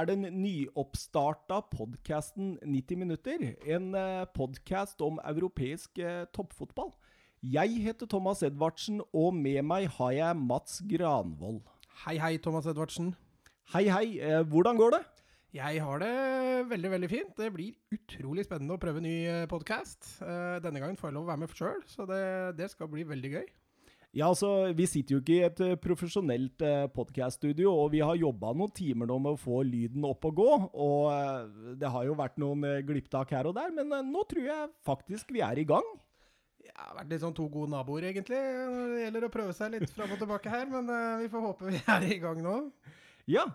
Er den nyoppstarta podkasten 90 minutter. En eh, podkast om europeisk eh, toppfotball. Jeg heter Thomas Edvardsen, og med meg har jeg Mats Granvold. Hei, hei, Thomas Edvardsen. Hei, hei. Eh, hvordan går det? Jeg har det veldig, veldig fint. Det blir utrolig spennende å prøve ny podkast. Denne gangen får jeg lov å være med sjøl, så det, det skal bli veldig gøy. Ja, altså, Vi sitter jo ikke i et uh, profesjonelt eh, podkaststudio, og vi har jobba noen timer nå med å få lyden opp og gå. Og eh, det har jo vært noen eh, glipptak her og der, men nå tror jeg faktisk vi er i gang. Det har vært litt sånn to gode naboer, egentlig, når det gjelder å prøve seg litt fram og tilbake her. Men vi får håpe vi er i gang nå. Ja,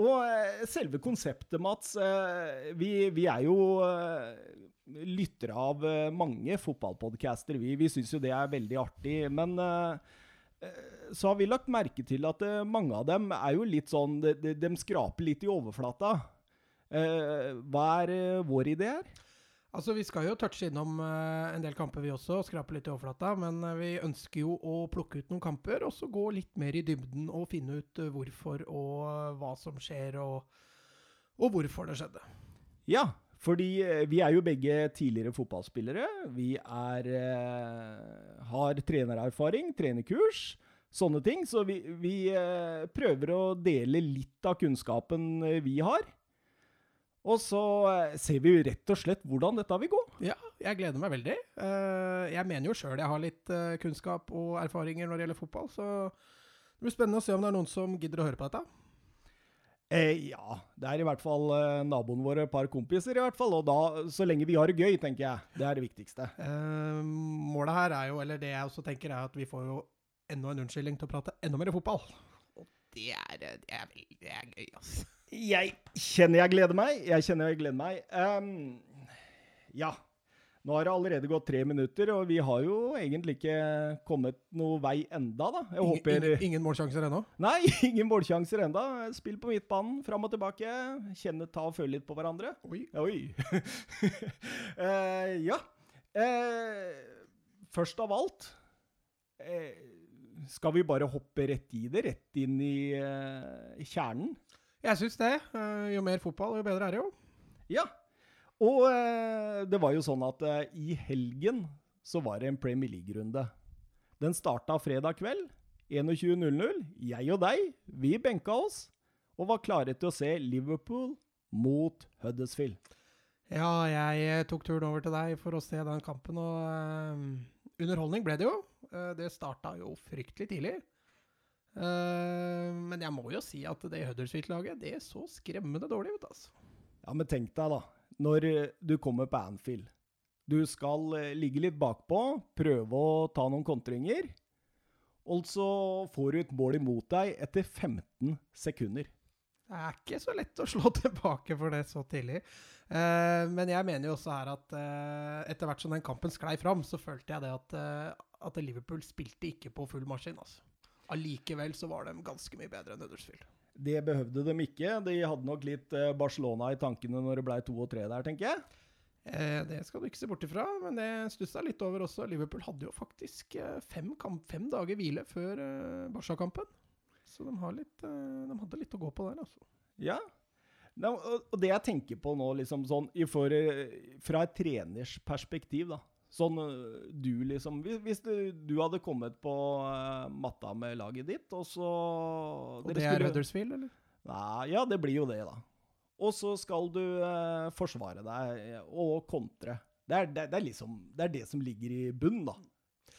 og selve konseptet, Mats. Vi, vi er jo lyttere av eh, mange fotballpodcaster. Vi, vi syns jo det er veldig artig. Men uh, så har vi lagt merke til at mange av dem er jo litt sånn De, de, skraper litt i overflata. Hva er vår idé her? Altså, Vi skal jo touche innom en del kamper, vi også, og skrape litt i overflata. Men vi ønsker jo å plukke ut noen kamper, og så gå litt mer i dybden og finne ut hvorfor og hva som skjer, og, og hvorfor det skjedde. Ja, fordi eh, vi er jo begge tidligere fotballspillere. Vi er, eh, har trenererfaring, trenerkurs, sånne ting. Så vi, vi eh, prøver å dele litt av kunnskapen eh, vi har. Og så eh, ser vi jo rett og slett hvordan dette vil gå. Ja, jeg gleder meg veldig. Jeg mener jo sjøl jeg har litt kunnskap og erfaringer når det gjelder fotball, så det blir spennende å se om det er noen som gidder å høre på dette. Eh, ja, det er i hvert fall eh, naboen vår et par kompiser i hvert fall. Og da, så lenge vi har det gøy, tenker jeg. Det er det viktigste. Eh, målet her er jo, eller det jeg også tenker, er at vi får jo enda en unnskyldning til å prate enda mer fotball. Og det er, det er, det er gøy, altså. Jeg kjenner jeg gleder meg. Jeg kjenner jeg gleder meg. Um, ja. Nå har det allerede gått tre minutter, og vi har jo egentlig ikke kommet noe vei enda, da. Jeg ingen, håper ingen, ingen målsjanser ennå? Nei, ingen målsjanser enda. Spill på midtbanen, fram og tilbake. Kjenne, ta og føle litt på hverandre. Oi. Oi. uh, ja. Uh, først av alt uh, Skal vi bare hoppe rett i det? Rett inn i kjernen? Jeg syns det. jo mer fotball, jo bedre er det jo. Ja. Og eh, det var jo sånn at eh, i helgen så var det en Premier League-runde. Den starta fredag kveld. 21.00. Jeg og deg, vi benka oss og var klare til å se Liverpool mot Huddersfield. Ja, jeg eh, tok turen over til deg for å se den kampen, og eh, underholdning ble det jo. Uh, det starta jo fryktelig tidlig. Uh, men jeg må jo si at det Huddersfield-laget, det så skremmende dårlig ut, altså. Ja, men tenk deg, da når eh, du kommer på Anfield. Du skal eh, ligge litt bakpå, prøve å ta noen kontringer. Og så får du et mål imot deg etter 15 sekunder. Det er ikke så lett å slå tilbake for det så tidlig. Eh, men jeg mener jo også her at eh, etter hvert som den kampen sklei fram, så følte jeg det at, eh, at Liverpool spilte ikke på full maskin. altså. Så var de ganske mye bedre enn Huddersfield. Det behøvde de ikke. De hadde nok litt eh, Barcelona i tankene når det ble to og tre der, tenker jeg. Eh, det skal du ikke se bort ifra, men det stussa litt over også. Liverpool hadde jo faktisk eh, fem, kamp, fem dager hvile før eh, Barca-kampen. Så de, litt, eh, de, hadde litt å gå på der, altså. Ja. og det jeg tenker på nå, liksom sånn for, fra et treners perspektiv, da. Sånn øh, du liksom Hvis du, du hadde kommet på uh, matta med laget ditt, og så Og det er skulle, Huddersfield, eller? Nei, ja, det blir jo det, da. Og så skal du uh, forsvare deg og kontre. Det er, det, det, er liksom, det er det som ligger i bunnen, da,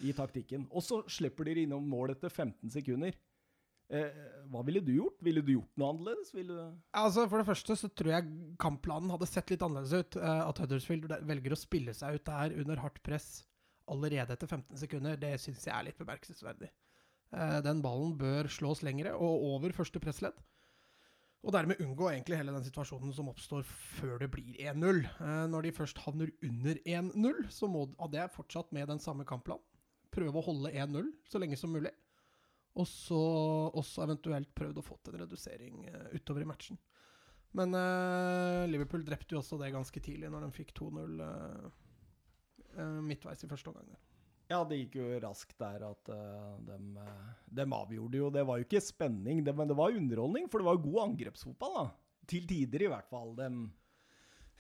i taktikken. Og så slipper de innom mål etter 15 sekunder. Eh, hva ville du gjort? Ville du gjort noe annerledes? Du... Altså, For det første så tror jeg kampplanen hadde sett litt annerledes ut. Eh, at Huddersfield velger å spille seg ut der under hardt press allerede etter 15 sekunder, det syns jeg er litt bemerkelsesverdig. Eh, den ballen bør slås lengre og over første pressledd. Og dermed unngå egentlig hele den situasjonen som oppstår før det blir 1-0. Eh, når de først havner under 1-0, så må, hadde jeg fortsatt med den samme kampplanen. Prøve å holde 1-0 så lenge som mulig. Og så også eventuelt prøvd å få til en redusering uh, utover i matchen. Men uh, Liverpool drepte jo også det ganske tidlig, når de fikk 2-0 uh, midtveis i første omgang. Ja, det gikk jo raskt der at de De avgjorde jo Det var jo ikke spenning, det, men det var underholdning, for det var jo god angrepsfotball, da. Til tider, i hvert fall. Dem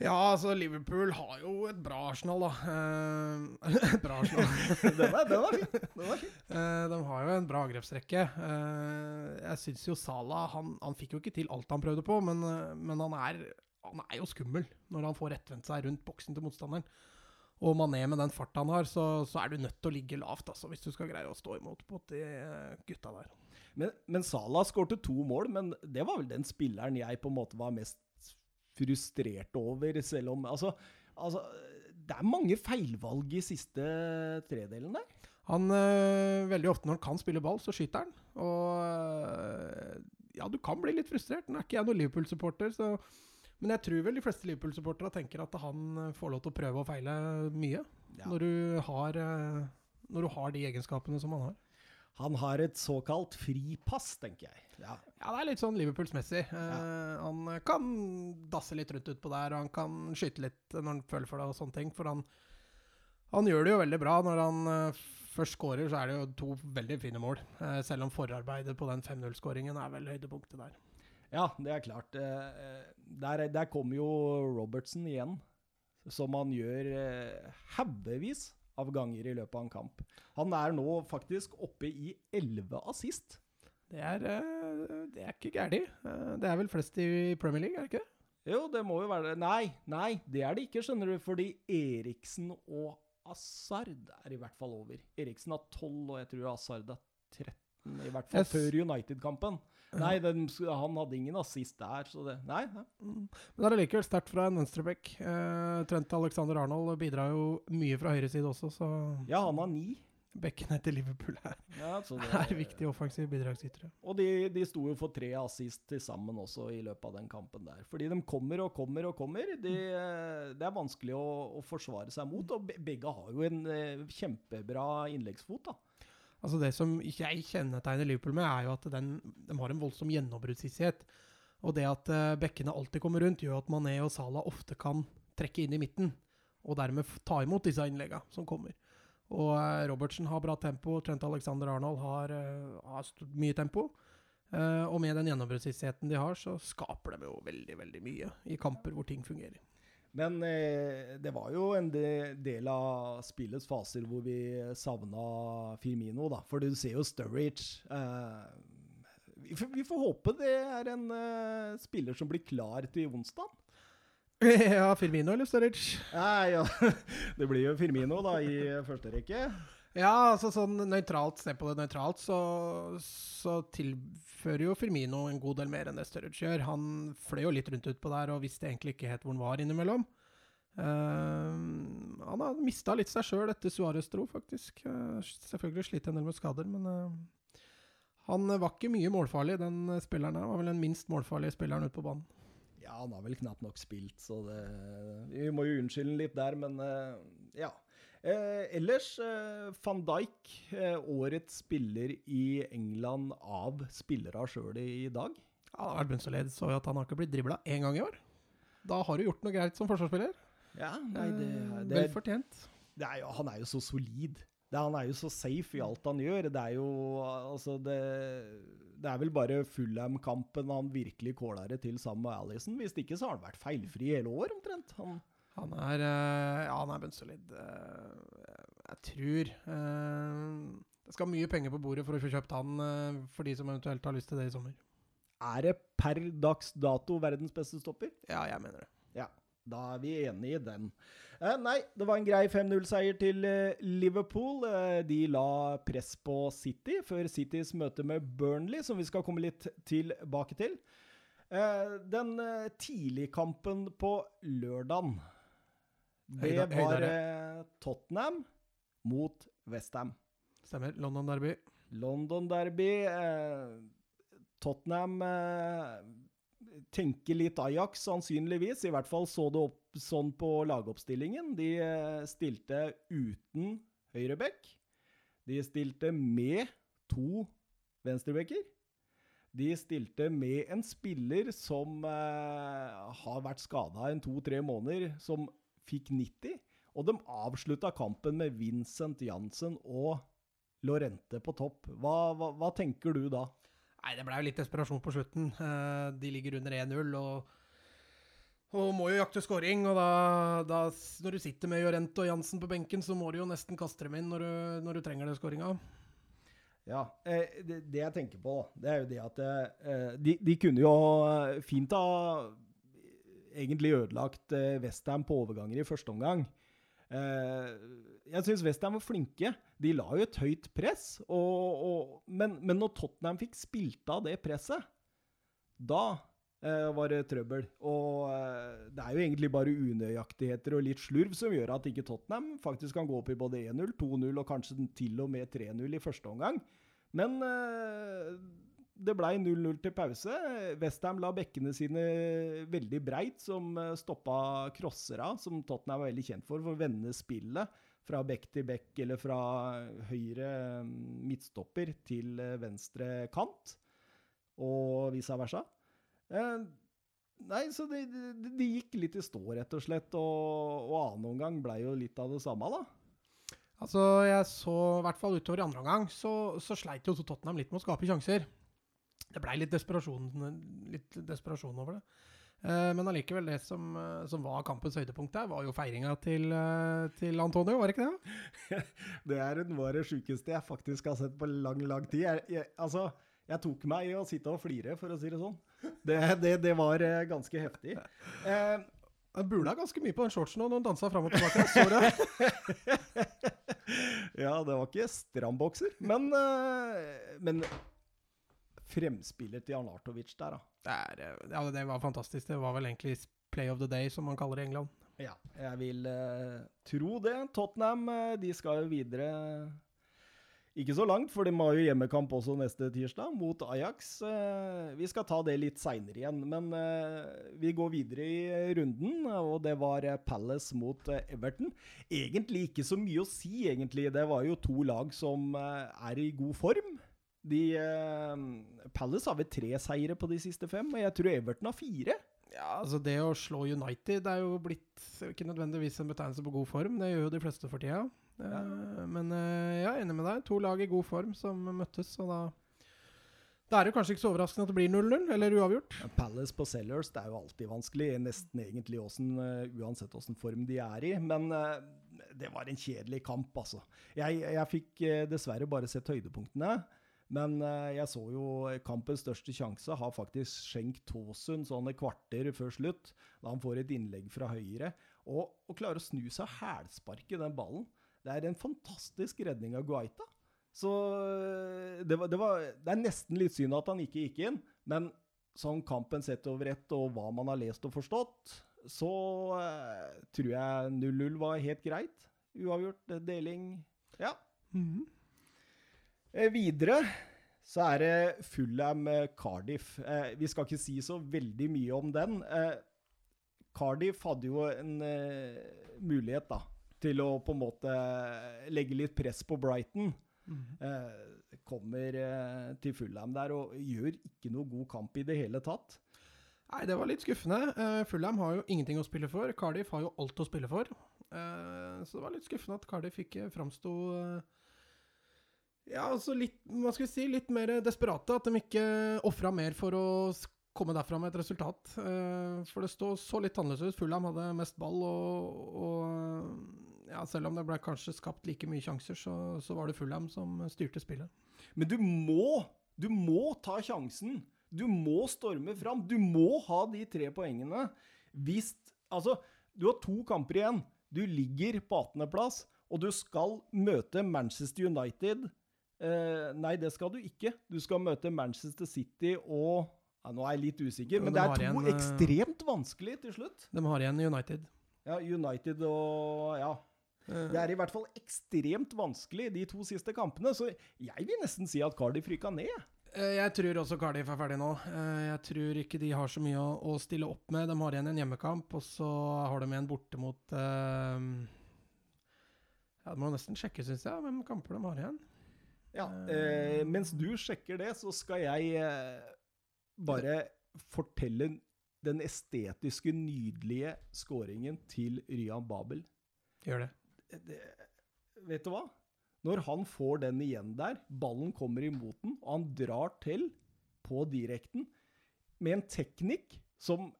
Ja, altså, Liverpool har jo et bra Arsenal, da. Eh, et bra Arsenal. den, var, den var fin. Den fin. Eh, de har jo en bra angrepsrekke. Eh, jeg syns jo Salah han, han fikk jo ikke til alt han prøvde på, men, men han, er, han er jo skummel når han får rettvendt seg rundt boksen til motstanderen. Og Mané med den farta han har, så, så er du nødt til å ligge lavt altså, hvis du skal greie å stå imot mot de gutta der. Men, men Salah skårte to mål, men det var vel den spilleren jeg på en måte var mest frustrert over, selv om Altså, altså det er mange feilvalg i siste tredelen der. Han, øh, Veldig ofte når han kan spille ball, så skyter han. Og øh, ja, du kan bli litt frustrert. Nå er ikke jeg noen Liverpool-supporter, så men jeg tror vel de fleste Liverpool-supportere tenker at han eh, får lov til å prøve og feile mye. Ja. Når, du har, når, du har, de egenskapene som han har. Han har et såkalt fripass, tenker jeg. Ja, ja det er litt sånn Liverpools-messig. Ja. Uh, han kan dasse litt rundt utpå der, og han kan skyte litt når han føler for det og sånne ting. For han, han gjør det jo veldig bra. Når han eh, først skårer, så er det jo to veldig fine mål. Eh, selv om forarbeidet på den 5-0-skåringen er vel høydepunktet der. Ja, det er klart. Eh, der, der kommer jo Robertsen igjen, som han gjør eh, haugevis av ganger i løpet av en kamp. Han er nå faktisk oppe i 11 assist. Det er, eh, det er ikke gærent. Det er vel flest i Premier League, er det ikke? Jo, det må jo være det. Nei, nei, det er det ikke, skjønner du. Fordi Eriksen og Asard er i hvert fall over. Eriksen har 12, og jeg tror Asard har 13. I hvert fall før United-kampen. Nei, den, han hadde ingen assist der, så det Nei. nei. Mm. Men det er likevel sterkt fra en venstreback. Eh, Trent Alexander Arnold bidrar jo mye fra høyre side også, så Ja, han har ni. Bekkene til Liverpool her ja, det, er viktige offensive bidragsytere. Og de, de sto jo for tre assist til sammen også i løpet av den kampen der. Fordi de kommer og kommer og kommer. De, mm. det er vanskelig å, å, forsvare seg mot, og begge har jo en eh, kjempebra innleggsfot. da. Altså Det som jeg kjennetegner Liverpool med, er jo at den, de har en voldsom gjennombruddshissighet. Og det at uh, bekkene alltid kommer rundt, gjør at Mané og Salah ofte kan trekke inn i midten. Og dermed ta imot disse innleggene som kommer. Og uh, Robertsen har bra tempo. Trent Alexander Arnold har, uh, har mye tempo. og med den gjennombruddshissigheten de har, så skaper de jo veldig, veldig mye i kamper hvor ting fungerer. Men eh, det var jo en del av spillets faser hvor vi savna Firmino, da. For du ser jo Sturridge. Eh, vi, vi, får håpe det er en eh, spiller som blir klar til onsdag. Ja, Firmino eller Sturridge? Nei, ja. Det blir jo Firmino da i første rekke. Ja, altså sånn nøytralt, se på det nøytralt, så, så, tilfører jo Firmino en god del mer enn det Sturridge gjør. Han fløy jo litt rundt utpå der og visste egentlig ikke helt hvor han var innimellom. Uh, han har mista litt seg sjøl etter Suárez dro, faktisk. Uh, selvfølgelig slitt en del med skader, men uh, han var ikke mye målfarlig, den spilleren her. Var vel den minst målfarlige spilleren ute på banen. Ja, han har vel knapt nok spilt, så det Vi må jo unnskylde litt der, men ja. Eh, ellers, eh, van Dijk, eh, årets spiller i England av spillere sjøl i dag. Ja, det har vært bunnsolid. Så at han har ikke blitt dribla én gang i år. Da har du gjort noe greit som forsvarsspiller. Ja, nei, det, eh, det, Vel fortjent. Det er jo, han er jo så solid. Det, han er jo så safe i alt han gjør. Det er jo Altså, det, det er vel bare Fullham-kampen han virkelig kåla det til sammen med Alison. Hvis ikke så har han vært feilfri hele år, omtrent. Han han er, eh, ja, han er bunnsolid. Eh, jeg tror eh, det skal mye penger på bordet for å få kjøpt han for de som eventuelt har lyst til det i sommer. Er det per dags dato verdens beste stopper? Ja, jeg mener det. Ja, da er vi enige i den. Eh, nei, det var en grei 5-0-seier til eh, Liverpool. Eh, de la press på City før Citys møte med Burnley, som vi skal komme litt tilbake til. den tidligkampen på lørdagen det var eh, Tottenham mot Westham. Stemmer. London Derby. London Derby. Eh, Tottenham eh, tenker litt Ajax, sannsynligvis. I hvert fall så det opp sånn på lagoppstillingen. De stilte uten høyreback. De stilte med to venstrebacker. De stilte med en spiller som har vært skada en to-tre måneder, som fikk 90. Og de avslutta kampen med Vincent Jansen og Lorente på topp. Hva, hva, hva tenker du da? Nei, det ble jo litt desperasjon på slutten. Eh, de ligger under 1-0 og, og må jo jakte scoring. Og da, da, når du sitter med Jorente og Jansen på benken, så må du jo nesten kaste dem inn når du, når du trenger det scoringa. Ja, eh, det, det, jeg tenker på, det er jo det at eh, de, de, kunne jo fint ha egentlig ødelagt eh, Westham på overganger i første omgang. Eh, jeg syns Westham var flinke. De la jo et høyt press. Og, og, men, men, når Tottenham fikk spilt av det presset, da eh, var det trøbbel. Og eh, det er jo egentlig bare unøyaktigheter og litt slurv som gjør at ikke Tottenham faktisk kan gå opp i både 1-0, 2-0 og kanskje til og med 3-0 i første omgang. Men eh, det ble 0-0 til pause. Westham la bekkene sine veldig breit, som eh, stoppa crossera, som Tottenham er veldig kjent for, for å vende spillet fra bekk til bekk eller fra høyre mm, midtstopper til eh, venstre kant, og vice versa. Eh, nei, så det, det, det, gikk litt i stå, rett og slett, og, og annen omgang ble jo litt av det samme, da. Altså, jeg så i hvert fall utover i andre omgang, så, så sleit jo Tottenham litt med å skape sjanser. Det blei litt litt desperasjon over det. Uh, men allikevel, det som, uh, som, var kampens høydepunkt der, var jo feiringa til, uh, til Antonio, var det ikke det? det er noe av det sjukeste jeg faktisk har sett på lang, lang tid. Jeg, jeg, altså, jeg tok meg i å sitte og flire, for å si det sånn. Det, det, det var ganske heftig. Han bula ganske mye på den shortsen når han dansa fram og tilbake. Så det. ja, det var ikke strambokser, men, men fremspillet til Arnatovic der, da. Det, er, eh, ja, det var fantastisk. Det var vel egentlig play of the day, som man kaller det i England. Ja, jeg vil uh, tro det. Tottenham uh, de skal jo videre ikke så langt, for de har jo hjemmekamp også neste tirsdag, mot Ajax. Uh, vi skal ta det litt seinere igjen, men vi går videre i runden, og det var Palace mot Everton. Egentlig ikke så mye å si, egentlig. Det var jo to lag som er i god form. De, uh, Palace har vel tre seire på de siste fem, og jeg tror Everton har fire. Ja, altså Det å slå United er jo blitt ikke nødvendigvis en betegnelse på god form. Det gjør jo de fleste for tida. Ja. Uh, men uh, jeg er enig med deg. To lag i god form som møttes, og da da er det kanskje ikke så overraskende at det blir 0-0, eller uavgjort. Palace på Sellers det er jo alltid vanskelig, nesten egentlig uh, uansett åssen form de er i. Men det var en kjedelig kamp, altså. Jeg, jeg fikk dessverre bare sett høydepunktene. Men uh, jeg så jo kampens største sjanse har faktisk Schenk Tåsund sånn et kvarter før slutt, da han får et innlegg fra høyre. Og, og klarer å snu seg og hælsparke den ballen. Det er en fantastisk redning av Guaita. Så eh, det, var, det, var, det, er nesten litt synd at han ikke gikk inn, men sånn kampen sett over ett og hva man har lest og forstått, så uh, tror jeg 0-0 var helt greit. Uavgjort, deling Ja. Mm -hmm. Eh, videre så er det Fulham Cardiff. Eh, vi skal ikke si så veldig mye om den. Eh, Cardiff hadde jo en mulighet da, til å på en måte legge litt press på Brighton. Mm. kommer til Fulham der og gjør ikke noe god kamp i det hele tatt. Nei, det var litt skuffende. Fulham har jo ingenting å spille for. Cardiff har jo alt å spille for. så det var litt skuffende at Cardiff ikke framsto ja, altså litt, hva skal vi si, litt mer desperate. At de ikke ofra mer for å komme derfra med et resultat. Uh, for det står så litt annerledes ut. Fulham hadde mest ball, og, og ja, selv om det ble kanskje skapt like mye sjanser, så, så var det Fulham som styrte spillet. Men du må, du må ta sjansen. Du må storme fram. Du må ha de tre poengene. Hvis Altså, du har to kamper igjen. Du ligger på 18.-plass, og du skal møte Manchester United Uh, nei, det skal du ikke. Du skal møte Manchester City og ja, Nå er jeg litt usikker, men det er to igjen, eh, ekstremt vanskelig til slutt. De har igjen United. Ja, United og Ja. Det er i hvert fall ekstremt vanskelig, de to siste kampene. Så jeg vil nesten si at Cardiff ryka ned. Eh, jeg tror også Cardiff er ferdig nå. Jeg tror ikke de har så mye å, stille opp med. De har igjen en hjemmekamp, og så har de en borte mot uh, Ja, det må nesten sjekke, syns jeg, hvem kamper de har igjen. Ja, eh, mens du sjekker det, så skal jeg eh, bare fortelle den estetiske, nydelige scoringen til Ryan Babel. Gjør det. det. Vet du hva? Når han får den igjen der, ballen kommer imot den, og han drar til på direkten med en teknikk som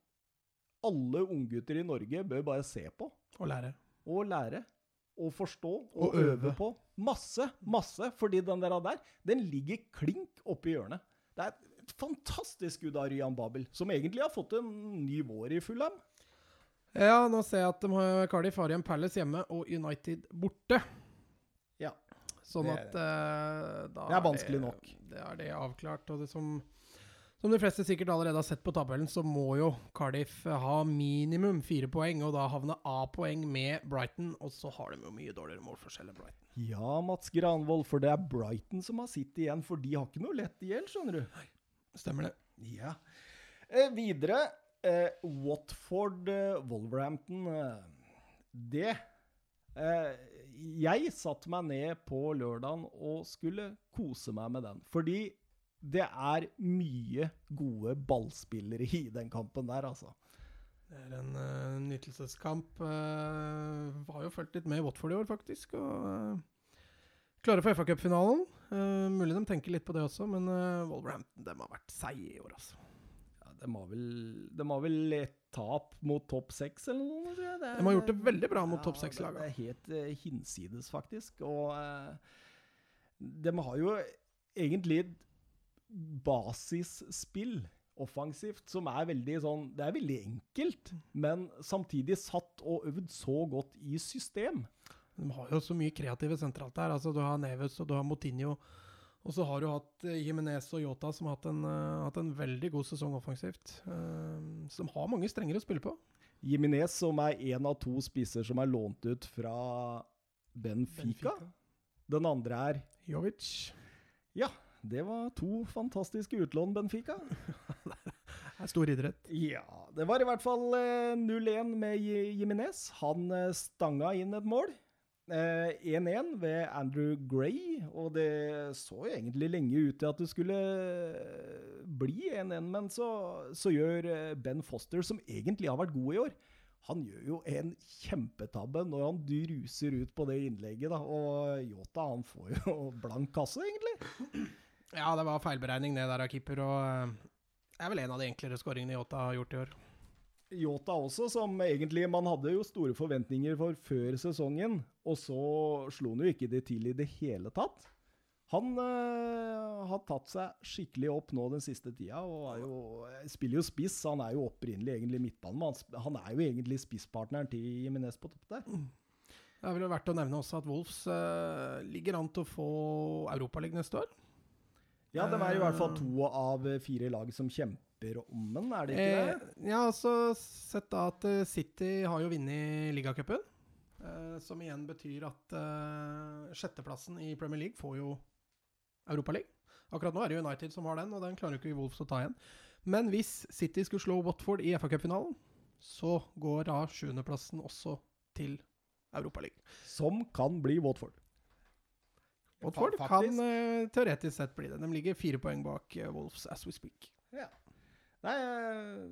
alle unggutter i Norge bør bare se på Og lære. og lære. Og forstå og, Og øve. øve på. Masse, masse. Fordi den der, der, den ligger klink oppi hjørnet. Det er et fantastisk skudd av Ryan Babel, som egentlig har fått en ny vår i Fulham. Ja, nå ser jeg at de har Cardiff har igjen Palace hjemme og United borte. Ja. Sånn Det at uh, da Det er vanskelig nok. Det er det avklart. Og det som, som de fleste sikkert allerede har sett på tabellen, så må jo Cardiff ha minimum fire poeng, og da havne A-poeng med Brighton. Og så har de jo mye dårligere målforskjell enn Brighton. Ja, Mats Granvold, for det er Brighton som har sittet igjen, for de har ikke noe lett i gjeld, skjønner du. Nei, Stemmer det? Ja. Eh, videre, eh, Watford, eh, Wolverhampton. Eh, det eh, Jeg satte meg ned på lørdagen og skulle kose meg med den. Fordi det er mye gode ballspillere i den kampen der, altså. Det er en uh, nytelseskamp. Uh, har jo fulgt litt med i Watford i år, faktisk. Og uh, klare for FA-cupfinalen. Uh, mulig de tenker litt på det også, men uh, Wolverhampton dem har vært seige i år, altså. Ja, de har vel, de har vel et tap mot topp seks, eller noe? tror jeg. Er- De har gjort det veldig bra mot topp Ja, seks-laga. Det er helt uh, hinsides, faktisk. Og eh, de har jo egentlig basisspill offensivt som er veldig sånn Det er veldig enkelt, men samtidig satt og øvd så godt i system. De har jo så mye kreative sentralt der. Altså, du har Neves og du har Motinho. Og så har du hatt uh, Jimenez og Yota, som har hatt en, uh, hatt en veldig god sesong offensivt. Uh, som har mange strenger å spille på. Jimenez, som er én av to spisser som er lånt ut fra Benfica. Den andre er Jovic. Ja, det var to fantastiske utlån, Benfica. Det er stor idrett. Ja, det var i hvert fall eh, 0-1 med Jiminez. Han eh, stanga inn et mål. Eh, 1-1 ved Andrew Gray, og det så jo egentlig lenge ut til at det skulle eh, bli 1-1, men så, så gjør eh, Ben Foster, som egentlig har vært god i år, han gjør jo en kjempetabbe når han druser ut på det innlegget, da. Og Yota, han får jo blank kasse, egentlig. Ja, det var feilberegning det der av keeper, og eh, det er vel en av de enklere skåringene Yota har gjort i år. Yota også, som egentlig man hadde jo store forventninger for før sesongen, og så slo han jo ikke det til i det hele tatt. Han øh, har tatt seg skikkelig opp nå den siste tida, og jo, spiller jo spiss. Han er jo opprinnelig egentlig midtbanen, men han, han er jo egentlig spisspartneren til Jimenez på topp der. Det er vel verdt å nevne også at Wolves øh, ligger an til å få Europaligaen neste år. Ja, de er i hvert fall to av fire lag som kjemper om den, er det ikke det? Eh, ja, altså sett da at eh, City har jo vunnet ligacupen. Eh, som igjen betyr at eh, sjetteplassen i Premier League får jo Europaligaen. Akkurat nå er det United som har den, og den klarer jo ikke Wolves å ta igjen. Men hvis City skulle slå Watford i FA-cupfinalen, så går da sjuendeplassen også til Europaligaen. Som kan bli Watford. Watford kan eh, teoretisk sett bli det. De ligger fire poeng bak uh, Wolves as we speak. Ja. Nei, eh,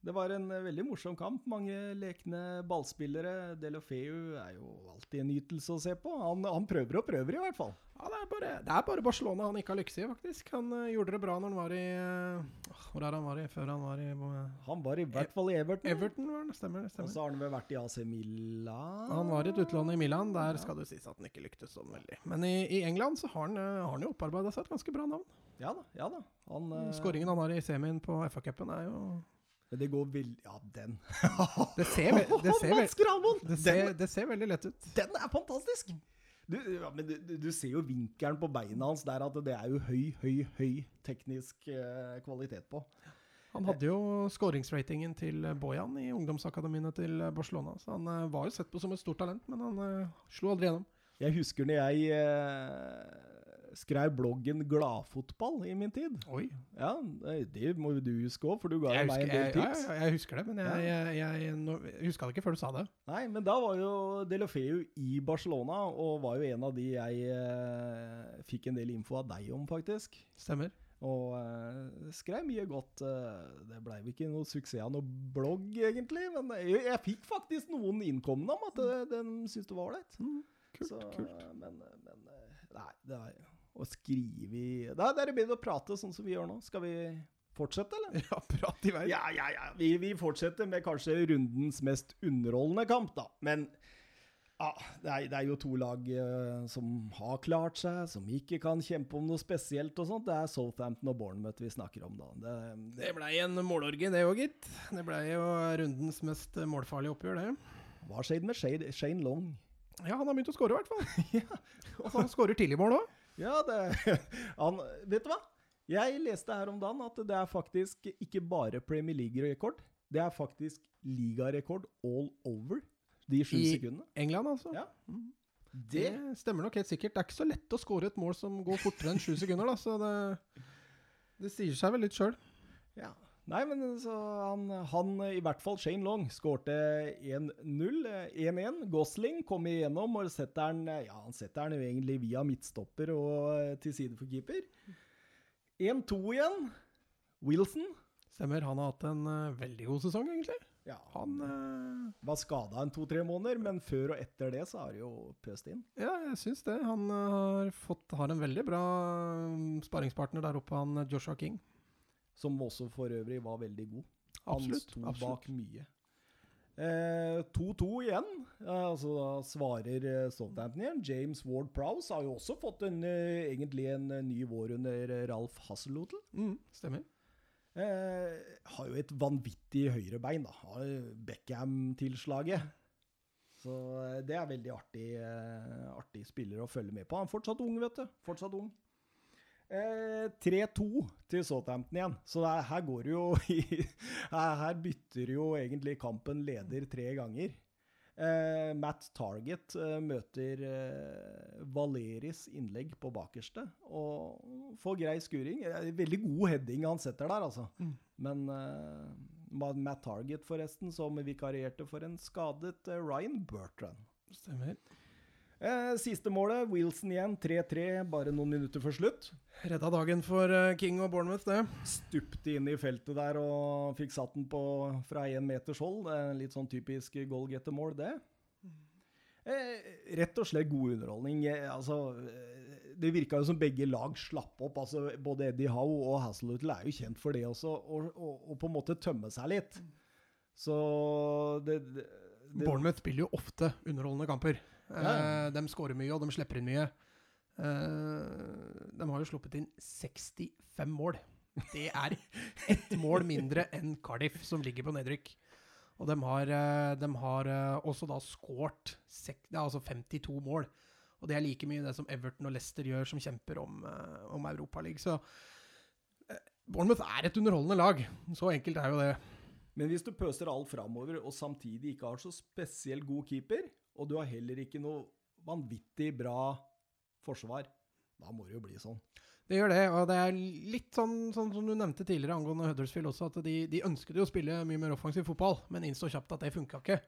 det var en eh, veldig morsom kamp. Mange lekne ballspillere. Delofeu er jo alltid en nytelse å se på. Han, han prøver og prøver, i hvert fall. Ja, det er, bare, det er bare Barcelona han ikke har lykkes i, faktisk. Han uh, gjorde det bra når han var i uh, Hvor er han var i før han var i uh, Han var i hvert fall i Everton. Everton? Var det, stemmer det? stemmer. Og så har han vel vært i AC Milan. Han var i et utlån i Milan. Der skal det sies at han ikke lyktes sånn veldig. Men i, i England så har han, har han jo opparbeida seg et ganske bra navn. Ja da. ja da. Han, Skåringen han har i semien på FA-cupen, er jo Men det går veldig Ja, den. Det ser, ve det ser, ve det ser, det ser veldig lett ut. den er fantastisk! Du, ja, men du, du- du ser jo vinkelen på beina hans der at det er jo høy, høy, høy teknisk eh, kvalitet på. Han hadde jo skåringsratingen til eh, Bojan i ungdomsakademiene til eh, Barcelona, så han eh, var jo sett på som et stort talent, men han eh, slo aldri gjennom. Jeg husker når jeg eh, skrev bloggen Gladfotball i min tid. Oi. Ja, det, må jo du huske òg, for du ga jo meg en del tips. Jeg, ja, jeg husker det, men jeg, jeg, jeg, jeg huska det ikke før du sa det. Nei, men da var jo Delofeu i Barcelona, og var jo en av de jeg eh, fikk en del info av deg om, faktisk. Stemmer. Og eh, skrev mye godt. eh, det blei ikke noe suksess av noe blogg, egentlig, men jeg, jeg fikk faktisk noen innkomne om at den de syntes det var ålreit. Kult, Så, kult. Men, men eh, Nei, det er å skrive Da er det bedre å prate sånn som vi gjør nå. Skal vi fortsette, eller? Ja, prat i vei. Ja, ja, ja. Vi, vi fortsetter med kanskje rundens mest underholdende kamp, da. Men ja, det, er, det er jo to lag uh, som har klart seg, som ikke kan kjempe om noe spesielt og sånt. Det er Southampton og Bournemouth vi snakker om, da. Det, det, Det blei en målorgie, det òg, gitt. Det blei jo rundens mest målfarlige oppgjør, det. hva skjedde med Shane, Long? Ja, han har begynt å skåre, i hvert fall. Og han skårer tidlig mål òg. Ja, det han, Vet du hva? Jeg leste her om dagen at det er faktisk ikke bare Premier League-rekord. Det er faktisk ligarekord all over de sju sekundene. I- England, altså. Ja. Det stemmer nok helt sikkert. Det er ikke så lett å skåre et mål som går fortere enn sju sekunder, da, så det, det sier seg vel litt sjøl. Ja. Nei, men så han, han, i hvert fall Shane Long, skårte 1-0. eh, 1-1. Gosling kom igjennom og setter den Ja, han setter den jo egentlig via midtstopper og eh, til side for keeper. 1-2 igjen. Wilson. Stemmer. Han har hatt en uh, veldig god sesong, egentlig. Ja, Han uh, var skada en to-tre måneder, men før og etter det så har det jo pøst inn. Ja, jeg syns det. Han uh, har, fått, har en veldig bra eh, sparringspartner der oppe, han eh, Joshua King. Som også for øvrig var veldig god. Han Absolutt. sto absolutt. bak mye. Eh, 2-2 igjen. Eh, altså da svarer eh, Southampton igjen. James Ward Prowse har jo også fått en, eh, egentlig en eh, ny vår under eh, Ralf Hasselhotel. Mm, stemmer. Eh, har jo et vanvittig høyrebein, da. Har Beckham-tilslaget. Så eh, det er veldig artig, eh, artig spiller å følge med på. Han er fortsatt ung, vet du. Fortsatt ung. Eh, 3-2 til Southampton igjen. Så det er, her går det jo i, her, bytter jo egentlig kampen leder tre ganger. Eh, Matt Target eh, møter eh, Valeris innlegg på bakerste og får grei skuring. Eh, Veldig god heading han setter der, altså. Mm. Men eh, Matt Target, forresten, som vikarierte for en skadet Ryan Bertrand. Stemmer. Eh, siste målet, Wilson igjen, 3-3, bare noen minutter før slutt. Redda dagen for eh, King og Bournemouth, det. Stupte inn i feltet der og fikk satt den på fra én meters hold. Det litt sånn typisk goalgetter-mål, det. Eh, rett og slett god underholdning. Eh, altså, det virka jo som begge lag slapp opp. altså Både Eddie Howe og Hasselhutl er jo kjent for det også, og, og, og på en måte tømme seg litt. Så det, det, det Bournemouth spiller jo ofte underholdende kamper. Ja. Eh, de skårer mye, og de slipper inn mye. Eh, de har jo sluppet inn 65 mål. Det er ett mål mindre enn Cardiff, som ligger på nedrykk. Og de har, eh, de har også da skåret altså 52 mål. Og det er like mye det som Everton og Leicester gjør, som kjemper om, om Europaligaen. Så Bournemouth er et underholdende lag. Så enkelt er jo det. Men hvis du pøser alt framover og samtidig ikke har så spesielt god keeper, og du har heller ikke noe vanvittig bra forsvar, da må det jo bli sånn. Det gjør det, og det er litt sånn, sånn som du nevnte tidligere angående Huddersfield også, at de, de ønsket jo å spille mye mer offensiv fotball, men innså kjapt at det funka ikke.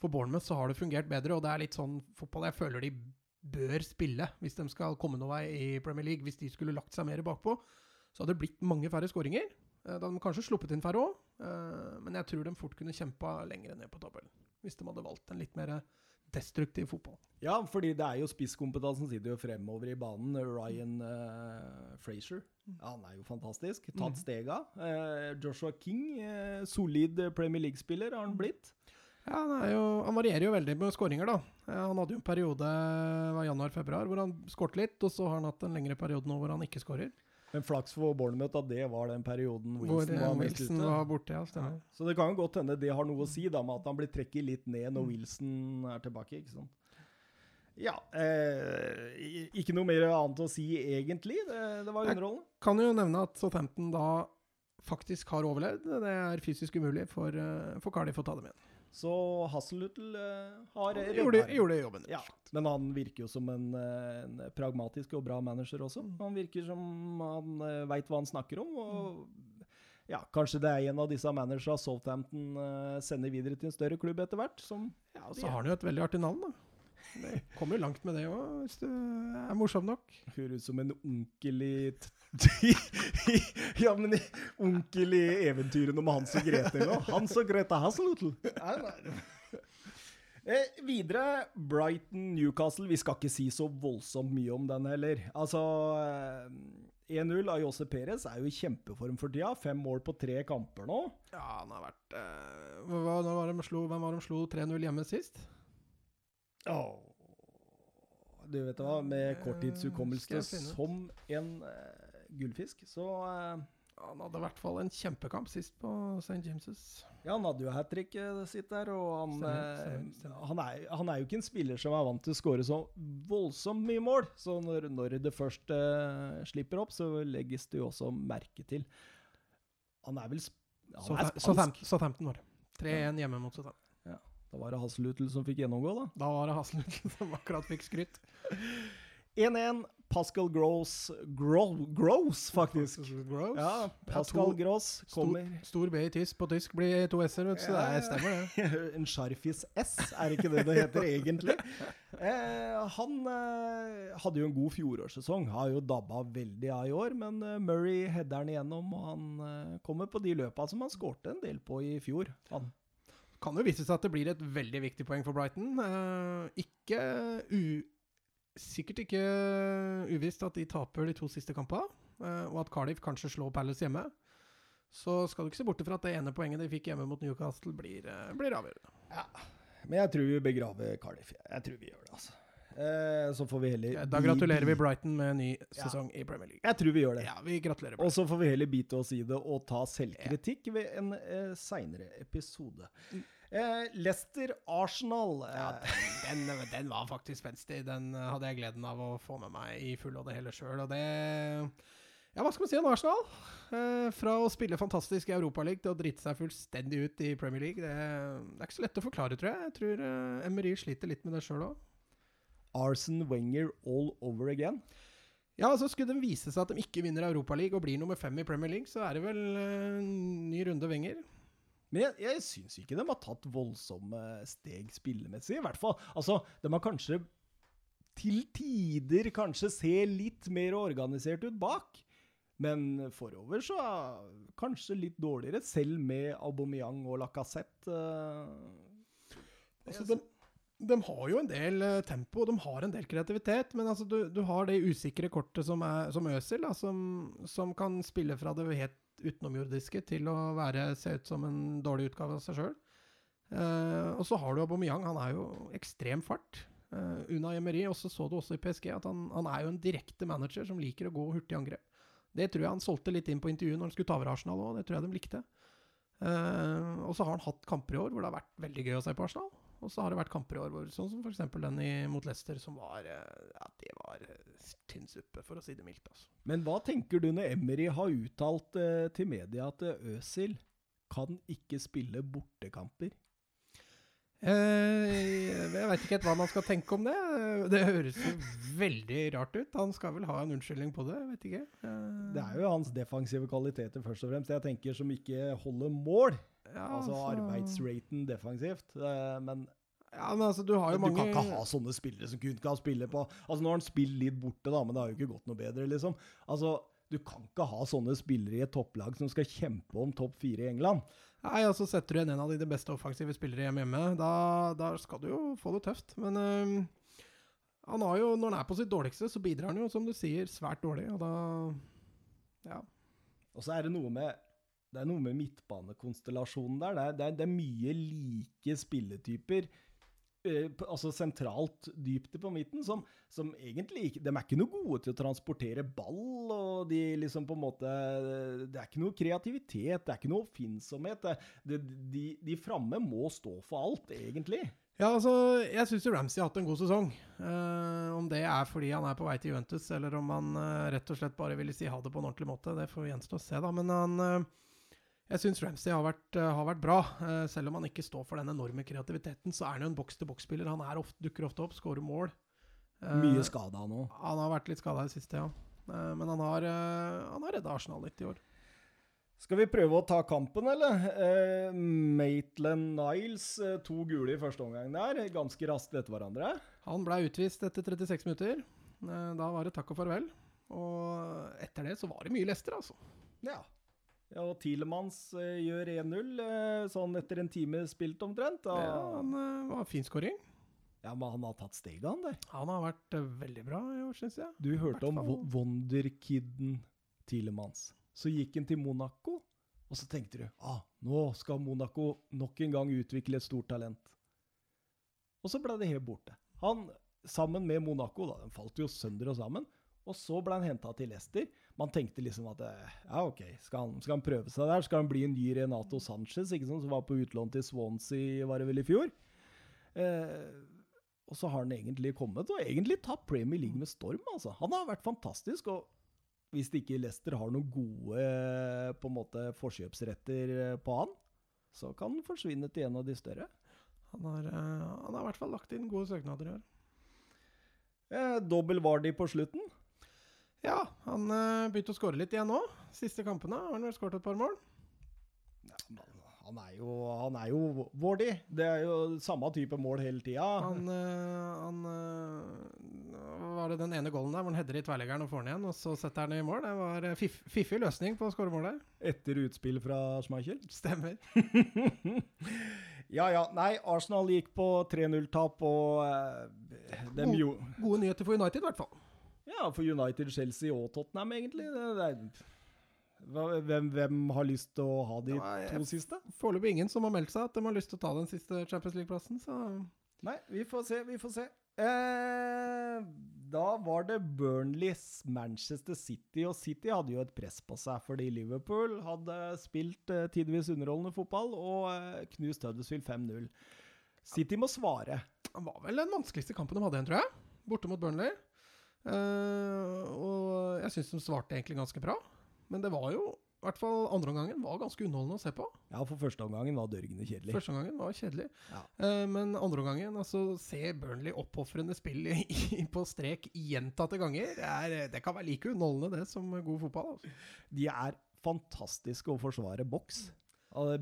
For Bournemouth så har det fungert bedre, og det er litt sånn fotball jeg føler de bør spille hvis de skal komme noen vei i Premier League. Hvis de skulle lagt seg mer bakpå, så hadde det blitt mange færre skåringer. Eh, Da hadde de kanskje sluppet inn færre òg, men jeg tror de fort kunne kjempa lenger ned på tabellen. Hvis de hadde valgt en litt mer destruktiv fotball. Ja, fordi det er jo spisskompetansen sitter jo fremover i banen. Ryan uh, Frazier, ja, han er jo fantastisk. Tatt Mhm. stega. Uh, Joshua King, uh, solid Premier League-spiller har han blitt. Ja, han, er jo, han varierer jo veldig med skåringer, da. Han hadde jo en periode januar-februar hvor han skåret litt, og så har han hatt en lengre periode nå hvor han ikke skårer. Men flaks for Bournemouth at det var den perioden Wilson Hvor, var mest Wilson ute. var borte, ja. Ja. Så det kan jo godt hende det har noe å si da med at han blir trekket litt ned Mm. når Wilson er tilbake. ikke sant? Ja. Eh, ikke noe mer annet å si egentlig. Det, det var underholdende. Jeg Kan jo nevne at Southampton da faktisk har overlevd. Det er fysisk umulig for, eh, for Cardiff å ta dem igjen. Så Hasselhutl eh, har Gjorde, gjorde jobben. Ja, men han virker jo som en, eh, en pragmatisk og bra manager også. Han virker som han uh, veit hva han snakker om. og ja, Kanskje det er en av disse managerne Southampton eh, sender videre til en større klubb etter hvert. Som, Ja, så har han jo et veldig artig navn, da. Det kommer jo langt med det òg, hvis du er morsom nok. høres ut som en onkel i Ja, men onkel i eventyrene om Hans og Grete nå. Hans og Grete nei. Eh, videre, Brighton-Newcastle. Vi skal ikke si så voldsomt mye om den heller. Altså eh, 1-0 av Jose Perez er jo i kjempeform for tida. Fem mål på tre kamper nå. Ja, han har vært eh, hva, hva var de slo, Hvem var det de slo 3-0 hjemme sist? Åh. Du vet hva, med Eh, korttidshukommelse som en uh, gullfisk, så uh, Han hadde i hvert fall en kjempekamp sist på St. James'. Ja, han hadde jo hat tricket sitt der, og han, Stemmer, stemmer. Han, er, han er jo ikke en spiller som er vant til å skåre så voldsomt mye mål. Så når, når det først uh, slipper opp, så legges det jo også merke til. Han er vel han er spansk. så 15 år. 3-1 hjemme mot Southampton. Da var det Hasselhutel som fikk gjennomgå, da. Da var det Haslund som akkurat fikk skryt. 1-1. Pascal Gross Gro Gross, faktisk. Gross. Ja, Ja, Pascal to- Gross Stor, kommer stor B i tysk på tysk blir to s-er, vet du, så det Ja, ja. er- stemmer det. En Sharfis S, er ikke det det heter egentlig? Eh, han eh, hadde jo en god fjorårssesong, har jo dabba veldig av i år, men eh, Murray header han igjennom, og han eh, kommer på de løpa som han skårte en del på i fjor. Han. Kan jo vise seg at det blir et veldig viktig poeng for Brighton. Eh, ikke u... Sikkert ikke uvisst at de taper de to siste kampene, eh, og at Cardiff kanskje slår Palace hjemme. Så skal du ikke se bort fra at det ene poenget de fikk hjemme mot Newcastle, blir, eh, blir avgjørende. Men jeg tror vi begraver Cardiff. Jeg tror vi gjør det, altså. Eh, så får vi heller Ja, Da gratulerer vi Brighton med en ny sesong i Premier League. Jeg tror vi gjør det. Ja, vi gratulerer. Og så får vi heller bite oss i det og ta selvkritikk ved en eh, seinere episode. Eh, Leicester-Arsenal. Ja, Eh, den, den, den var faktisk spenstig. Den hadde jeg gleden av å få med meg i full og det hele sjøl. Og det Ja, hva skal man si om Arsenal? Eh, fra å spille fantastisk i Europaligaen til å drite seg fullstendig ut i Premier League. Det, det er ikke så lett å forklare, tror jeg. Jeg tror eh, Emery sliter litt med det sjøl òg. Arsen Wenger all over again. Ja, altså Skulle det vise seg at de ikke vinner Europaligaen og blir nummer fem i Premier League, så er det vel uh, ny runde Wenger. Men jeg, jeg syns ikke de har tatt voldsomme steg spillemessig, i hvert fall. Altså, de har kanskje til tider kanskje se litt mer organisert ut bak. Men forover så kanskje litt dårligere, selv med Aubameyang og Lacassette. Uh, Altså, de, de har jo en del eh, tempo, de har en del kreativitet, men altså, du, du har det usikre kortet som, er, som Øsil, da, som, som kan spille fra det helt utenomjordiske til å være, se ut som en dårlig utgave av seg sjøl. og så har du Aubameyang, han er jo ekstrem fart. Uh, Una Emery, også så du også i PSG, at han, han er jo en direkte manager som liker å gå hurtig angrep. Det tror jeg han solgte litt inn på intervjuet når han skulle ta over Arsenal òg, det tror jeg de likte. Eh, og så har han hatt kamper i år hvor det har vært veldig gøy å se på Arsenal. Og så har det vært kamper i år hvor, sånn som f.eks. den i, mot Leicester, som var eh, Ja, det var uh, tynnsuppe, for å si det mildt. altså. Men hva tenker du når Emery har uttalt eh, til media at eh, Øsil kan ikke spille bortekamper? Eh, jeg veit ikke helt hva man skal tenke om det. Det høres jo veldig rart ut. Han skal vel ha en unnskyldning på det, jeg vet ikke. Eh, Det er jo hans defensive kvaliteter først og fremst. Jeg tenker som ikke holder mål. Ja, Altså arbeidsraten defensivt. eh, Men Ja, men altså, du har jo du mange kan ikke ha sånne spillere som kun kan spille på Altså Nå har han spilt litt borte, da, men det har jo ikke gått noe bedre, liksom. Altså, Du kan ikke ha sånne spillere i et topplag som skal kjempe om topp fire i England. Nei, altså setter du igjen en av de, de beste offensive spillere hjemme, hjemme da, da skal du jo få det tøft. Men øh, han har jo, når han er på sitt dårligste, så bidrar han jo, som du sier, svært dårlig. Og da Ja. Og så er det noe med det er noe med midtbanekonstellasjonen der. Det er, det er, det er mye like spilletyper. eh, altså sentralt dypt på midten, som, som egentlig ikke De er ikke noe gode til å transportere ball, og de liksom på en måte Det er ikke noe kreativitet, det er ikke noe oppfinnsomhet. Det, de, de framme må stå for alt, egentlig. Ja, altså, jeg syns Ramsey har hatt en god sesong. Eh, om det er fordi han er på vei til Juventus, eller om han eh, rett og slett bare ville si ha det på en ordentlig måte, det får gjenstå å se, da. Men han eh, Jeg syns Ramsey har vært, eh, har vært bra. Eh, selv om han ikke står for den enorme kreativiteten, så er han jo en boks-til-boks-spiller. Han er ofte, dukker ofte opp, skårer mål. Eh, Mye skada nå. Han har vært litt skada i det siste, ja. Men han har, han har redda Arsenal litt i år. Skal vi prøve å ta kampen, eller? Eh, Maitland Niles, to gule i første omgang der, ganske raskt etter hverandre. Han ble utvist etter 36 minutter. Da var det takk og farvel. Og etter det så var det mye Lester, altså. Ja. Ja, og Tilemans eh, gjør 1-0, eh, sånn etter en time spilt omtrent. Ja, han eh, var fin skåring. Ja, men han har tatt steget, han der. Han har vært veldig bra i år, syns jeg. Du hørte om wonderkiden Tilemanns. Så gikk han til Monaco, og så tenkte du ah, nå skal Monaco nok en gang utvikle et stort talent. Og så ble det helt borte. Han, sammen med Monaco, da, den falt jo sønder og sammen, og så ble han henta til Leicester. Man tenkte liksom at eh, ja, OK, skal han, skal han prøve seg der? Skal han bli en ny Renato Sanchez, ikke sant, som var på utlån til Swansea, var det vel i fjor? Eh, og så har han egentlig kommet, og egentlig tatt Premier League med storm, altså. Han har vært fantastisk, og hvis ikke Leicester har noen gode på en måte forkjøpsretter eh, på han, så kan han forsvinne til en av de større. Han har, eh, han har i hvert fall lagt inn gode søknader i år. Eh, Dobbel Vardy på slutten. Ja, han eh, begynte å skåre litt igjen nå. Siste kampene har han vel skåret et par mål. Han er jo, han er jo Vardy. Det er jo samme type mål hele tida. Han, eh, han eh, var det den ene golden der hvor han header i tverrleggeren og får den igjen, og så setter han i mål? Det var fiff, fiffig løsning på skåremålet. Etter utspill fra Schmeichel. Stemmer. ja ja. Nei, Arsenal gikk på 3-0-tap, og dem God. jo Gode nyheter for United, i hvert fall. Ja, for United, Chelsea og Tottenham, egentlig. Det, det er, hvem, hvem har lyst til å ha de Det to siste? Foreløpig ingen som har meldt seg at de har lyst til å ta den siste Champions League-plassen, så Nei, vi får se, vi får se. Eh, da var det Burnleys Manchester City, og City hadde jo et press på seg fordi Liverpool hadde spilt eh, tidvis underholdende fotball og eh, knust Huddersfield 5-0. City må svare. Det var vel den vanskeligste kampen de hadde igjen, tror jeg. Borte mot Burnley. Eh, og jeg syns de svarte egentlig ganske bra. Men det var jo, i hvert fall andre omgangen, var ganske underholdende å se på. Ja, for første omgangen var dørgende kjedelig. Første omgangen var kjedelig. Ja. Uh, men andre omgangen, altså se Burnley oppofrende spill i, i, på strek gjentatte ganger, det, er, det kan være like underholdende det som god fotball. Altså. De er fantastiske å forsvare boks.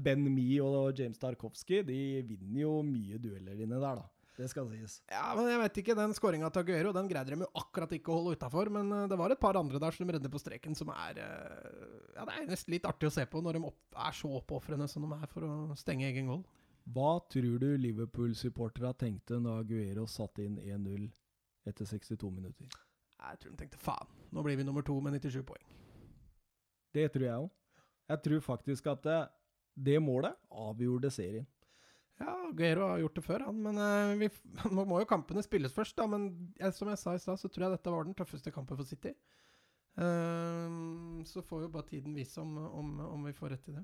Ben Me og James Tarkovsky de vinner jo mye dueller dine der, da. Det skal sies. Ja, men jeg vet ikke, Den skåringa til Aguero den greide de jo akkurat ikke å holde utafor. Men eh, det var et par andre der som de redder på streken, som er eh, Ja, det er nesten litt artig å se på når de er så oppofrende som de er for å stenge egen goal. Hva tror du Liverpool-supporterne tenkte når Aguero satte inn 1-0 etter 62 minutter? Jeg tror de tenkte faen, nå blir vi nummer to med 97 poeng. Det tror jeg òg. Jeg tror faktisk at det, det målet avgjorde serien. Ja, Guero har gjort det før, han. Men eh, vi, nå må jo kampene spilles først, da. Men jeg, som jeg sa i stad, så tror jeg dette var den tøffeste kampen for City. Uh, så får jo bare tiden vise om, om, om vi får rett i det.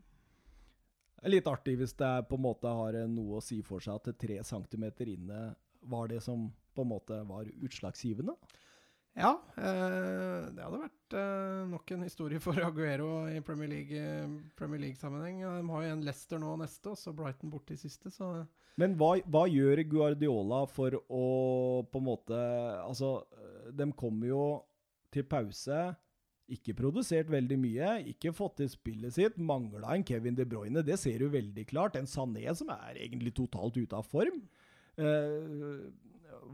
Litt artig hvis det på en måte har eh, noe å si for seg at tre centimeter inne var det som på en måte var utslagsgivende. Ja, eh, det hadde vært eh, nok en historie for Aguero i Premier League-sammenheng. League De har jo en Leicester nå neste, og så Brighton borte i siste, så Men hva, hva gjør Guardiola for å på en måte Altså, de kommer jo til pause. Ikke produsert veldig mye, ikke fått til spillet sitt. Mangla en Kevin De Bruyne, det ser du veldig klart. En Sané som er egentlig totalt ute av form. Eh,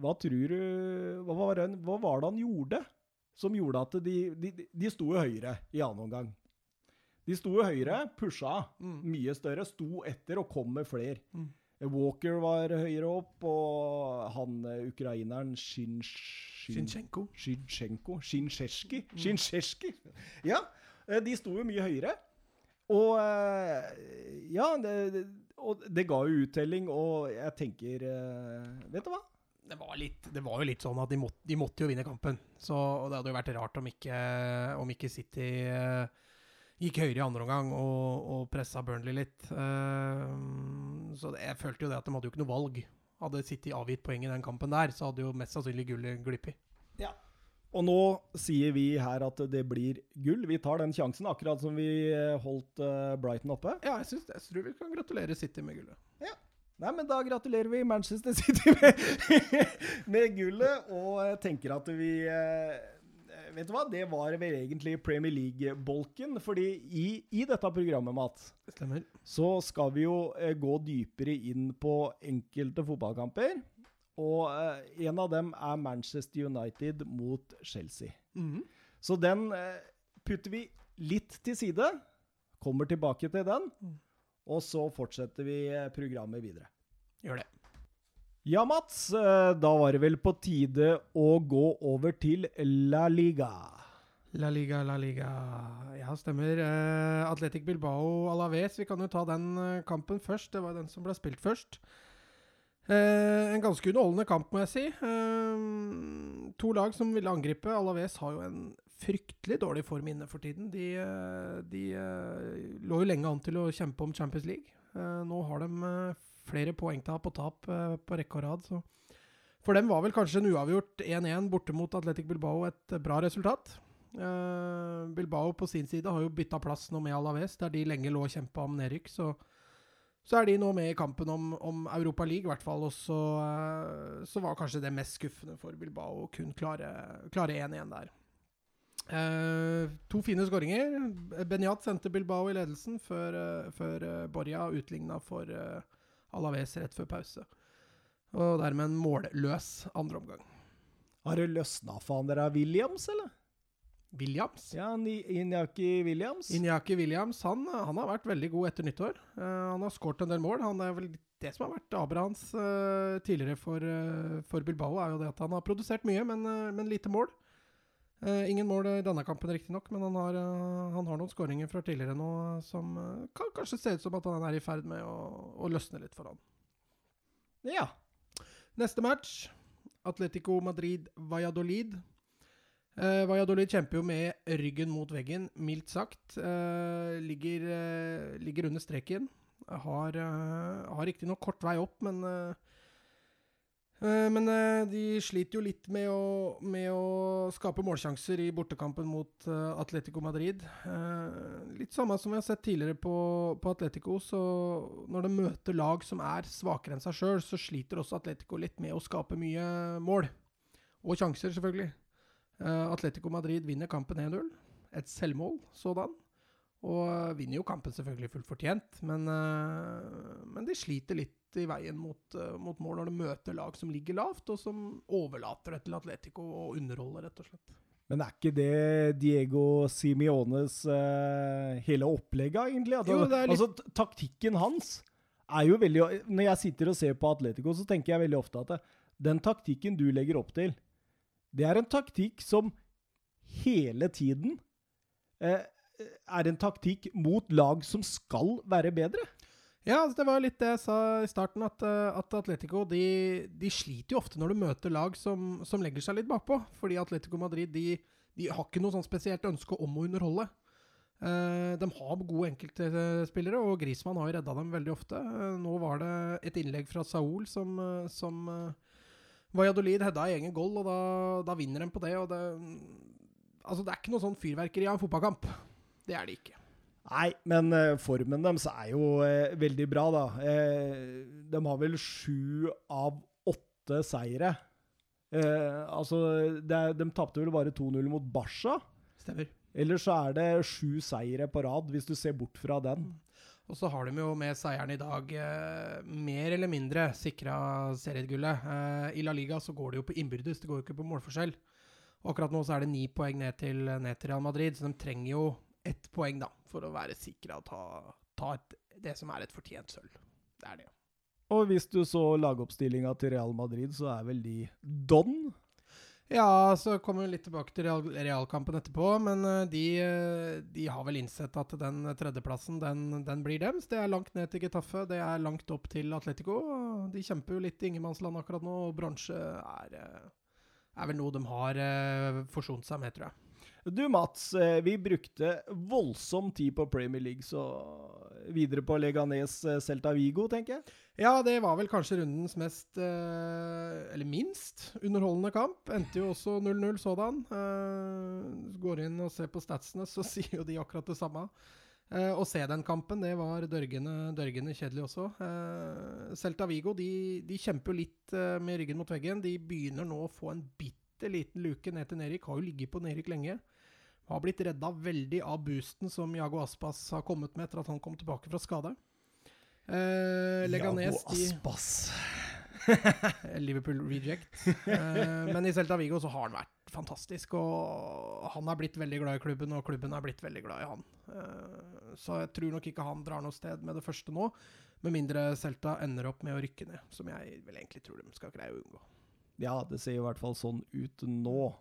hva tror du hva var, det, hva var det han gjorde som gjorde at de, de, de sto høyere i annen omgang? De sto høyere, pusha Mm. mye større, sto etter og kom med flere. Mm. Walker var høyere opp, og han eh, ukraineren Shin, Shin, Shinchenko. Shinchenko Shincheski Ja, eh, de sto jo mye høyere. Og eh, Ja, det, og det ga jo uttelling, og jeg tenker Vet du hva? Det var, litt, det var jo litt sånn at de måtte, de måtte jo vinne kampen. Så det hadde jo vært rart om ikke, om ikke City eh, gikk høyere i andre omgang og, og pressa Burnley litt. Eh, så det, jeg følte jo det at de hadde jo ikke noe valg. Hadde City avgitt poeng i den kampen der, så hadde jo mest sannsynlig gullet glippet. Og nå sier vi her at det blir gull. Vi tar den sjansen, akkurat som vi eh, holdt Brighton oppe. Ja, jeg, synes, jeg tror vi kan gratulere City med gullet. Nei, men da gratulerer vi Manchester City med, med gullet, og jeg tenker at vi eh, Vet du hva, det var vel egentlig Premier League-bolken. fordi i, i dette programmet, Matt, Stemmer. så skal vi jo eh, gå dypere inn på enkelte fotballkamper. Og eh, en av dem er Manchester United mot Chelsea. Mhm. Så den putter vi litt til side. Kommer tilbake til den. Og så fortsetter vi eh, programmet videre. Gjør det. Ja, Mats. eh, Da var det vel på tide å gå over til La Liga. La Liga, La Liga. Ja, stemmer. Eh, Atletic Bilbao Alaves. Vi kan jo ta den kampen først. Det var den som ble spilt først. Eh, en ganske underholdende kamp, må jeg si. Eh, to lag som ville angripe. Alaves har jo en fryktelig dårlig form inne for tiden. De, eh, de eh, lå jo lenge an til å kjempe om Champions League. Eh, nå har de flere poengtap og tap på rekke og rad, for dem var vel kanskje en uavgjort 1-1 borte mot Atletic Bilbao et bra resultat. Bilbao på sin side har jo bytta plass nå med Alaves, der de lenge lå og kjempa om nedrykk. Så, så er de nå med i kampen om, om Europa League, i hvert fall. Og så, så var kanskje det mest skuffende for Bilbao å kun klare 1-1 der. Eh, to fine skåringer. Benyat sendte Bilbao i ledelsen før, uh, før eh, Borja utligna for Alaves rett før pause. Og dermed en målløs andre omgang. Har det løsna for han der av Williams, eller? Williams? Ja, Inyaki Williams. Inyaki Williams han, han har vært veldig god etter nyttår. Han har skåret en del mål. Han er vel Det som har vært Abrahams tidligere for, for Bilbao, er jo det at han har produsert mye, men, men lite mål. Eh, ingen mål i denne kampen, riktignok, men han har, eh, han har noen skåringer fra tidligere nå som eh, kan kanskje se ut som at han er i ferd med å, å løsne litt for han. Ja. Neste match, Atletico Madrid-Valladolid. Eh, Valladolid kjemper jo med ryggen mot veggen, mildt sagt. Eh, ligger, eh, ligger under streken. Har, eh, har riktignok kort vei opp, men eh, Men eh, de sliter jo litt med å, med å skape målsjanser i bortekampen mot eh, Atletico Madrid. Eh, litt samme som vi har sett tidligere på, på Atletico, så når de møter lag som er svakere enn seg sjøl, så sliter også Atletico litt med å skape mye mål. Og sjanser, selvfølgelig. Eh, Atletico Madrid vinner kampen 1-0. Et selvmål sådan. Og eh, vinner jo kampen selvfølgelig fullt fortjent, men, eh, men de sliter litt i veien mot, eh, mot mål når de møter lag som ligger lavt, og som overlater det til Atletico og underholder, rett og slett. Men er ikke det Diego Simiones uh, hele opplegget, egentlig? At, Jo, litt- Altså, taktikken hans er jo veldig Når jeg sitter og ser på Atletico, så tenker jeg veldig ofte at det, den taktikken du legger opp til, det er en taktikk som hele tiden uh, er en taktikk mot lag som skal være bedre. Ja, altså, det var litt det jeg sa i starten, at, eh, at Atletico de, de sliter jo ofte når du møter lag som, som legger seg litt bakpå. Fordi Atletico Madrid de, de har ikke noe sånn spesielt ønske om å underholde. Eh, de har gode enkeltspillere, og Grismann har jo redda dem veldig ofte. Eh, nå var det et innlegg fra Saul som, som Valladolid hedda i egen goal, og da, da vinner de på det. Og det, altså, det er ikke noe sånn fyrverkeri av en fotballkamp. Det er det ikke. Nei, men eh, formen deres er jo eh, veldig bra, da. Eh, de har vel sju av åtte seire. Eh, altså, det, de tapte vel bare 2-0 mot Barca. Stemmer. Eller så er det sju seire på rad, hvis du ser bort fra den. Og så har de jo med seieren i dag eh, mer eller mindre sikra seriegullet. I La Liga så går det jo på innbyrdes, det går jo ikke på målforskjell. Og akkurat nå så er det ni poeng ned til, ned til Real Madrid, så de trenger jo ett poeng da, for å være sikra å ta, ta et, det som er et fortjent sølv. Det er det. Og hvis du så lagoppstillinga til Real Madrid, så er vel de don. Ja, så kommer vi litt tilbake til real, realkampen etterpå, men eh, de, eh, de har vel innsett at den tredjeplassen, den, den blir dems. Det er langt ned til Getafe, det er langt opp til Atletico. De kjemper jo litt i ingenmannsland akkurat nå, og bronse er, eh, er vel noe de har forsont seg med, tror jeg. Du Mats, eh, vi brukte voldsom tid på Premier League, så videre på Leganes eh, Celta Vigo, tenker jeg. Ja, det var vel kanskje rundens mest, eh, eller minst, underholdende kamp. Endte jo også 0-0 sådan. Går inn og ser på statsene, så sier jo de akkurat det samme. Å se den kampen, det var dørgende, dørgende kjedelig også. Celta Vigo de, de kjemper jo litt med ryggen mot veggen. De begynner nå å få en bitte liten luke ned til Nerik. Har jo ligget på Nerik lenge. Har blitt redda veldig av boosten som Jago Aspas har kommet med etter at han kom tilbake fra skade. Eh, Leganes Jago Aspas. Liverpool reject. Eh, men i Celta Vigo så har han vært fantastisk. Og han er blitt veldig glad i klubben, og klubben er blitt veldig glad i han. Eh, så jeg tror nok ikke han drar noe sted med det første nå. Med mindre Celta ender opp med å rykke ned, som jeg vel egentlig tror de skal greie å unngå. Ja, det ser i hvert fall sånn ut nå.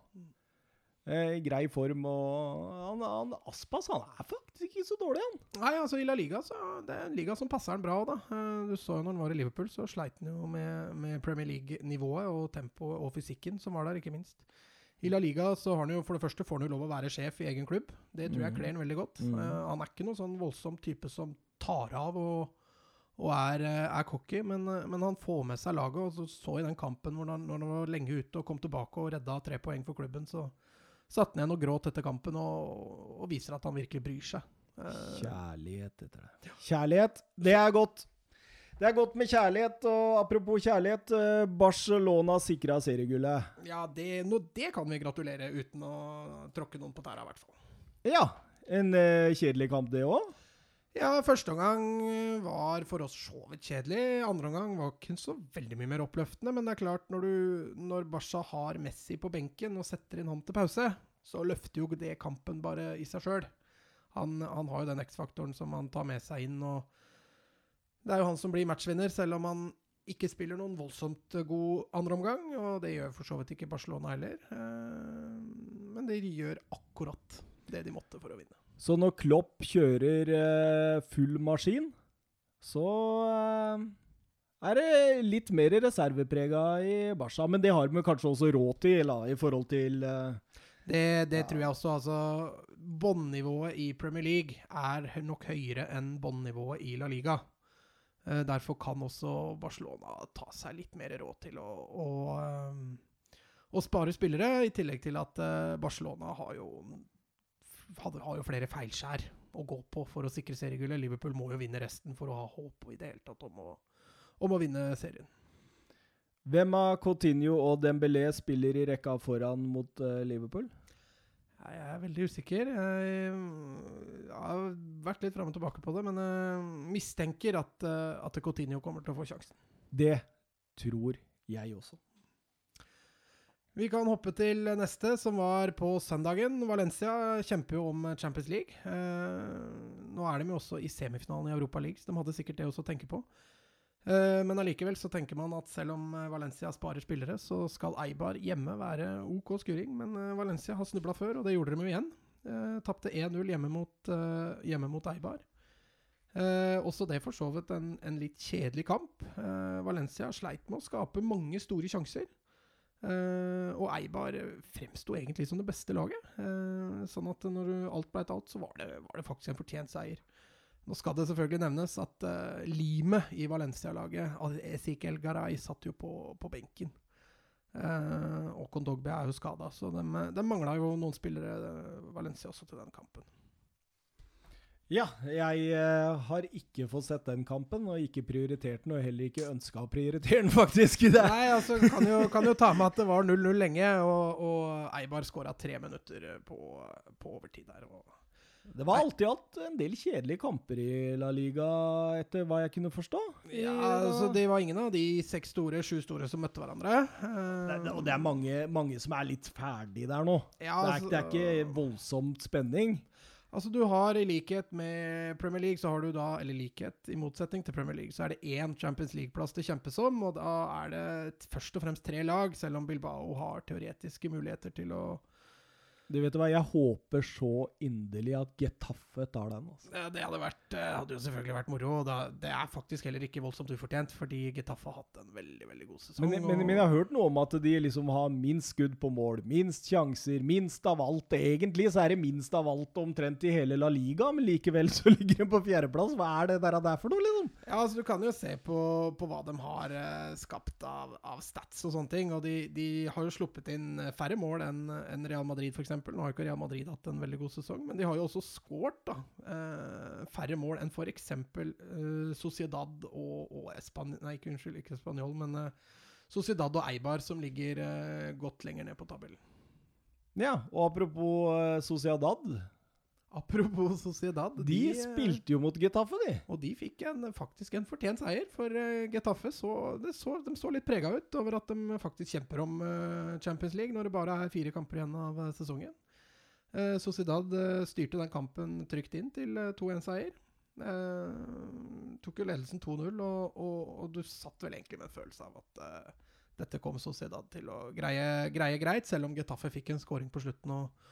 Eh, grei form og han, han, Aspas han er faktisk ikke så dårlig, han. Nei, altså i La Liga så det er en liga som passer han bra da. Eh, Du så jo når han var i Liverpool, så sleit han jo med, med Premier League-nivået og tempoet og fysikken som var der, ikke minst. I La Liga så har han jo for det første får han jo lov å være sjef i egen klubb. Det tror jeg Mhm. kler han veldig godt. Mm. Uh, han er ikke noen sånn voldsom type som tar av og, og er, eh, er cocky, men, men han får med seg laget. Og så, så i den kampen hvor han, når han var lenge ute og kom tilbake og redda tre poeng for klubben, så satte ned og gråt etter kampen og, og viser at han virkelig bryr seg. Eh, Kjærlighet heter det. Kjærlighet, det er godt. Det er godt med kjærlighet, og apropos kjærlighet, eh, Barcelona sikra seriegullet. Ja, det, no, det kan vi gratulere uten å tråkke noen på tæra, i hvert fall. Ja, en uh, kjedelig kamp det òg. Ja, første omgang var for oss så vidt kjedelig. Andre omgang var ikke så veldig mye mer oppløftende. Men det er klart, når, du, når Barca har Messi på benken og setter inn ham til pause, så løfter jo det kampen bare i seg sjøl. Han, han har jo den X-faktoren som han tar med seg inn. og Det er jo han som blir matchvinner, selv om han ikke spiller noen voldsomt god andreomgang. Og det gjør for så vidt ikke Barcelona heller. Eh, Men de gjør akkurat det de måtte for å vinne. Så når Klopp kjører eh, full maskin, så eh, er det litt mer reserveprega i Barca. Men det har vi kanskje også råd til, da, i forhold til eh, Det, det Ja. tror jeg også. Altså, Båndnivået i Premier League er nok høyere enn båndnivået i La Liga. Eh, derfor kan også Barcelona ta seg litt mer råd til å, å, ehm, å spare spillere, i tillegg til at eh, Barcelona har jo, hadde, har jo flere feilskjær å gå på for å sikre seriegullet. Liverpool må jo vinne resten for å ha håp i det hele tatt om å, om å vinne serien. Hvem av Coutinho og Dembélé spiller i rekka foran mot eh, Liverpool? Jeg er veldig usikker. Jeg, jeg har vært litt fram og tilbake på det, men jeg mistenker at, eh, at Coutinho kommer til å få sjansen. Det tror jeg også. Vi kan hoppe til neste, som var på søndagen. Valencia kjemper jo om Champions League. Eh, nå er de jo også i semifinalen i Europa League, så de hadde sikkert det også å tenke på. Eh, men allikevel så tenker man at selv om eh, Valencia sparer spillere, så skal Eibar hjemme være OK skuring. Men Valencia har snubla før, og det gjorde de jo igjen. Eh, Tapte 1-0 hjemme, hjemme mot Eibar. Eh, også det for så vidt en, en litt kjedelig kamp. Eh, Valencia sleit med å skape mange store sjanser. Eh, og Eibar fremsto egentlig som det beste laget. Uh, sånn at når alt ble talt så var det, var det faktisk en fortjent seier. Nå skal det selvfølgelig nevnes at uh, limet i Valencia-laget, Ezekiel Garay, satt jo på, på benken. Uh, og Kondogbe er jo skada, så de, de mangla jo noen spillere, Valencia, også til den kampen. Ja, jeg eh, har ikke fått sett den kampen, og ikke prioritert den, og heller ikke ønska å prioritere den, faktisk. i det. Nei, altså, kan jo, kan jo ta med at det var 0-0 lenge, og, og Eibar skåra tre minutter på, på overtid der. Det var alltid alt en del kjedelige kamper i La Liga, etter hva jeg kunne forstå. Ja, altså, det var ingen av de seks store, sju store som møtte hverandre. det, det, og det er mange, mange som er litt ferdig der nå. ja, det, er, altså, det er ikke voldsomt spenning. Altså Du har i likhet med Premier League, så har du da, eller likhet i motsetning til Premier League, så er det én Champions League-plass det kjempes om, og da er det først og fremst tre lag, selv om Bilbao har teoretiske muligheter til å Du vet hva, Jeg håper så inderlig at Getafe tar den. Altså. Det, Det hadde, vært, eh, hadde jo selvfølgelig vært moro, da, det er faktisk heller ikke voldsomt ufortjent, fordi Getafe har hatt en veldig veldig god sesong. Men, men, men jeg har hørt noe om at de liksom har minst skudd på mål, minst sjanser, minst av alt. Egentlig så er det minst av alt omtrent i hele La Liga, men likevel så ligger de på fjerdeplass. Hva er det der, der for noe, liksom? Ja, altså Du kan jo se på, på hva de har eh, skapt av, av stats og sånne ting. og De, de har jo sluppet inn eh, færre mål enn en Real Madrid, f.eks. Nå har ikke Real Madrid hatt en veldig god sesong, men de har jo også skåret da, eh, færre mål enn f.eks. Eh, Sociedad og, og Espan... Nei, ikke unnskyld, ikke Spanjol, men eh, Sociedad og Eibar, som ligger godt lenger ned på tabellen. Ja, og apropos Sociedad. Apropos Sociedad. De, de spilte jo mot Getafe, de. Og de fikk en, faktisk en fortjent seier, for uh, Getafe så, så, de så litt prega ut over at de faktisk kjemper om uh, Champions League når det bare er fire kamper igjen av sesongen. Sociedad styrte den kampen trygt inn til 2-1-seier. tok jo ledelsen 2-0, og, og, og, du satt vel egentlig med en følelse av at dette kom Sociedad til å greie, greie greit, selv om Getafe fikk en scoring på slutten. og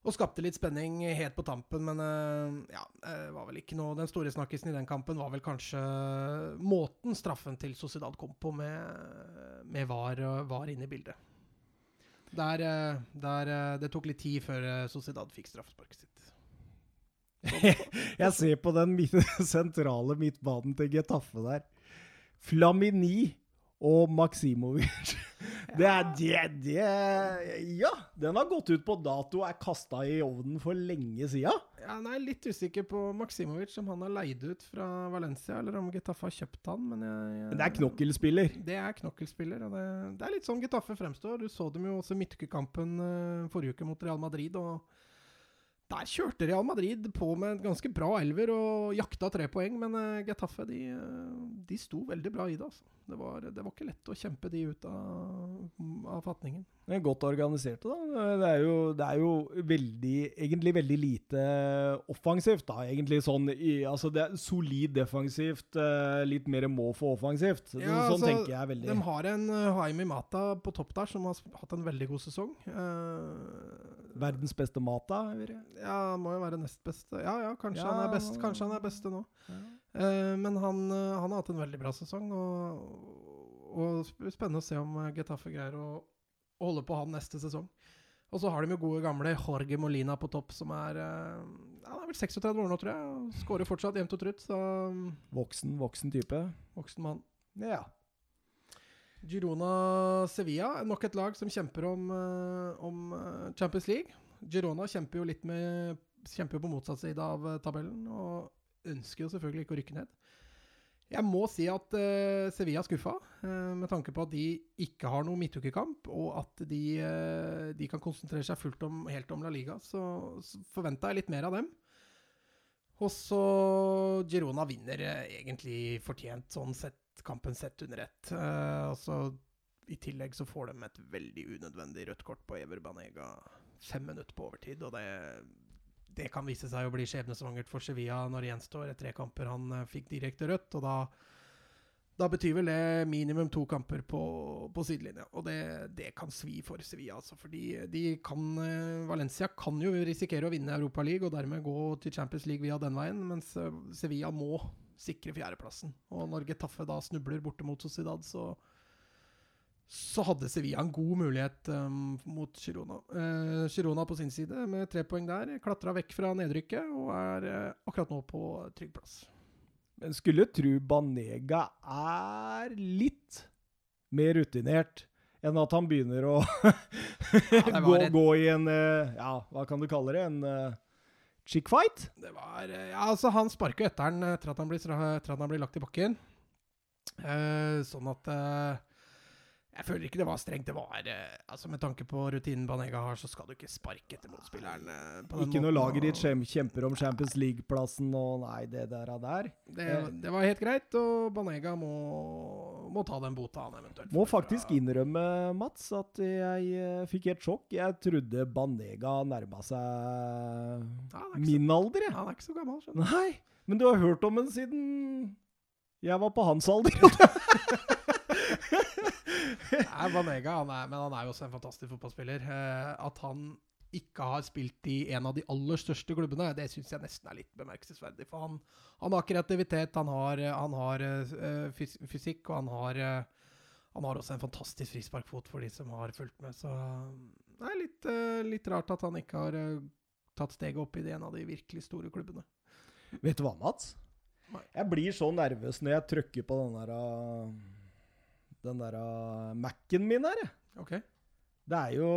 og skapte litt spenning helt på tampen, men uh, ja, det var vel ikke noe Den store snakkisen i den kampen var vel kanskje måten straffen til Sociedad kom på, med, med VAR, var inne i bildet. Der, eh, der, eh, Det tok litt tid før Sociedad fikk straffesparket sitt. Jeg ser på den sentrale midtbanen til Getafe der. Flamini og Maksimovic. Det er det, det Ja, den har gått ut på dato og er kasta i ovnen for lenge sida. Ja, er litt usikker på Maksimovic, om han har leid ut fra Valencia, eller om Getafe har kjøpt han. Men, jeg, jeg, det er knokkelspiller. Det er knokkelspiller, og det, det er litt sånn Getafe fremstår. Du så dem jo også i midtukekampen uh, forrige uke mot Real Madrid. og der kjørte Real Madrid på med en ganske bra elver og jakta tre poeng, men uh, Getafe de, de, sto veldig bra i det. altså. Det var, det var ikke lett å kjempe de ut av, av fatningen. Er godt organisert, da. Det er, jo, det er jo veldig, egentlig veldig lite offensivt, da. Egentlig sånn i, Altså, det er solid defensivt, uh, litt mer må for offensivt. Ja, sånn altså, tenker jeg veldig. De har en uh, Haimi Mata på topp der, som har hatt en veldig god sesong. Uh, Verdens beste Mata? Ja, må jo være nest beste. Ja, ja, kanskje, ja, han, er best, kanskje han er beste nå. Ja. Uh, men han, han, har hatt en veldig bra sesong, og, og spennende å se om Getafe greier å holde på han neste sesong. Og så har de jo gode gamle Jorge Molina på topp, som er ja, Han er vel 36 år nå, tror jeg. Og Skårer fortsatt jevnt og trutt. Så Voksen, voksen type? Voksen mann. Ja. Girona Sevilla, nok et lag som kjemper om, om Champions League. Girona kjemper jo litt med Kjemper jo på motsatt side av tabellen og ønsker jo selvfølgelig ikke å rykke ned. Jeg må si at uh, Sevilla skuffa, uh, med tanke på at de ikke har noen midtukekamp, og at de, uh, de, kan konsentrere seg fullt om, helt om La Liga. Så, så forventa jeg litt mer av dem. Og så Girona vinner egentlig fortjent sånn sett, kampen sett under ett. og så I tillegg så får de et veldig unødvendig rødt kort på Ever Banega fem minutter på overtid, og det, det kan vise seg å bli skjebnesvangert for Sevilla når det gjenstår tre kamper. Han uh, fikk direkte rødt, og da, da, betyr vel det minimum to kamper på, på sidelinja. Og det, det, kan svi for Sevilla, altså, fordi de kan, uh, Valencia kan jo risikere å vinne Europa League og dermed gå til Champions League via den veien, mens uh, Sevilla må sikre fjerdeplassen. Og når Getafe da snubler borte mot Sociedad, så så hadde Sevilla en god mulighet um, mot Girona. Uh, Girona på sin side, med tre poeng der, klatra vekk fra nedrykket og er uh, akkurat nå på trygg plass. Men skulle tro Banega er litt mer rutinert enn at han begynner å ja, gå, gå, i en uh, Ja, hva kan du kalle det? En chick fight? Det var Ja, altså, han sparker etter han blir, etter at han blir lagt i bakken. sånn at jeg føler ikke det var strengt. Det var eh, altså Med tanke på rutinen Banega har, så skal du ikke sparke etter motspilleren. Eh, på ikke noe laget ditt kjemper om Champions League-plassen og nei, det der og der. Det, det, var helt greit, og Banega må, må ta den bota han eventuelt Må faktisk innrømme, Mats, at jeg uh, fikk et sjokk. Jeg trodde Banega nærma seg ja, min alder, jeg. Han er ikke så gammel. Skjønner. Nei, men du har hørt om den siden jeg var på hans alder. er Vanega, han er, men han er jo også en fantastisk fotballspiller. Eh, at han ikke har spilt i en av de aller største klubbene, det syns jeg nesten er litt bemerkelsesverdig. For han, han har kreativitet, han har, han har uh, fysikk, og han har, uh, han har også en fantastisk frisparkfot for de som har fulgt med. Så det er litt, uh, litt rart at han ikke har tatt steget opp i en av de virkelig store klubbene. Vet du hva, Mats? Jeg blir så nervøs når jeg trykker på den der den der uh, Mac-en min her. Ok. Det er jo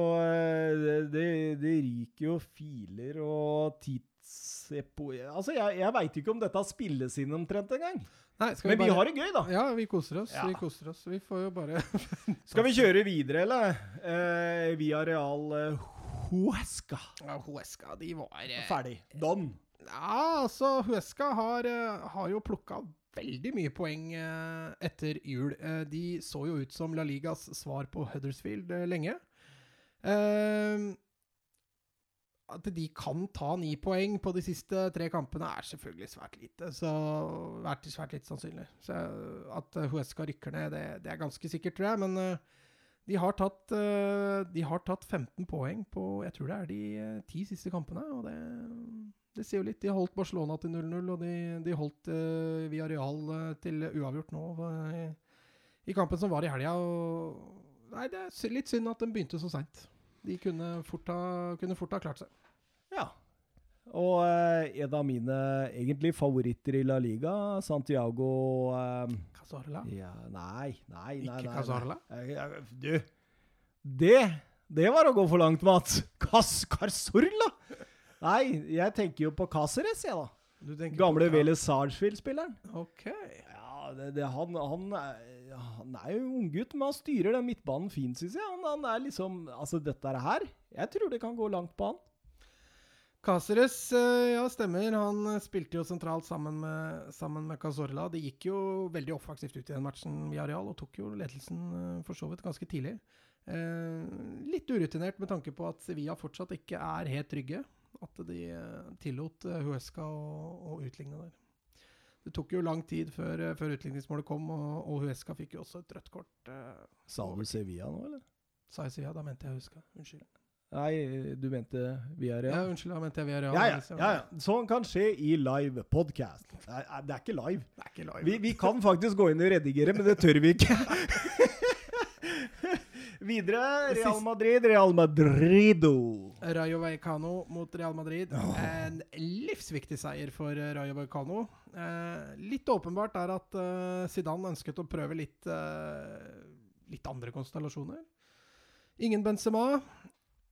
det, det, det, ryker jo filer og tidsepo... Altså, jeg, jeg veit ikke om dette spilles inn omtrent engang. Nei, vi Men bare... vi har det gøy, da. Ja, vi koser oss. Ja. Vi koser oss. Vi får jo bare Skal vi kjøre videre, eller? Eh, via Real eh, Huesca. Ja, Huesca, de var eh, Ferdig. Don. Ja, altså, Huesca har, eh, har jo plukka veldig mye poeng eh, etter jul. Eh, de så jo ut som La Ligas svar på Huddersfield eh, lenge. At de kan ta ni poeng på de siste tre kampene, er selvfølgelig svært lite. Så vært svært lite sannsynlig. Så at Huesca rykker ned, det, det er ganske sikkert, tror jeg. Men de har, tatt, eh, de har tatt 15 poeng på jeg tror det er de eh, ti siste kampene. Og det, det sier jo litt. De har holdt Barcelona til 0-0, og de, de holdt uh, eh, til uavgjort nå i, i kampen som var i helga. Nei, det er litt synd at den begynte så seint. De kunne fort, ha, kunne fort ha klart seg. Ja. Og eh, en av mine egentlig favoritter i La Liga, Santiago eh, Cazorla? ja, Nei, nei, nei. Ikke Cazorla? Du, det Det var å gå for langt, Mats. Cas Carzorla? Nei, jeg tenker jo på Caceres, jeg, da. Du Gamle Vélez Sarsfield-spilleren. Ok. Ja, det, det, han, han, er, han er jo unggutt, men han styrer den midtbanen fint, syns jeg. Han, han er liksom Altså, dette her Jeg tror det kan gå langt på han. Cáceres, eh, ja, stemmer. Han eh, spilte jo sentralt sammen med, sammen med Cazorla. Det gikk jo veldig offensivt ut i den matchen i areal, og tok jo ledelsen eh, for så vidt ganske tidlig. Eh, litt urutinert med tanke på at Sevilla fortsatt ikke er helt trygge. At de tillot Huesca å, å utligne der. Det tok jo lang tid før, før utligningsmålet kom, og, og Huesca fikk jo også et rødt kort. Eh, Sa du Sevilla nå, eller? sa jeg Sevilla, da mente jeg Huesca. Unnskyld. Nei, du mente via Ja, unnskyld, da mente jeg via Real. Ja, ja, ja, ja. Sånn kan skje i live podcast. Det er, det er ikke live. Det er ikke live. Vi, vi kan faktisk gå inn og redigere, men det tør vi ikke. Videre Real Madrid, Real Madrido. Rayo Vallecano mot Real Madrid. En livsviktig seier for eh, Rayo Vallecano. Eh, litt åpenbart er at eh, Zidane ønsket å prøve litt, eh, litt andre konstellasjoner. Ingen Benzema,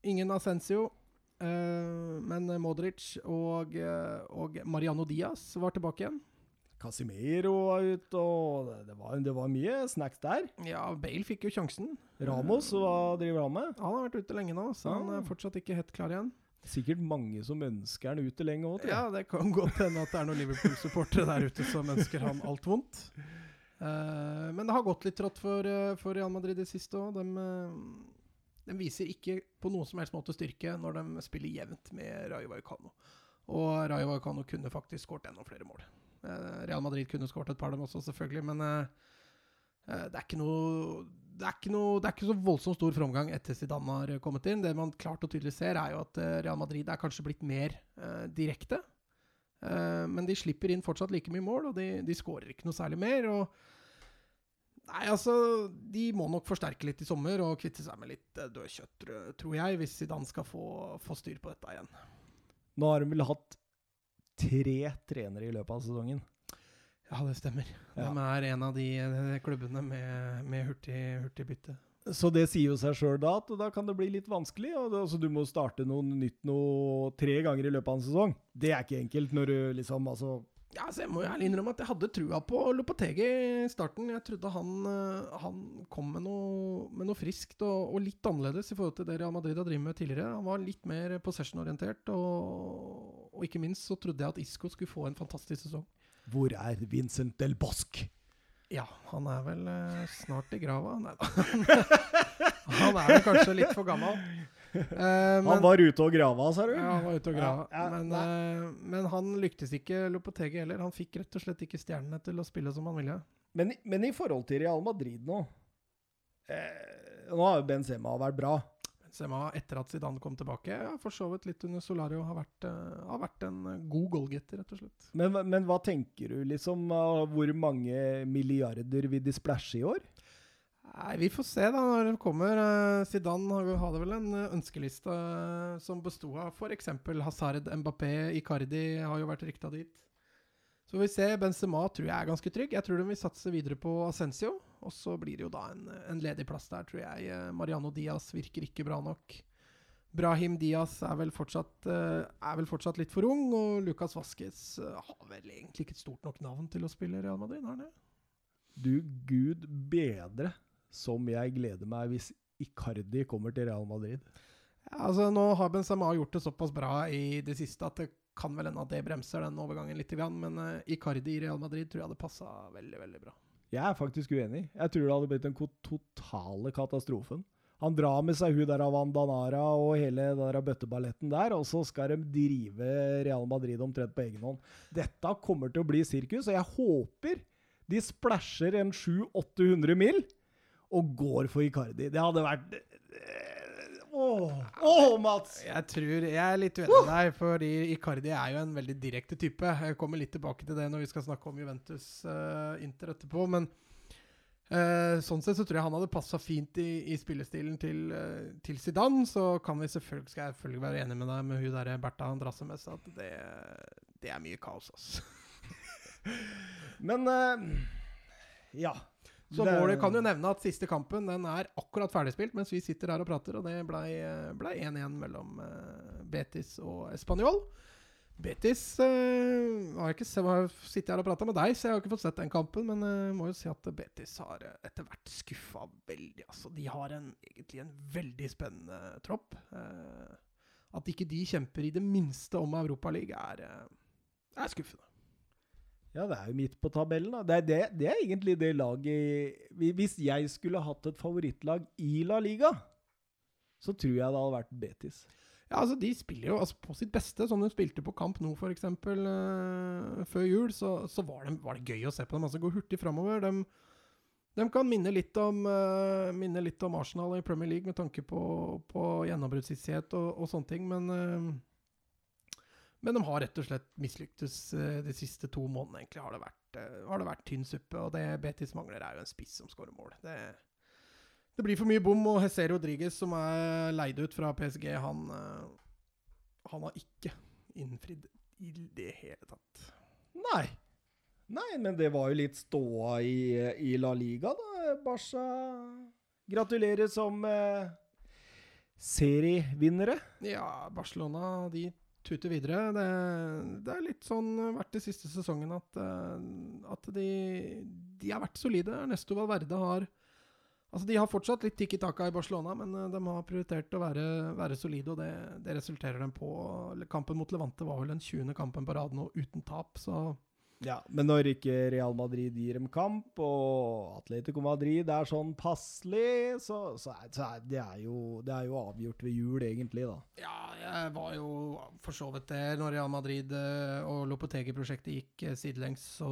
ingen Ascencio. eh, men Modric og, eh, og Mariano Diaz var tilbake igjen. Casimiro var ute, og det- var, det var mye snacks der. Ja, Bale fikk jo sjansen. Ramos, hva driver han med? Han har vært ute lenge nå, så han er fortsatt ikke helt klar igjen. Sikkert mange som ønsker han ute lenge òg. Ja, det kan godt hende at det er noen Liverpool-supportere der ute som ønsker han alt vondt. Eh, men det har gått litt trått for, for Real Madrid i det siste òg. De, de viser ikke på noen som helst måte styrke når de spiller jevnt med Rayo Vallecano. Og Rayo Vallecano kunne faktisk skåret enda flere mål. Eh, Real Madrid kunne skåret et par, dem også, selvfølgelig, men eh, eh, det er ikke noe det er, ikke noe, det er ikke så voldsomt stor framgang etter Zidane har kommet inn. Det man klart og tydelig ser, er jo at Real Madrid er kanskje blitt mer direkte. Men de slipper inn fortsatt like mye mål, og de, de skårer ikke noe særlig mer. Og Nei, altså De må nok forsterke litt i sommer og kvitte seg med litt eh, dødkjøtt, tror- jeg, hvis Zidane skal få, få styr på dette igjen. Nå har hun vel hatt tre trenere i løpet av sesongen. Ja, det stemmer. Ja. De er en av de eh, klubbene med, med hurtig, hurtig bytte. Så det sier jo seg sjøl da at da kan det bli litt vanskelig. og det, altså, Du må starte noe nytt noe tre ganger i løpet av en sesong. Det er ikke enkelt når du liksom altså Ja, så Jeg må jo ærlig innrømme at jeg hadde trua på Lopetegi i starten. Jeg trodde han, eh, han kom med noe, med noe friskt og, og litt annerledes i forhold til det Real Madrid har drevet med tidligere. Han var litt mer possession-orientert, og, og ikke minst så trodde jeg at Isco skulle få en fantastisk sesong. Hvor er Vincent del Bosque? Ja, han er vel eh, snart i grava. Nei da. han er vel kanskje litt for gammel. Eh, men- Han var ute og grava, sa du? Ja, han var ute og grava. Ja, ja, men, eh, men han lyktes ikke, Lopetegi heller. Han fikk rett og slett ikke stjernene til å spille som han ville. Men, men i forhold til Real Madrid nå eh, Nå har jo Benzema vært bra. Benzema, etter at Zidane kom tilbake, ja, for så vidt litt under Solario, har vært, uh, har vært en god goalgetter, rett og slett. Men, men hva tenker du, liksom? uh, Hvor mange milliarder vil de splæsje i år? Nei, Vi får se da når det kommer. Eh, Zidane hadde vel en eh, ønskeliste eh, som besto av f.eks. Hazard, Mbappé, Icardi har jo vært rykta dit. Så vi se. Benzema tror jeg er ganske trygg. Jeg tror de vil satse videre på Ascencio. Og så blir det jo da en, en ledig plass der, tror jeg. Mariano Diaz virker ikke bra nok. Brahim Diaz er vel fortsatt, er vel fortsatt litt for ung, og Lucas Vasques har vel egentlig ikke et stort nok navn til å spille Real Madrid, har han det? Du gud bedre som jeg gleder meg hvis Icardi kommer til Real Madrid. Ja, Altså, nå har Benzema gjort det såpass bra i det siste at det kan vel hende at det bremser den overgangen litt. Men uh, Icardi i Real Madrid tror jeg hadde passa veldig, veldig bra. Jeg er faktisk uenig. Jeg tror det hadde blitt den totale katastrofen. Han drar med seg hun der av Vandanara og hele der bøtteballetten der, og så skal de drive Real Madrid omtrent på egen hånd. Dette kommer til å bli sirkus, og jeg håper de splæsjer en 700-800 mil og går for Icardi. Det hadde vært Åh, oh, Mats! Jeg tror jeg er litt uenig med deg, fordi Icardi er jo en veldig direkte type. Jeg kommer litt tilbake til det når vi skal snakke om Juventus uh, Inter etterpå. Men uh, sånn sett så tror jeg han hadde passa fint i, i, spillestilen til, uh, til Zidane. Så kan vi selvfølgelig, skal jeg selvfølgelig være enig med deg med hun der Bertha Andrassemes at det, det, er mye kaos, altså. men ja. Så det... målet kan jo nevne at siste kampen den er akkurat ferdigspilt mens vi sitter her og prater, og det ble 1-1 mellom uh, Betis og Español. Betis uh, har jeg ikke sittet her og prata med deg, så jeg har ikke fått sett den kampen. Men uh, må jo si at Betis har etter hvert skuffa veldig. Altså, de har en, egentlig en veldig spennende tropp. at ikke de kjemper i det minste om Europaligaen, er, er skuffende. Ja, det er jo midt på tabellen. da. Det er, det, det er egentlig det laget Hvis jeg skulle hatt et favorittlag i La Liga, så tror jeg det hadde vært Betis. Ja, altså De spiller jo altså, på sitt beste, som de spilte på Kamp nå f.eks. Uh, før jul. Så, så var, det, var, det, gøy å se på dem. altså Gå hurtig framover. De, de, kan minne litt, om, uh, minne litt om Arsenal i Premier League med tanke på, på gjennombruddshissighet og, og, sånne ting. Men uh, men de har rett og slett mislyktes uh, de siste to månedene. egentlig har det vært, uh, har det vært tynn suppe. Og det Betis mangler, er jo en spiss som skårer mål. Det, det, blir for mye bom. Og Hesse Rodriguez, som er leid ut fra PSG, han, uh, han har ikke innfridd i det hele tatt. Nei. Nei, men det var jo litt ståa i, i La Liga, da. Barca gratulerer som serievinnere. Ja, Barcelona de tuter videre. Det, det, er litt sånn vært de siste sesongen at, uh, at de, de, har vært solide. Ernesto Valverde har Altså De har fortsatt litt tikk i taka i Barcelona, men uh, de har prioritert å være, være solide, og det, det, resulterer dem på Kampen mot Levante var vel den 20. kampen på rad nå uten tap, så ja, men når ikke Real Madrid gir dem kamp, og Atletico Madrid er sånn passelig, så, så, er, så er, det, er jo, det, er jo, avgjort ved jul, egentlig, da. Ja, jeg var jo for så vidt der når Real Madrid eh, og Lopetegi-prosjektet gikk eh, sidelengs, så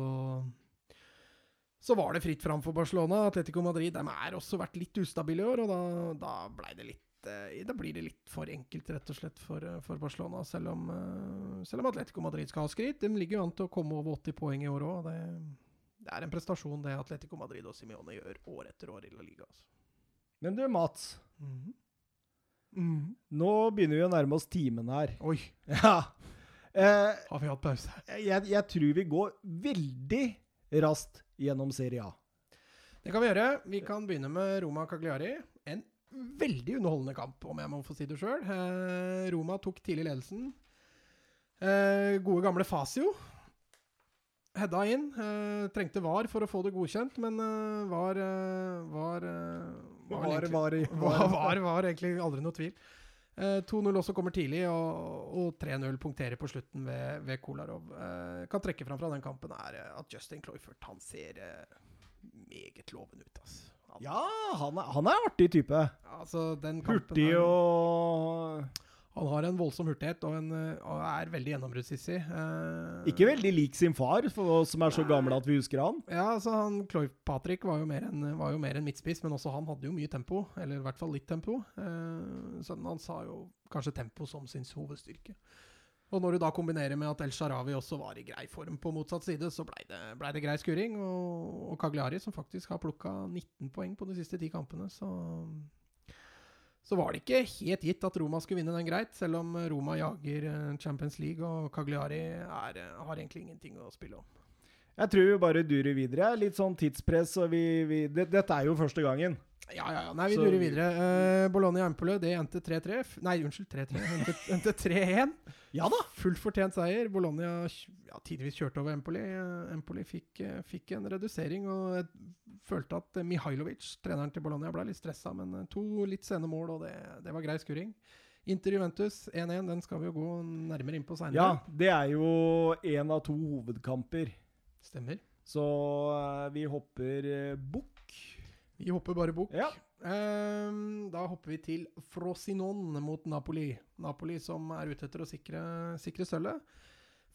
så var det fritt fram for Barcelona. Atletico Madrid de er også vært litt ustabile i år, og da, da blei det litt da blir det litt for enkelt, rett og slett, for, eh, for Barcelona. Selv om, eh, selv om, Atletico Madrid skal ha skritt. De ligger jo an til å komme over 80 poeng i år òg. Det, det, er en prestasjon det Atletico Madrid og Simione gjør år etter år i La Liga. Altså. Men du, Mats. Mm -hmm. Mm. Nå begynner vi å nærme oss timen her. Oi. Ja. Eh, Har vi hatt pause? Jeg, jeg, tror vi går veldig raskt gjennom Serie A. Det kan vi gjøre. Vi kan begynne med Roma Cagliari. En veldig underholdende kamp, om jeg må få si det sjøl. Eh, Roma tok tidlig ledelsen. Eh, gode, gamle Fasio hedda inn. Eh, trengte VAR for å få det godkjent, men eh, VAR eh, var, var, var, var, var, var egentlig aldri noe tvil. 2-0 eh, også kommer tidlig, og, og 3-0 punkterer på slutten ved, ved Kolarov. kan trekke fram fra den kampen er at Justin Cloyford han ser meget lovende ut. Altså. Han, ja, han er, han er artig type. Altså, Hurtig og Han har en voldsom hurtighet og, en, og er veldig gjennombruddshissig. Uh, Ikke veldig lik sin far, som er så gammel at vi husker han. Ja, altså han, Cloy Patrick var jo, mer en, var jo mer en midtspiss, men også han hadde jo mye tempo. Eller i hvert fall litt tempo. Uh, så han sa jo kanskje tempo som sin hovedstyrke. Og når du da kombinerer med at El Sharawi også var i grei form på motsatt side, så blei det, ble det grei skuring. Og, og Cagliari, som faktisk har plukka 19 poeng på de siste ti kampene, så så var det ikke helt gitt at Roma skulle vinne den greit, selv om Roma jager eh, Champions League og Cagliari er, eh, har egentlig ingenting å spille om. Jeg tror vi bare durer videre. Litt sånn tidspress. vi, vi det, Dette er jo første gangen. Ja, ja, ja. Nei, vi durer videre. Uh, Bologna-Empole, det endte 3-3. Nei, unnskyld, 3-3. Endte 3-1. Ja da! Fullt fortjent seier. Bologna ja, tidvis kjørte over Empoli. Uh, Empoli fikk, uh, fikk, en redusering, og jeg følte at Mihailovic, treneren til Bologna, ble litt stressa, men to litt sene mål, og det, det var grei skuring. Inter Juventus 1-1, den skal vi jo gå nærmere inn på seinere. Ja, det er jo én av to hovedkamper. Stemmer. Så eh, vi hopper eh, bukk. Vi hopper bare bukk. Ja. Um, da hopper vi til Frosinon mot Napoli. Napoli som er ute etter å sikre, sikre sølvet.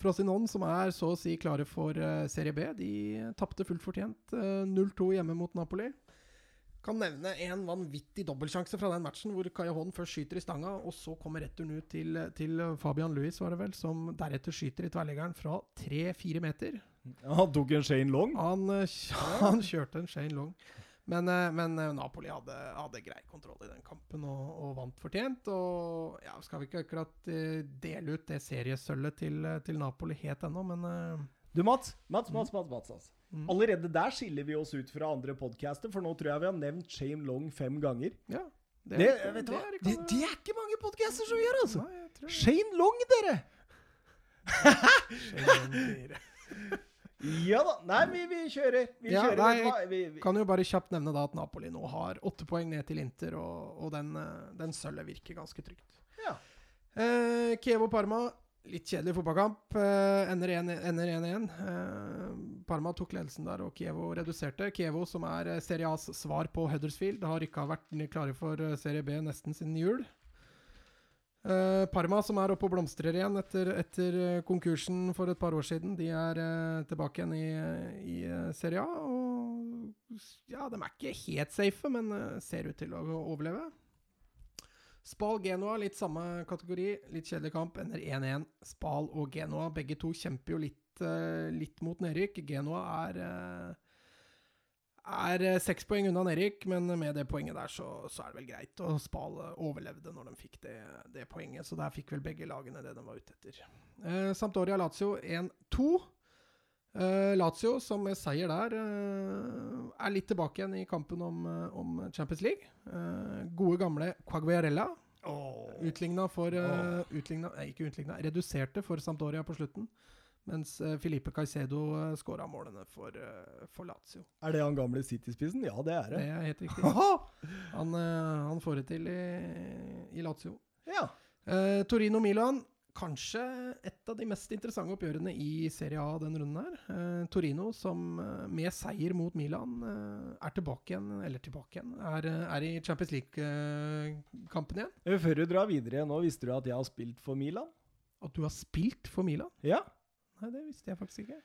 Frosinon som er så å si klare for uh, Serie B. De tapte fullt fortjent. uh, 0-2 hjemme mot Napoli. Kan nevne en vanvittig dobbeltsjanse fra den matchen, hvor Kaja først skyter i stanga, og så kommer returen ut til, til Fabian Louis, var det vel, som deretter skyter i tverrleggeren fra tre-fire meter. Han tok en Shane Long. Han, eh, han kjørte en Shane Long. Men, eh, men eh, Napoli hadde, hadde grei kontroll i den kampen og, og vant fortjent. Og ja, skal vi ikke akkurat eh, dele ut det seriesølvet til, til Napoli helt ennå, men Du, Mats. Mats, Mats, Mats, Mats altså. Mm. Allerede der skiller vi oss ut fra andre podcaster, for nå tror jeg vi har nevnt Shane Long fem ganger. ja. Det, vet du hva? er Det, det er ikke mange podcaster som gjør, altså! Nei, Shane Long, dere! Shane Long blir- Ja da. Nei, vi, vi kjører. Vi Ja, kjører. nei, vet? Vi, vi. Kan jo bare kjapt nevne da at Napoli nå har åtte poeng ned til Inter, og, og den, eh, den sølvet virker ganske trygt. Ja. Eh, Kievo-Parma, litt kjedelig fotballkamp. Eh, ender 1 ender 1-1. Eh, Parma tok ledelsen der, og Kievo reduserte. Kievo, som er eh, Serie A's svar på Huddersfield, har ikke vært klare for eh, Serie B nesten siden jul. Eh, Parma, som er oppe og blomstrer igjen etter, etter eh, konkursen for et par år siden, de er uh, tilbake igjen i, i Serie A. Og ja, de er ikke helt safe, men uh, ser ut til å overleve. Spal Genoa, litt samme kategori. Litt kjedelig kamp. Ender 1-1. Spal og Genoa, begge to kjemper jo litt, litt mot nedrykk. Genoa er er eh, seks poeng unna Erik, men med det poenget der så, så er det vel greit. Og Spal eh, overlevde når de fikk det, det poenget, så der fikk vel begge lagene det de var ute etter. Eh, Sampdoria Lazio 1-2. Eh, Lazio, som med seier der, eh, er litt tilbake igjen i kampen om, eh, om Champions League. Eh, gode, gamle Quagliarella utligna for uh, utligna, Nei, ikke utligna, reduserte for Sampdoria på slutten. Mens uh, Filipe Caicedo uh, skåra målene for, eh, for Lazio. Er det han gamle City-spissen? Ja, det er Det det. er helt riktig. Han, eh, han får det til i, i Lazio. Ja. Eh, Torino-Milan, kanskje et av de mest interessante oppgjørene i Serie A denne runden her. Eh, Torino som eh, med seier mot Milan eh, er tilbake igjen, eller tilbake igjen, er, eh, er i Champions League-kampen igjen. Eh, Før du drar videre nå, visste du at jeg har spilt for Milan? At du har spilt for Milan? Ja. Nei, det visste jeg faktisk ikke.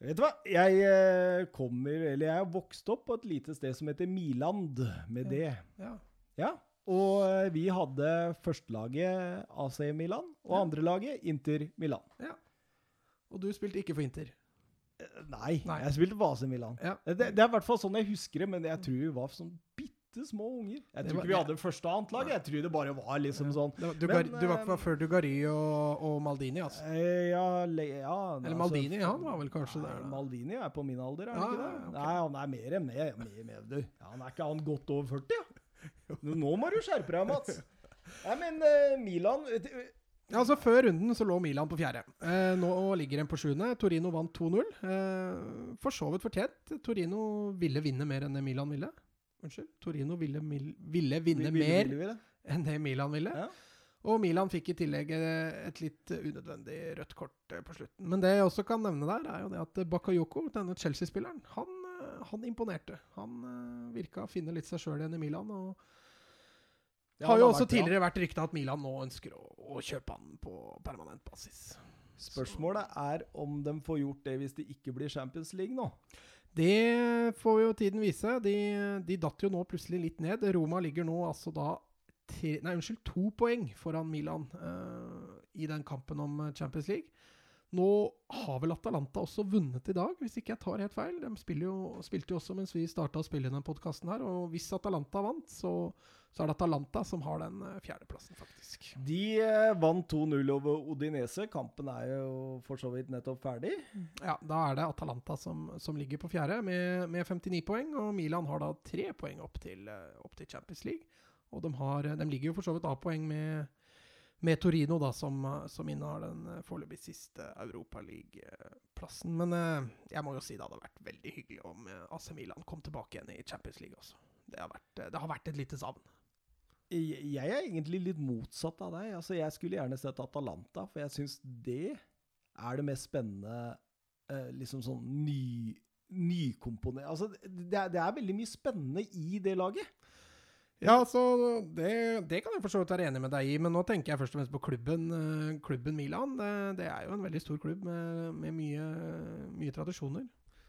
Vet du hva? Jeg eh, kommer Eller jeg har vokst opp på et lite sted som heter Miland, med Ja. det. Ja. Ja. Og eh, vi hadde førstelaget AC Milan, og Ja. andrelaget Inter Milan. Og du spilte ikke for Inter? Eh, Nei, Nei. jeg spilte for AC Milan. Ja. Det, det er i hvert fall sånn jeg husker det, men jeg tror vi var sånn bitte små unger. Jeg tror ikke vi hadde første og annet lag. Jeg tror det bare var liksom sånn Det var- Du, Men, du var eh, ikke før Dugari og, og Maldini, altså? eh, Ja, le, ja Eller altså, Maldini, han var vel kanskje der, da? Maldini er på min alder, er han ah, ikke det? Okay. Nei, han er mer enn meg, mer, mer, du. Ja, han er ikke han godt over 40, ja? Nå må du skjerpe deg, Mats. Nei, men uh, Milan eh, Ja, altså Før runden så lå Milan på fjerde. Eh, nå ligger de på sjuende. Torino vant 2-0. Eh, for så vidt fortjent. Torino ville vinne mer enn Milan ville. Unnskyld. Torino ville, ville vinne vil- vil- mer ville, vil- enn det Milan ville. Ja. Og Milan fikk i tillegg eh, et litt unødvendig rødt kort eh, på slutten. Men det jeg også kan nevne der, er jo det at Bakayoko, denne Chelsea-spilleren, han, eh, han imponerte. Han virka å finne litt seg sjøl igjen i Milan. og Ja, har jo også vært tidligere vært rykta at Milan nå ønsker å, å kjøpe han på permanent basis. Spørsmålet er om de får gjort det hvis det ikke blir Champions League nå. Det får jo tiden vise. De, de datt jo nå plutselig litt ned. Roma ligger nå altså da tre, nei, unnskyld, to poeng foran Milan uh, i den kampen om Champions League. Nå har vel Atalanta også vunnet i dag, hvis ikke jeg tar helt feil. De jo, spilte jo også mens vi starta å spille denne podkasten her, og hvis Atalanta vant, så, så er det Atalanta som har den eh, fjerdeplassen, faktisk. De eh, vant 2-0 over Odinese. Kampen er jo for så vidt nettopp ferdig. Ja, da er det Atalanta som, som ligger på fjerde med, med 59 poeng, og Milan har da tre poeng opp til, eh, opp til Champions League. Og de, har, de ligger jo for så vidt A-poeng med, med Torino, da, som, som innehar den foreløpig siste Europaliga-plassen. Men eh, jeg må jo si det hadde vært veldig hyggelig om AC Milan kom tilbake igjen i Champions League også. Det har vært, det har vært et lite savn. Jeg er egentlig litt motsatt av deg. Altså, jeg skulle gjerne sett Atalanta, for jeg syns det er det mest spennende eh, liksom sånn ny, nykomponert Altså, det er, det er veldig mye spennende i det laget. Ja, altså, det, det kan jeg for så vidt være enig med deg i, men nå tenker jeg først og fremst på klubben, eh, klubben Milan. Det, det er jo en veldig stor klubb med, med mye, mye tradisjoner.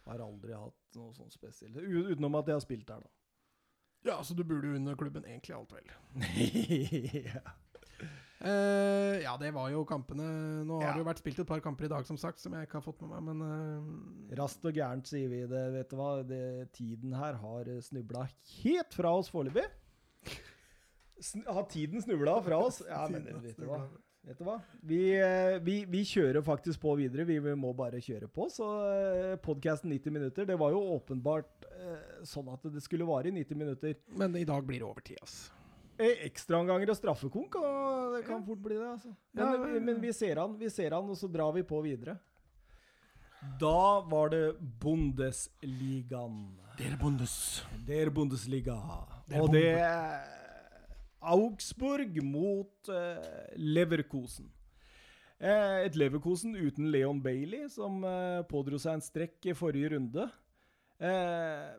Har aldri hatt noe sånn spesielt. Utenom at jeg har spilt der, da. Ja, så du burde jo unne klubben egentlig alt vel. ja. Eh, ja, det var jo kampene Nå har Ja. det jo vært spilt et par kamper i dag, som sagt, som jeg ikke har fått med meg, men uh... Raskt og gærent sier vi det. Vet du hva? Det, tiden her har snubla helt fra oss foreløpig. Sn har tiden snubla fra oss? Ja, men vet du hva? Vet du hva? Vi, eh, vi, vi kjører faktisk på videre. Vi, vi må bare kjøre på. Så podkasten 90 minutter, det var jo åpenbart eh, sånn at det skulle vare i 90 minutter. Men i dag blir det overtid, altså. Eh, Ekstraomganger og straffekonk, og det kan fort bli det. altså. Men, ja, ja. men vi ser han, vi ser han, og så drar vi på videre. Da var det Bundesligaen. Der Bundes. Der Bundesliga. Der og det Augsburg mot uh, Leverkosen. Uh, et Leverkosen uten Leon Bailey, som uh, pådro seg en strekk i forrige runde. Eh,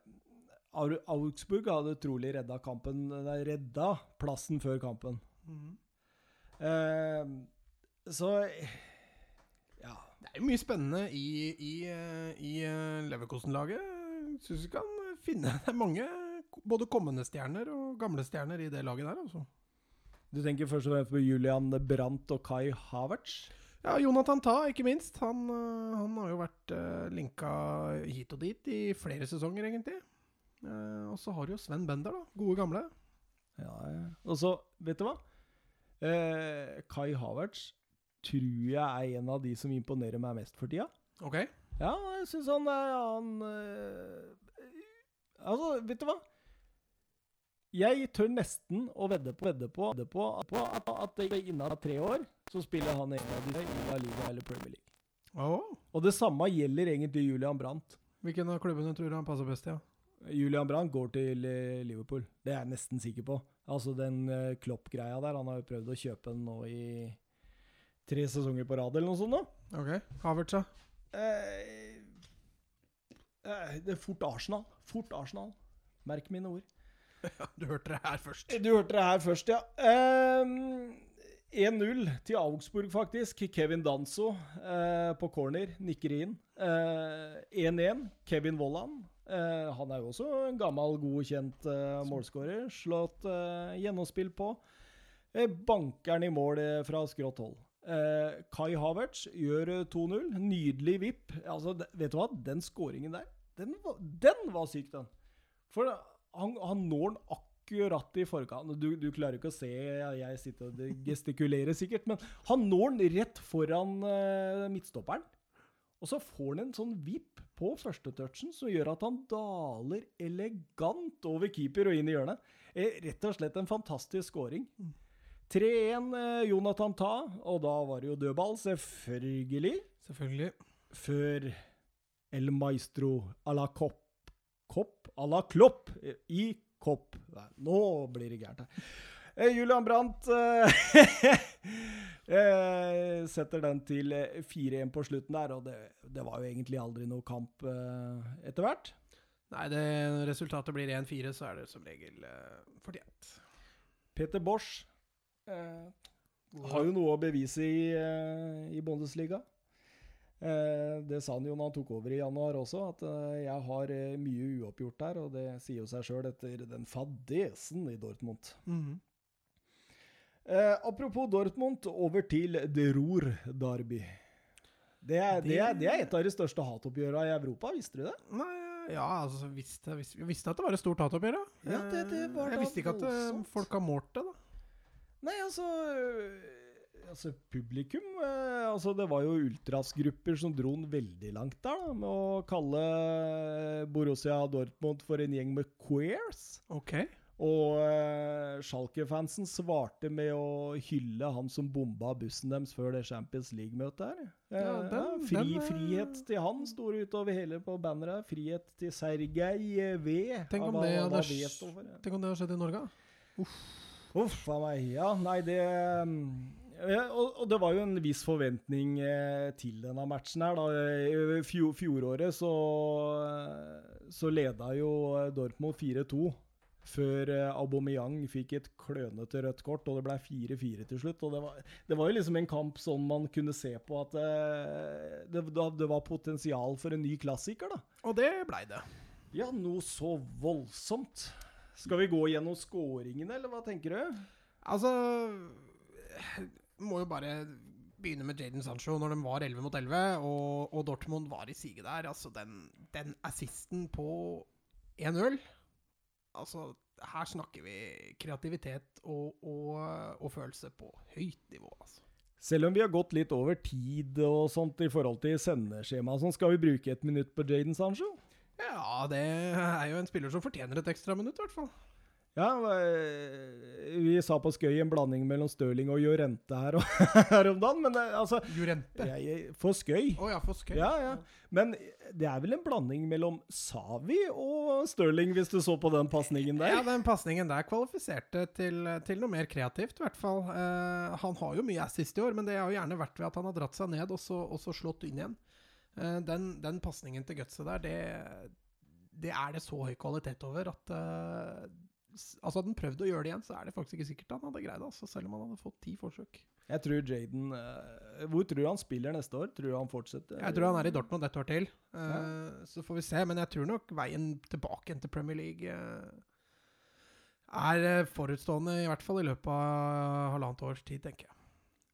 Augsburg hadde trolig redda kampen redda plassen før kampen. Mm. Eh, så Ja. Det er jo mye spennende i, i, eh, i eh, Leverkosen-laget. Syns vi kan finne Det er mange både kommende stjerner og gamle stjerner i det laget der, altså. Du tenker først og fremst på Julian Brandt og Kai Havertz? Ja, Jonathan Ta, ikke minst. Han, øh, han har jo vært øh, linka hit og dit i flere sesonger, egentlig. Eh, og så har du jo Sven Bender, da. Gode gamle. Ja, ja. Og så, vet du hva? Eh, Kai Havertz tror jeg er en av de som imponerer meg mest for tida. Okay. Ja, jeg syns han er han eh, Altså, vet du hva? Jeg tør nesten å vedde på, vedde på, vedde på, på at, at innen tre år så spiller han en av de i La Liga eller Premier League. Oh. Og det samme gjelder egentlig Julian Brandt. Hvilken av klubbene tror du han passer best i? Ja? Julian Brandt går til eh, Liverpool. Det er jeg nesten sikker på. Altså den uh, Klopp-greia der. Han har jo prøvd å kjøpe den nå i tre sesonger på rad eller noe sånt. da. Ok. Havertz, da? Eh, eh, det er fort Arsenal. Fort Arsenal. Merk mine ord. Du hørte det her først. Du hørte det her først, ja. Ehm, 1-0 til Augsburg, faktisk. Kevin Danso uh, på corner nikker inn. Eh, 1-1. Kevin Vollan. Uh, han er jo også en gammel, god, kjent eh, målskårer. Slått eh, gjennomspill på. Bankeren banker i mål eh, fra skrått hold. Eh, Kai Havertz gjør eh, 2-0. Nydelig vipp. Altså, vet du hva? Den skåringen der, den den var syk, den. For han, han når den akkurat i forkant. Du, du klarer ikke å se, jeg sitter og gestikulerer sikkert, men han når den rett foran uh, midtstopperen. Og så får han en sånn vipp på første touchen som gjør at han daler elegant over keeper og inn i hjørnet. Eh, rett og slett en fantastisk scoring. 3-1 eh, Jonathan Ta, og da var det jo dødball, selvfølgelig. Selvfølgelig. Før El Maestro à la Kopp Kopp à la Klopp eh, i Kopp. Nei, nå blir det gærent her. Eh, Julian Brandt eh, eh, setter den til eh, 4-1 på slutten der, og det, det var jo egentlig aldri noe kamp eh, etter hvert. Nei, det resultatet blir 1-4, så er det som regel eh, fortjent. Peter Bosch eh, har jo noe å bevise i, eh, i Bundesliga. Eh, det sa han jo når han tok over i januar også, at eh, jeg har eh, mye uoppgjort der. Og det sier jo seg sjøl etter den fadesen i Dortmund. Mhm. Eh, apropos Dortmund, over til De Ruhr Derby. Det er, det, er, det er et av de største hatoppgjørene i Europa, visste du det? Nei, ja, altså visste, visste, visste at det var et stort hatoppgjør, ja. Ja, det- det var Jeg visste ikke at folk har målt det, da. Nei, altså Altså, publikum øh, Altså, det var jo ultrasgrupper som dro den veldig langt der, da, med å kalle Borussia Dortmund for en gjeng med queers. Ok. Og øh, Schalke-fansen svarte med å hylle han som bomba bussen deres før det Champions League-møtet her. Ja, Eh, den- fri, den, frihet til han står utover hele på banneret. Frihet til Sergej V. Tenk om det hadde ja. Tenk om det har skjedd i Norge, da. Uff a meg. Ja, nei, det ja, og, og, det var jo en viss forventning eh, til denne matchen her. da. Fjor, fjoråret så, så leda jo Dortmund 4-2 før eh, Aubameyang fikk et klønete rødt kort, og det ble 4-4 til slutt. og det var, det var, jo liksom en kamp sånn man kunne se på at eh, det, det, var potensial for en ny klassiker, da. Og det blei det. Ja, noe så voldsomt. Skal vi gå gjennom skåringene, eller hva tenker du? Altså Må jo bare begynne med Jaden Sancho når de var 11 mot 11, og, og Dortmund var i siget der. Altså, den, den assisten på 1-0 Altså, her snakker vi kreativitet og, og, og følelse på høyt nivå, altså. Selv om vi har gått litt over tid og sånt i forhold til sendeskjema, sånn, skal vi bruke et minutt på Jaden Sancho? Ja, det er jo en spiller som fortjener et ekstra minutt, i hvert fall. Ja, eh, vi sa på skøy en blanding mellom Stirling og Jorente her, her om dagen, men eh, altså Jorente? for skøy. Å oh, ja, for skøy. Ja, ja. Men det er vel en blanding mellom Savi og Stirling, hvis du så på den pasningen der? Ja, den pasningen der kvalifiserte til, til, noe mer kreativt, i hvert fall. Uh, han har jo mye assist i år, men det har jo gjerne vært ved at han har dratt seg ned og så, og så slått inn igjen. Uh, den, den pasningen til Gutset der, det, det, er det så høy kvalitet over at uh, Altså Hadde han prøvd å gjøre det igjen, så er det faktisk ikke sikkert han hadde greid det. Altså, selv om han hadde fått ti forsøk. Jeg tror Jaden uh, Hvor tror du han spiller neste år? Tror du han fortsetter? Jeg tror han er i Dortmund et år til. Uh, ja. Så får vi se. Men jeg tror nok veien tilbake til Premier League uh, er forutstående, i hvert fall i løpet av halvannet års tid, tenker jeg.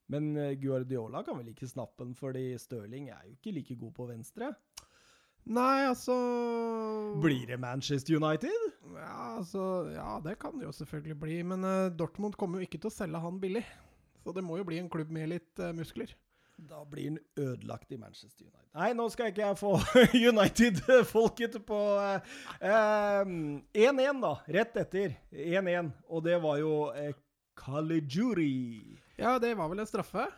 Men Guardiola kan vel ikke snappe den, fordi Stirling er jo ikke like god på venstre? Nei, altså Blir det Manchester United? Ja, altså, ja det kan det jo selvfølgelig bli. Men uh, Dortmund kommer jo ikke til å selge han billig. Så det må jo bli en klubb med litt uh, muskler. Da blir han ødelagt i Manchester United. Nei, nå skal ikke jeg få United-folket på 1-1, uh, um, da. Rett etter 1-1. Og det var jo uh, Caligiuri. Ja, det var vel en straffe.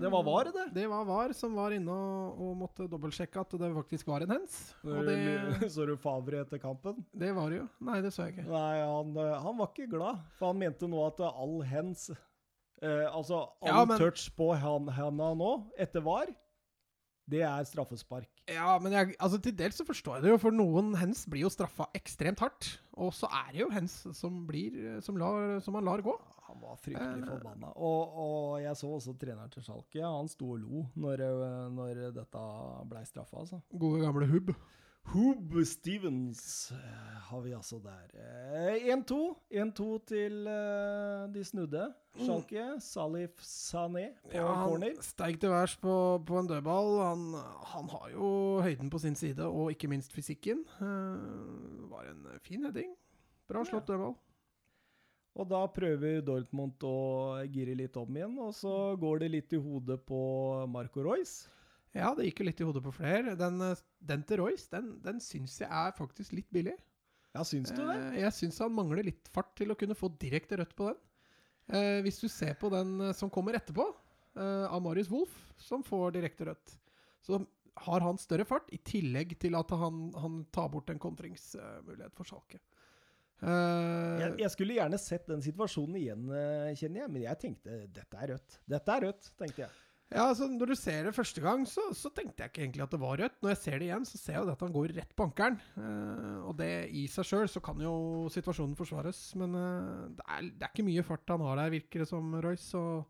Det var VAR, det? Det var VAR som var inne og, og måtte dobbeltsjekke at det faktisk var en hens. Så du Favre etter kampen? Det var det jo. Nei, det så jeg ikke. Nei, han, han var ikke glad, for han mente nå at all hens eh, Altså all ja, men, touch på henda nå, etter VAR, det er straffespark. Ja, men jeg, altså til dels så forstår jeg det jo, for noen hens blir jo straffa ekstremt hardt. Og så er det jo hens som, blir, som, lar, som han lar gå. Han var fryktelig forbanna. Og, og, jeg så også treneren til Schalke. Han sto og lo når, når dette blei straffa, altså. Gode gamle Hubb. Hoob Stevens uh, har vi altså der. 1-2. Uh, 1-2 til uh, de snudde. Schalke. Mm. Salif Sané på ja, corner. Steig til værs på, på, en dødball. Han, han, har jo høyden på sin side, og ikke minst fysikken. var en fin heading. Bra slått ja. dødball. Og da prøver Dortmund å gire litt om igjen, og så går det litt i hodet på Marco Royce. Ja, det gikk jo litt i hodet på flere. Den, den til Royce, den, den syns jeg er faktisk litt billig. Ja, syns du det? Eh, jeg syns han mangler litt fart til å kunne få direkte rødt på den. Eh, hvis du ser på den eh, som kommer etterpå, av Marius Wolff, som får direkte rødt, så har han større fart, i tillegg til at han, han tar bort en kontringsmulighet for Schalke. Uh, jeg, jeg, skulle gjerne sett den situasjonen igjen, kjenner jeg, men jeg tenkte dette er rødt. Dette er rødt, tenkte jeg. Ja, altså Når du ser det første gang, så, så, tenkte jeg ikke egentlig at det var rødt. Når jeg ser det igjen, så ser jeg at han går rett på ankelen. Uh, og det i seg sjøl så kan jo situasjonen forsvares, men det er, det, er, ikke mye fart han har der, virker det som, Royce. Og,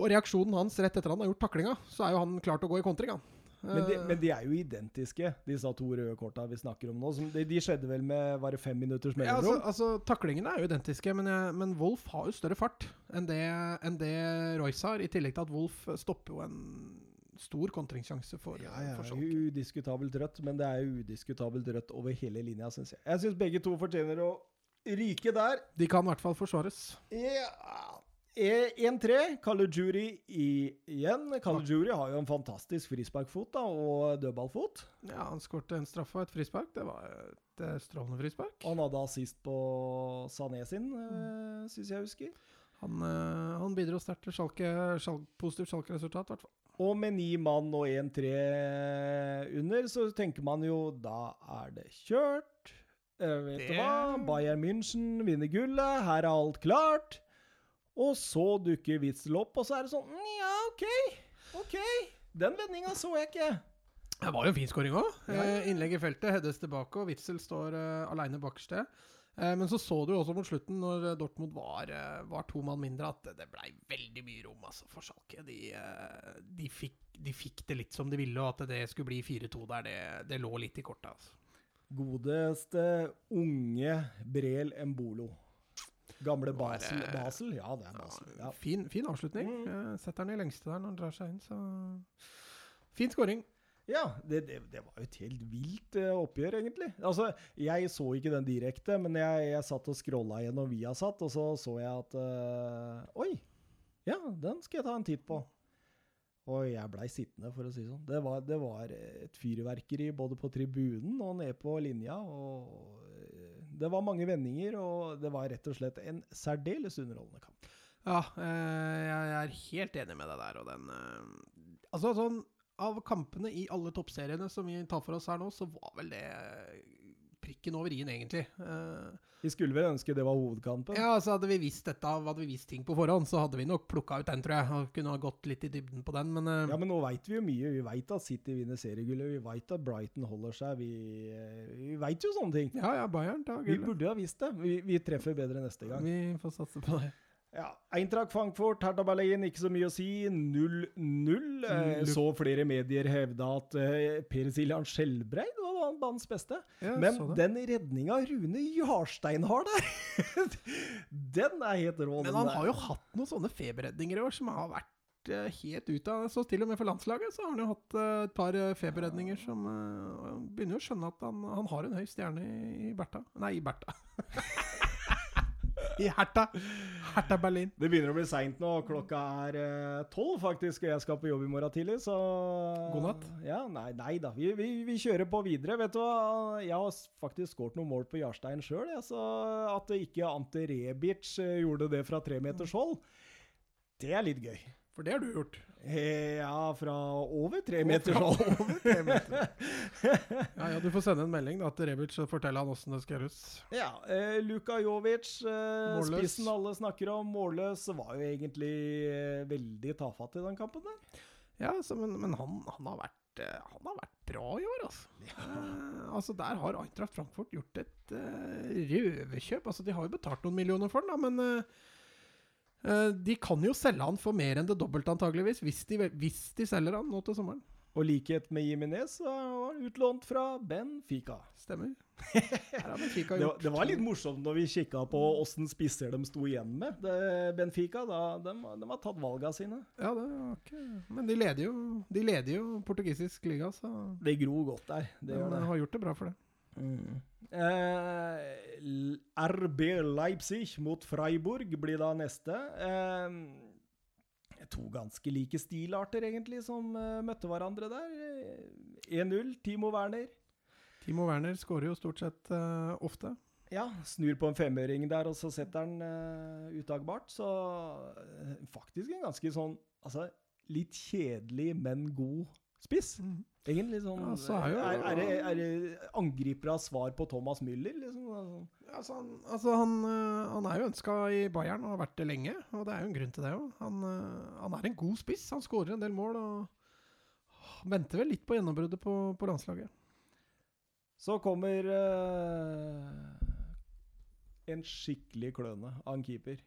og reaksjonen hans rett etter han har gjort taklinga, så er jo han klar til å gå i kontring, han. Men de, men de, er jo identiske, disse to røde korta vi snakker om nå. De, de, skjedde vel med bare fem minutters mellomrom? Ja, altså, altså, taklingene er jo identiske, men, jeg, men Wolf har jo større fart enn det, enn det, Royce har. I tillegg til at Wolf stopper jo en stor kontringssjanse for Ja, ja for udiskutabelt rødt, men det er jo udiskutabelt rødt over hele linja, syns jeg. Jeg syns begge to fortjener å ryke der. De kan i hvert fall forsvares. Ja 1-3. Kalujuri igjen. Kalujuri har jo en fantastisk frisparkfot da, og dødballfot. Ja, han skårte en straffe og et frispark. Det var et eh, strålende frispark. Han hadde assist på Sané sin, mm. syns jeg husker. Han, eh, han bidro sterkt til sjalke, sjalk, positivt sjalkeresultat, i hvert fall. Og med ni mann og 1-3 under, så tenker man jo da er det kjørt. Eh, vet Det- du hva? Bayern München vinner gullet, her er alt klart. Og så dukker Witzel opp, og så er det sånn "Mm, Ja, OK. OK. Den vendinga så jeg ikke. Det var jo en fin skåring òg. Ja, ja. innlegg i feltet, heades tilbake, og Witzel står uh, aleine bakerst. Eh, men så så du også mot slutten, når eh, Dortmund var, eh, var to mann mindre, at det, blei veldig mye rom altså, for Schalke. De, eh, de, fikk, de fikk det litt som de ville, og at det skulle bli 4-2 der, det, det lå litt i kortet. Altså. Godeste unge Brel Embolo. Gamle Basel. Basel? Ja, det er Basel. Ja. Fin, fin avslutning. Mm. Eh, setter den i lengste der når han drar seg inn, så Fin skåring. Ja, det, det, det var jo et helt vilt eh, oppgjør, egentlig. Altså, Jeg så ikke den direkte, men jeg, jeg satt og scrolla gjennom Viasat, og så så jeg at eh, Oi! Ja, den skal jeg ta en titt på. Og jeg blei sittende, for å si det sånn. Det var, det var et fyrverkeri både på tribunen og nede på linja. og Det var mange vendinger, og det var rett og slett en særdeles underholdende kamp. Ja, eh, jeg er helt enig med deg der, og den eh, Altså, sånn Av kampene i alle toppseriene som vi tar for oss her nå, så var vel det prikken over i-en, egentlig. Eh, Vi skulle vel ønske det var hovedkampen. ja, altså Hadde vi visst dette, hadde vi visst ting på forhånd, så hadde vi nok plukka ut den, tror jeg. Og kunne ha gått litt i dybden på den, men eh, Ja, men nå veit vi jo mye. Vi veit at City vinner seriegullet. Vi veit at Brighton holder seg. Vi, eh, vi veit jo sånne ting. ja, ja, Bayern tar Vi gullet. burde ha visst det. Vi, vi treffer bedre neste gang. Vi får satse på det. Ja, Eintracht Frankfurt, Hertha Berlin, ikke så mye å si. 0-0. Eh, så flere medier hevda at eh, Per Siljan Skjelbreid var banens beste. Ja, Men den redninga Rune Jarstein har der, den er helt rå. Men han der. har jo hatt noen sånne feberredninger i år som har vært eh, helt ute av Så til og med for landslaget så har han jo hatt et par feberredninger som Begynner jo å skjønne at han, han har en høy stjerne i, i Bertha. Nei, i Bertha. I Herta. Herta Berlin. Det begynner å bli seint nå. Klokka er eh, tolv, faktisk, og jeg skal på jobb i morgen tidlig, så God natt. Ja, nei, nei da. Vi, vi, vi kjører på videre. Vet du hva? Jeg har faktisk skåret noen mål på Jarstein sjøl, så at ikke Ante Rebic eh, gjorde det fra tre meters hold, det er litt gøy. For det har du gjort. Eh, Ja, fra over tre meters hold. Ja, ja, Du får sende en melding da, til Rebic og fortelle han åssen det skal gjøres. Ja, eh, Luka Jovic, eh, spissen alle snakker om, målløs, var jo egentlig eh, veldig tafatt i den kampen der. Ja, så, men, men han, han, har vært, eh, han har vært bra i år, altså. Eh, altså Der har Eintracht Frankfurt gjort et røverkjøp. Altså De har jo betalt noen millioner for den, da, men de kan jo selge han for mer enn det dobbelte, antageligvis, hvis de, hvis de selger han nå til sommeren. Og likhet med Jimenez var han utlånt fra Benfica. Stemmer. Benfica Det, var- det var litt morsomt når vi kikka på åssen spisser de sto igjen med. Det, Benfica, da, de, de har tatt valga sine. Ja, det var ikke Men de leder jo, de leder jo portugisisk liga, så Det gror godt der. Det de gjør det. har gjort det bra for det. Eh, RB Leipzig mot Freiburg blir da neste. Eh, to ganske like stilarter, egentlig, som eh, møtte hverandre der. Eh, 1-0, Timo Werner. Timo Werner skårer jo stort sett uh, ofte. Ja, snur på en femøring der, og så setter han uh, utagbart. Så uh, faktisk en ganske sånn Altså litt kjedelig, men god spiss. Egentlig sånn Ja, så er jo- er, er, det, er det angriperes svar på Thomas Müller, liksom? Altså, Altså, han, altså han, øh, han er jo ønska i Bayern og har vært det lenge, og det er jo en grunn til det òg. Han, øh, han er en god spiss, han skårer en del mål og venter vel litt på gjennombruddet på, på landslaget. Så kommer uh, en skikkelig kløne av en keeper.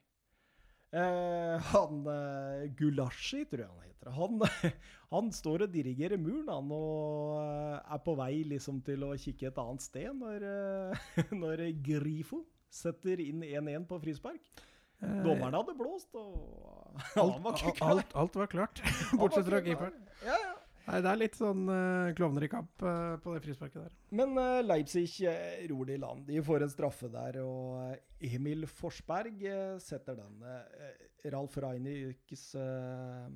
Eh, han uh, Gulashi, tror jeg han heter. Han, han står og dirigerer muren, han, og eh, er på vei liksom til å kikke et annet sted når, eh, når Grifo setter inn 1-1 på frispark. Eh, Dommeren hadde blåst, og han alt, var ikke klar. alt, alt var klart, bortsett fra keeperen. Ja, ja. Nei, det er litt sånn uh, klovner i kamp uh, på det frisparket der. Men uh, Leipzig eh, ror det i land. De får en straffe der, og Emil Forsberg setter den. Ralf Reinicks eh,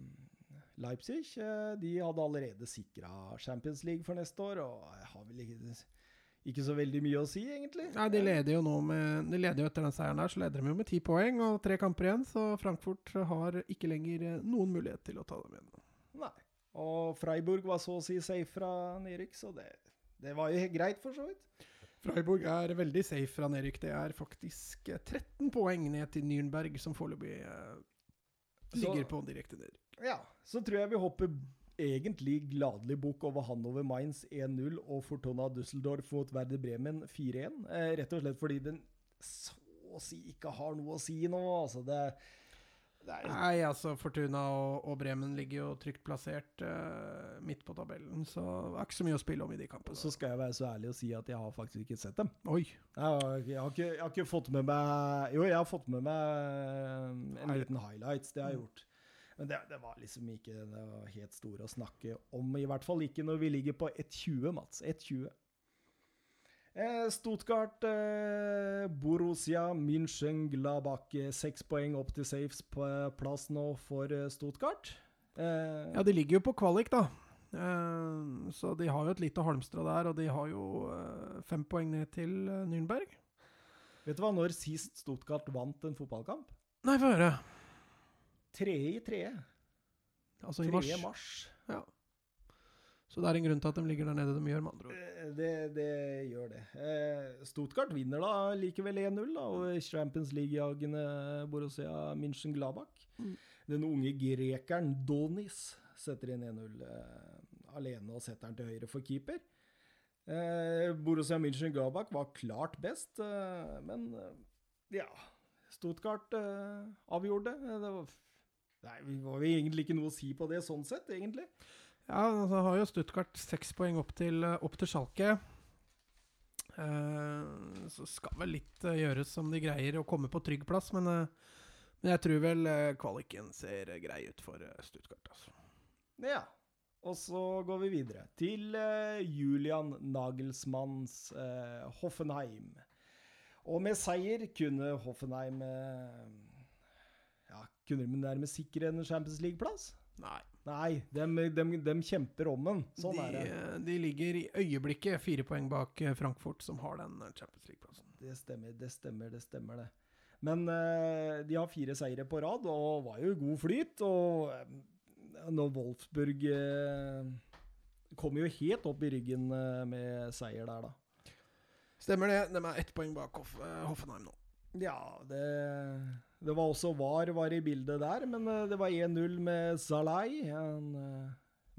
Leipzig de hadde allerede sikra Champions League for neste år, og jeg har vel ikke, ikke så veldig mye å si, egentlig. Nei, De leder jo nå med De leder jo etter den seieren der, så leder de jo med ti poeng og tre kamper igjen, så Frankfurt har ikke lenger noen mulighet til å ta dem igjen. Og Freiburg var så å si safe fra nedrykk, så det, det var jo greit, for så vidt. Freiburg er veldig safe fra nedrykk. Det er faktisk eh, 13 poeng ned til Nürnberg, som foreløpig eh, ligger på direkte nedrykk. Ja, så tror jeg vi hopper egentlig gladelig bukk over Hanover Mainz 1-0 og Fortuna Düsseldorf mot Werder Bremen 4-1. Eh, rett og slett fordi den så å si ikke har noe å si nå. Altså det, det er Nei, altså Fortuna og, og Bremen ligger jo trygt plassert uh, midt på tabellen, så det er ikke så mye å spille om i de kampene. Så skal jeg være så ærlig å si at jeg har faktisk ikke sett dem. Oi. Jeg har, jeg har, ikke, jeg har ikke fått med meg Jo, jeg har fått med meg en Hei- liten highlights. Det har jeg Mm. gjort. Men det, det var liksom ikke det var helt store å snakke om. I hvert fall ikke når vi ligger på 1,20, Mats. 1,20. Eh, Stuttgart, eh, Borussia München-Gladbach. eh, Seks poeng opp til safes på plass nå for Stuttgart. Eh, Ja, de ligger jo på kvalik, da. Eh, så de har jo et lite halmstra der, og de har jo fem poeng ned til Nürnberg. Vet du hva, når sist Stuttgart vant en fotballkamp? Nei, få høre. Tredje i tredje. Altså i mars. Mars. Ja. Så det er en grunn til at de ligger der nede de gjør, med andre ord. Eh, Det, det gjør det. Stotkart Stuttgart vinner da likevel 1-0 da, over Champions League-jagende Borussia München-Gladbach. Mm. Den unge grekeren Donis setter inn 1-0 eh, alene og setter den til høyre for keeper. Eh, Borussia München-Gladbach var klart best, eh, men eh, ja Stuttgart eh, avgjorde. Eh, Det var, nei, vi var egentlig ikke noe å si på det sånn sett, egentlig. Ja, altså har jo Stuttgart seks poeng opp til, eh, opp til Schalke. Eh, så skal vel litt eh, gjøres som de greier å komme på trygg plass, men, eh, men jeg tror vel eh, kvaliken ser eh, grei ut for Stuttgart. Altså. Ja. Og så går vi videre til Julian Nagelsmanns Hoffenheim. Og med seier kunne Hoffenheim ja, Kunne de nærmest sikre en Champions League-plass? Nei. Nei, de, kjemper om den. Sånn de, er det. eh, de ligger i øyeblikket fire poeng bak eh, Frankfurt, som har den eh, Champions League-plassen. Det stemmer, det stemmer, det stemmer det. Men uh, de har fire seire på rad og var jo i god flyt. Og når Wolfsburg uh, kom jo helt opp i ryggen uh, med seier der, da. Stemmer det. De er ett poeng bak Hoff, Hoffenheim nå. Ja, det, det var også VAR var i bildet der, men eh, det var 1-0 med Zalai. Han eh,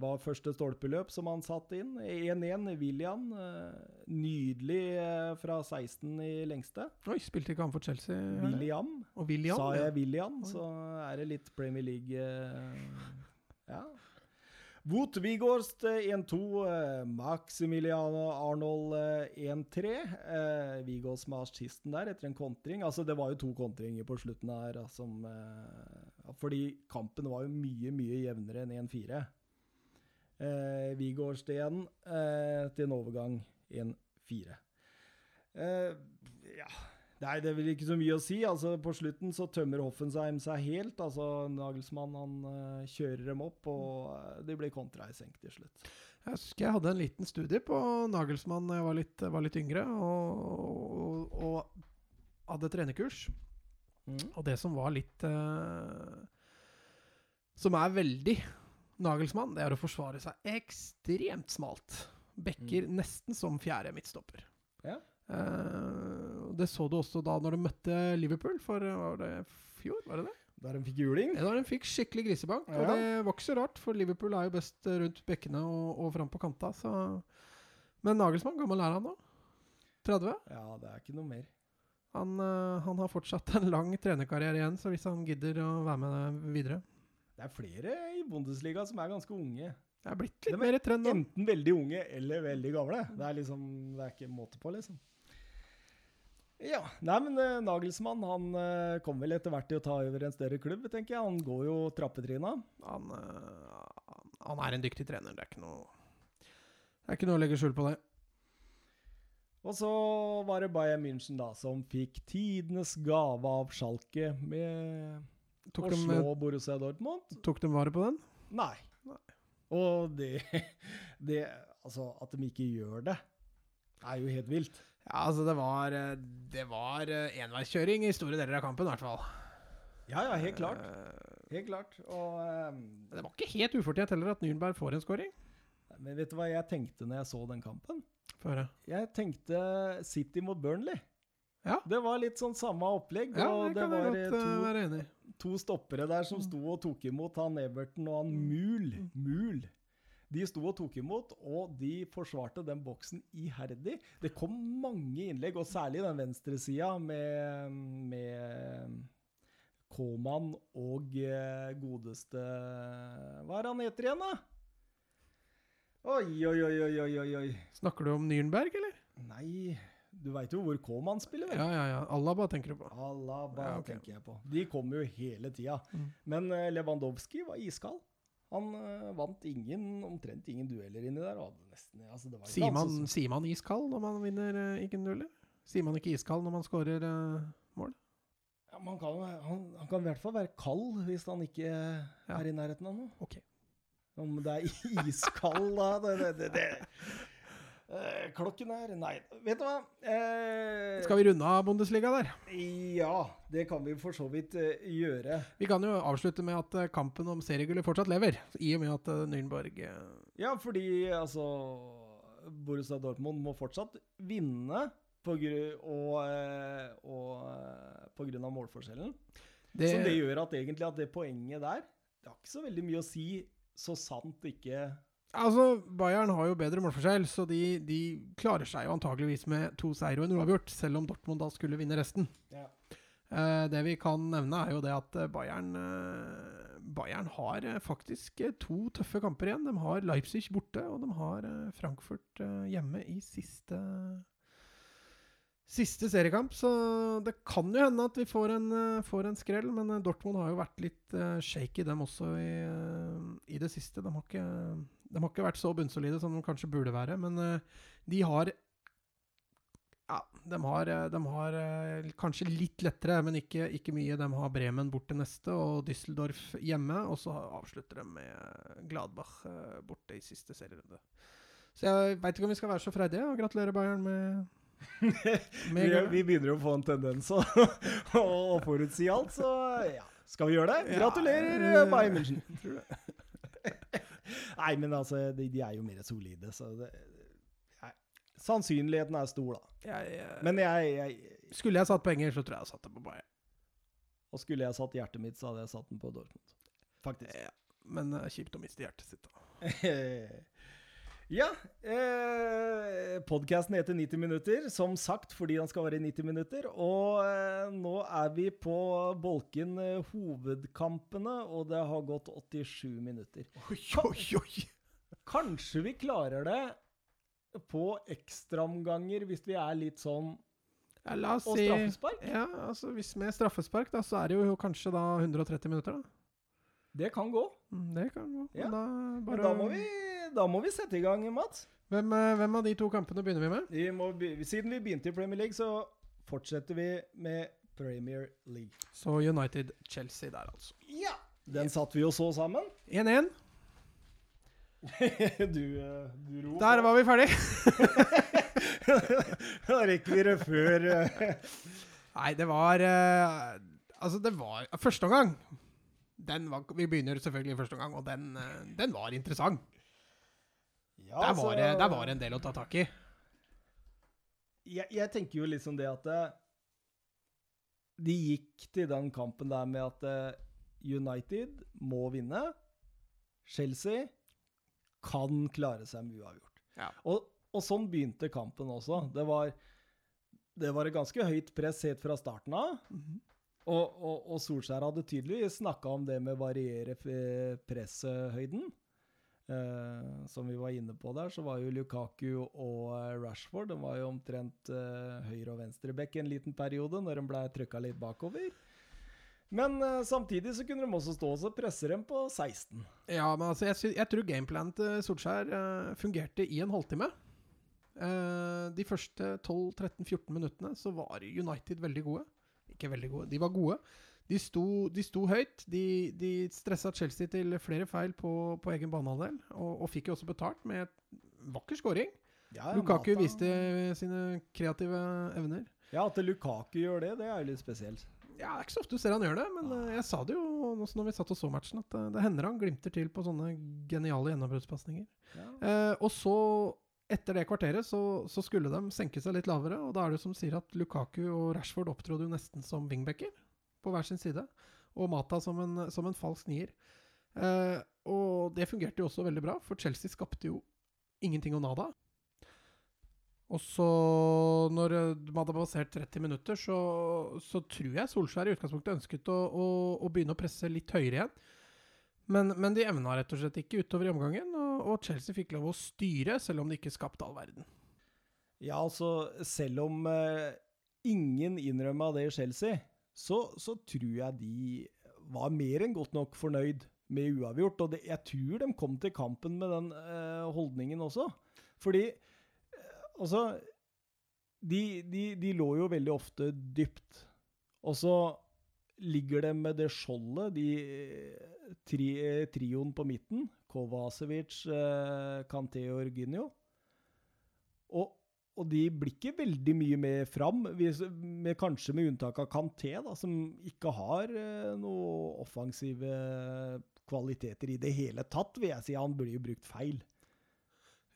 var første stolpeløp som han satte inn. 1-1 William. eh, Nydelig fra 16 i lengste. Oi, spilte ikke han for Chelsea? William. William? Sa jeg William, så er det litt Premier League Ja. Wout Wigorst eh, 1-2. eh, Maximiliano Arnold eh, 1-3. Wigårdst med assisten der etter en kontring. Altså, det var jo to kontringer på slutten her. Som, eh, fordi kampen var jo mye, mye jevnere enn 1-4. Eh, Wigorst igjen eh, til en overgang 1-4. Eh, ja Nei, det er vel ikke så mye å si. Altså, på slutten så tømmer Hoffenheim seg helt. Altså, Nagelsmann han uh, kjører dem opp, og uh, de blir kontra i senk til slutt. Jeg husker jeg hadde en liten studie på Nagelsmann da jeg var litt, var litt yngre, og, og, og hadde trenerkurs. Og det som var litt uh, Som er veldig Nagelsmann, det er å forsvare seg ekstremt smalt. Bekker nesten som fjerde midtstopper. Ja. Eh, det så du også da når de møtte Liverpool for var det fjor, var det det? Der de fikk juling. Ja, da de fikk skikkelig grisebank. Og det var ikke så rart, for Liverpool er jo best rundt bekkene og, og fram på kanta. Så. Men Nagelsmann, gammel er han nå? 30? Ja, det er ikke noe mer. Han, eh, han har fortsatt en lang trenerkarriere igjen, så hvis han gidder å være med videre Det er flere i Bundesliga som er ganske unge. Det er blitt litt Det var mer trend nå. Enten veldig unge eller veldig gamle. Det er liksom, det er ikke måte på, liksom. Ja, nei, men eh, Nagelsmann han eh, kommer vel etter hvert til å ta over en større klubb, tenker jeg. Han går jo trappetrinna. Han, eh, han, er en dyktig trener, det er ikke noe Det er ikke noe å legge skjul på det. Og så var det Bayern München da, som fikk tidenes gave av Schalke med Tok å de, slå Borussia Dortmund. tok de vare på den? Nei. Og det, det Altså, at de ikke gjør det, er jo helt vilt. Ja, altså, det var eh, Det var eh, enveiskjøring i store deler av kampen, i hvert fall. Ja, ja, helt klart. Eh, Helt klart. Og um, Det var ikke helt ufortjent heller at Nürnberg får en scoring. Men vet du hva jeg tenkte når jeg så den kampen? Før jeg? Jeg tenkte City mot Burnley. Ja. Det var litt sånn samme opplegg. Ja, og det det var godt to, to stoppere der som sto og tok imot han Everton og han Mul. Mul. De sto og tok imot, og de forsvarte den boksen iherdig. Det kom mange innlegg, og særlig den venstresida med, med Koman og eh, godeste Hva er han heter igjen, da? Oi, oi, oi, oi, oi, oi. Snakker du om Nürnberg, eller? Nei, du veit jo hvor K-mann spiller, vel? Ja, ja, ja. Alaba tenker du på. Alaba Ja, okay. tenker jeg på. De kommer jo hele tida. Mm. Men eh, Lewandowski var iskald. Han eh, vant ingen, omtrent ingen dueller inni der. og hadde Nesten, altså det var ikke Sier man, som- sier man iskald når man vinner uh, ikke dueller? Sier man ikke iskald når man skårer uh, mål? ja, man kan, han, han kan i hvert fall være kald hvis han ikke Ja. er i nærheten av noe. Okay. Om det er iskald, da det, det, det. Eh, Klokken er Nei, vet du hva? Eh, Skal vi runde av Bundesliga der? Ja, det kan vi for så vidt eh, gjøre. Vi kan jo avslutte med at eh, kampen om seriegullet fortsatt lever, i og med at uh, Nürnberg eh, Ja, fordi altså Borussia Dortmund må fortsatt vinne på gru, og, eh, og eh, på grunn av målforskjellen. det, Så det gjør at egentlig at det poenget der Det har ikke så veldig mye å si, så sant ikke Altså, Bayern har jo bedre målforskjell, så de, de klarer seg jo antageligvis med to seire og en uavgjort, selv om Dortmund da skulle vinne resten. Ja. Eh, det vi kan nevne, er jo det at eh, Bayern eh, Bayern har eh, faktisk eh, to tøffe kamper igjen. De har Leipzig borte, og de har Frankfurt hjemme i siste Siste seriekamp, så det kan jo hende at vi får en, får en skrell. Men Dortmund har jo vært litt shaky, dem også, i, i det siste. De har, ikke, de har ikke vært så bunnsolide som de kanskje burde være. Men eh, de har Ja, de har, eh, de har eh, kanskje litt lettere, men ikke, ikke mye. De har Bremen borte neste, og Düsseldorf hjemme. Og så avslutter de med Gladbach borte i siste serierunde. Så jeg veit ikke om vi skal være så freidige. og Gratulerer, Bayern, med vi, vi begynner å få en tendens å, å forutsi alt, så ja. Skal vi gjøre det? Gratulerer, ja, Bayern München. Nei, men altså, de, de er jo mer solide, så det. Sannsynligheten er stor, da. Jeg, jeg, Men jeg, jeg skulle jeg satt penger, så tror jeg jeg satt det på Bayern. Og skulle jeg satt hjertet mitt, så hadde jeg satt den på Dortmund. Faktisk. Ja, men det er kjipt å miste hjertet sitt. da. ja. Eh, Podkasten heter 90 minutter, som sagt fordi den skal være i 90 minutter. Og eh, nå er vi på bolken eh, hovedkampene, og det har gått 87 minutter. Oi, oi, oi! Kanskje vi klarer det på ekstraomganger hvis vi er litt sånn Ja, la oss Og si straffespark? Ja, altså Hvis med straffespark, da, så er det jo kanskje da 130 minutter, da. Det kan gå. Mm, Det kan gå. Ja, da, bare, da må, vi, da må vi sette i gang, Mats. hvem, eh, hvem av de to kampene begynner vi med? Vi må, siden vi begynte i Premier League, så fortsetter vi med Premier League. Så United-Chelsea der, altså. Ja! Den satt vi og så sammen. 1-1. du, eh, du ro. Der var vi ferdig. da rekker vi det før eh, Nei, det var Altså, det var Første omgang den var, Vi begynner selvfølgelig i første omgang, og den, eh, den var interessant. ja, Der var, det, altså, der var en del å ta tak i. jeg, jeg tenker jo liksom det at eh, de gikk til den kampen der med at eh, United må vinne. Chelsea kan klare seg med uavgjort. Ja. Og, og sånn begynte kampen også. Det var, det var et ganske høyt press helt fra starten av. Og, og, og Solskjær hadde tydeligvis snakka om det med å variere f- presshøyden. Eh, som vi var inne på der, så var jo Lukaku og eh, Rashford de var jo omtrent eh, høyre- og venstreback en liten periode, når de ble trykka litt bakover. Men eh, samtidig så kunne de også stå og presse dem på 16. Ja, men altså, jeg, jeg tror gameplanen til Solskjær eh, fungerte i en halvtime. Eh, de første 12-13-14 minuttene så var United veldig gode. Ikke veldig gode, de var gode. De sto, de sto høyt. De, de stressa Chelsea til flere feil på, på egen banehalvdel, og, og fikk jo også betalt med et vakker scoring. Ja, Lukaku Mata- viste sine kreative evner. Ja, at Lukaku gjør det, det er jo litt spesielt. Ja, Det er ikke så ofte du ser han gjør det, men eh, jeg sa det jo også når vi satt og så matchen, at eh, det hender han glimter til på sånne geniale gjennombruddspasninger. Ja. Eh, og så etter det kvarteret så, så, skulle de senke seg litt lavere, og da er det som sier at Lukaku og Rashford opptrådde jo nesten som wingbacker på hver sin side, og Mata som en, som en falsk nier. Eh, og det fungerte jo også veldig bra, for Chelsea skapte jo ingenting og nada. Og så, når de hadde passert 30 minutter, så, så tror jeg Solskjær i utgangspunktet ønsket å, å, å begynne å presse litt høyere igjen. Men, men de evna rett og slett ikke utover i omgangen, og, Chelsea fikk lov å styre, selv om de ikke skapte all verden. Ja, altså, selv om uh, ingen innrømma det i Chelsea, så, så, tror jeg de var mer enn godt nok fornøyd med uavgjort. Og det, jeg tror de kom til kampen med den uh, holdningen også. Fordi uh, altså de, de, de, lå jo veldig ofte dypt. Og så ligger de med det skjoldet, de tri, trioen på midten. Kovacevic, eh, Kanté og Orginio. Og, og, de blir ikke veldig mye med fram, med, kanskje med unntak av Kanté, da, som ikke har eh, noe offensive kvaliteter i det hele tatt, vil jeg si. Han blir jo brukt feil.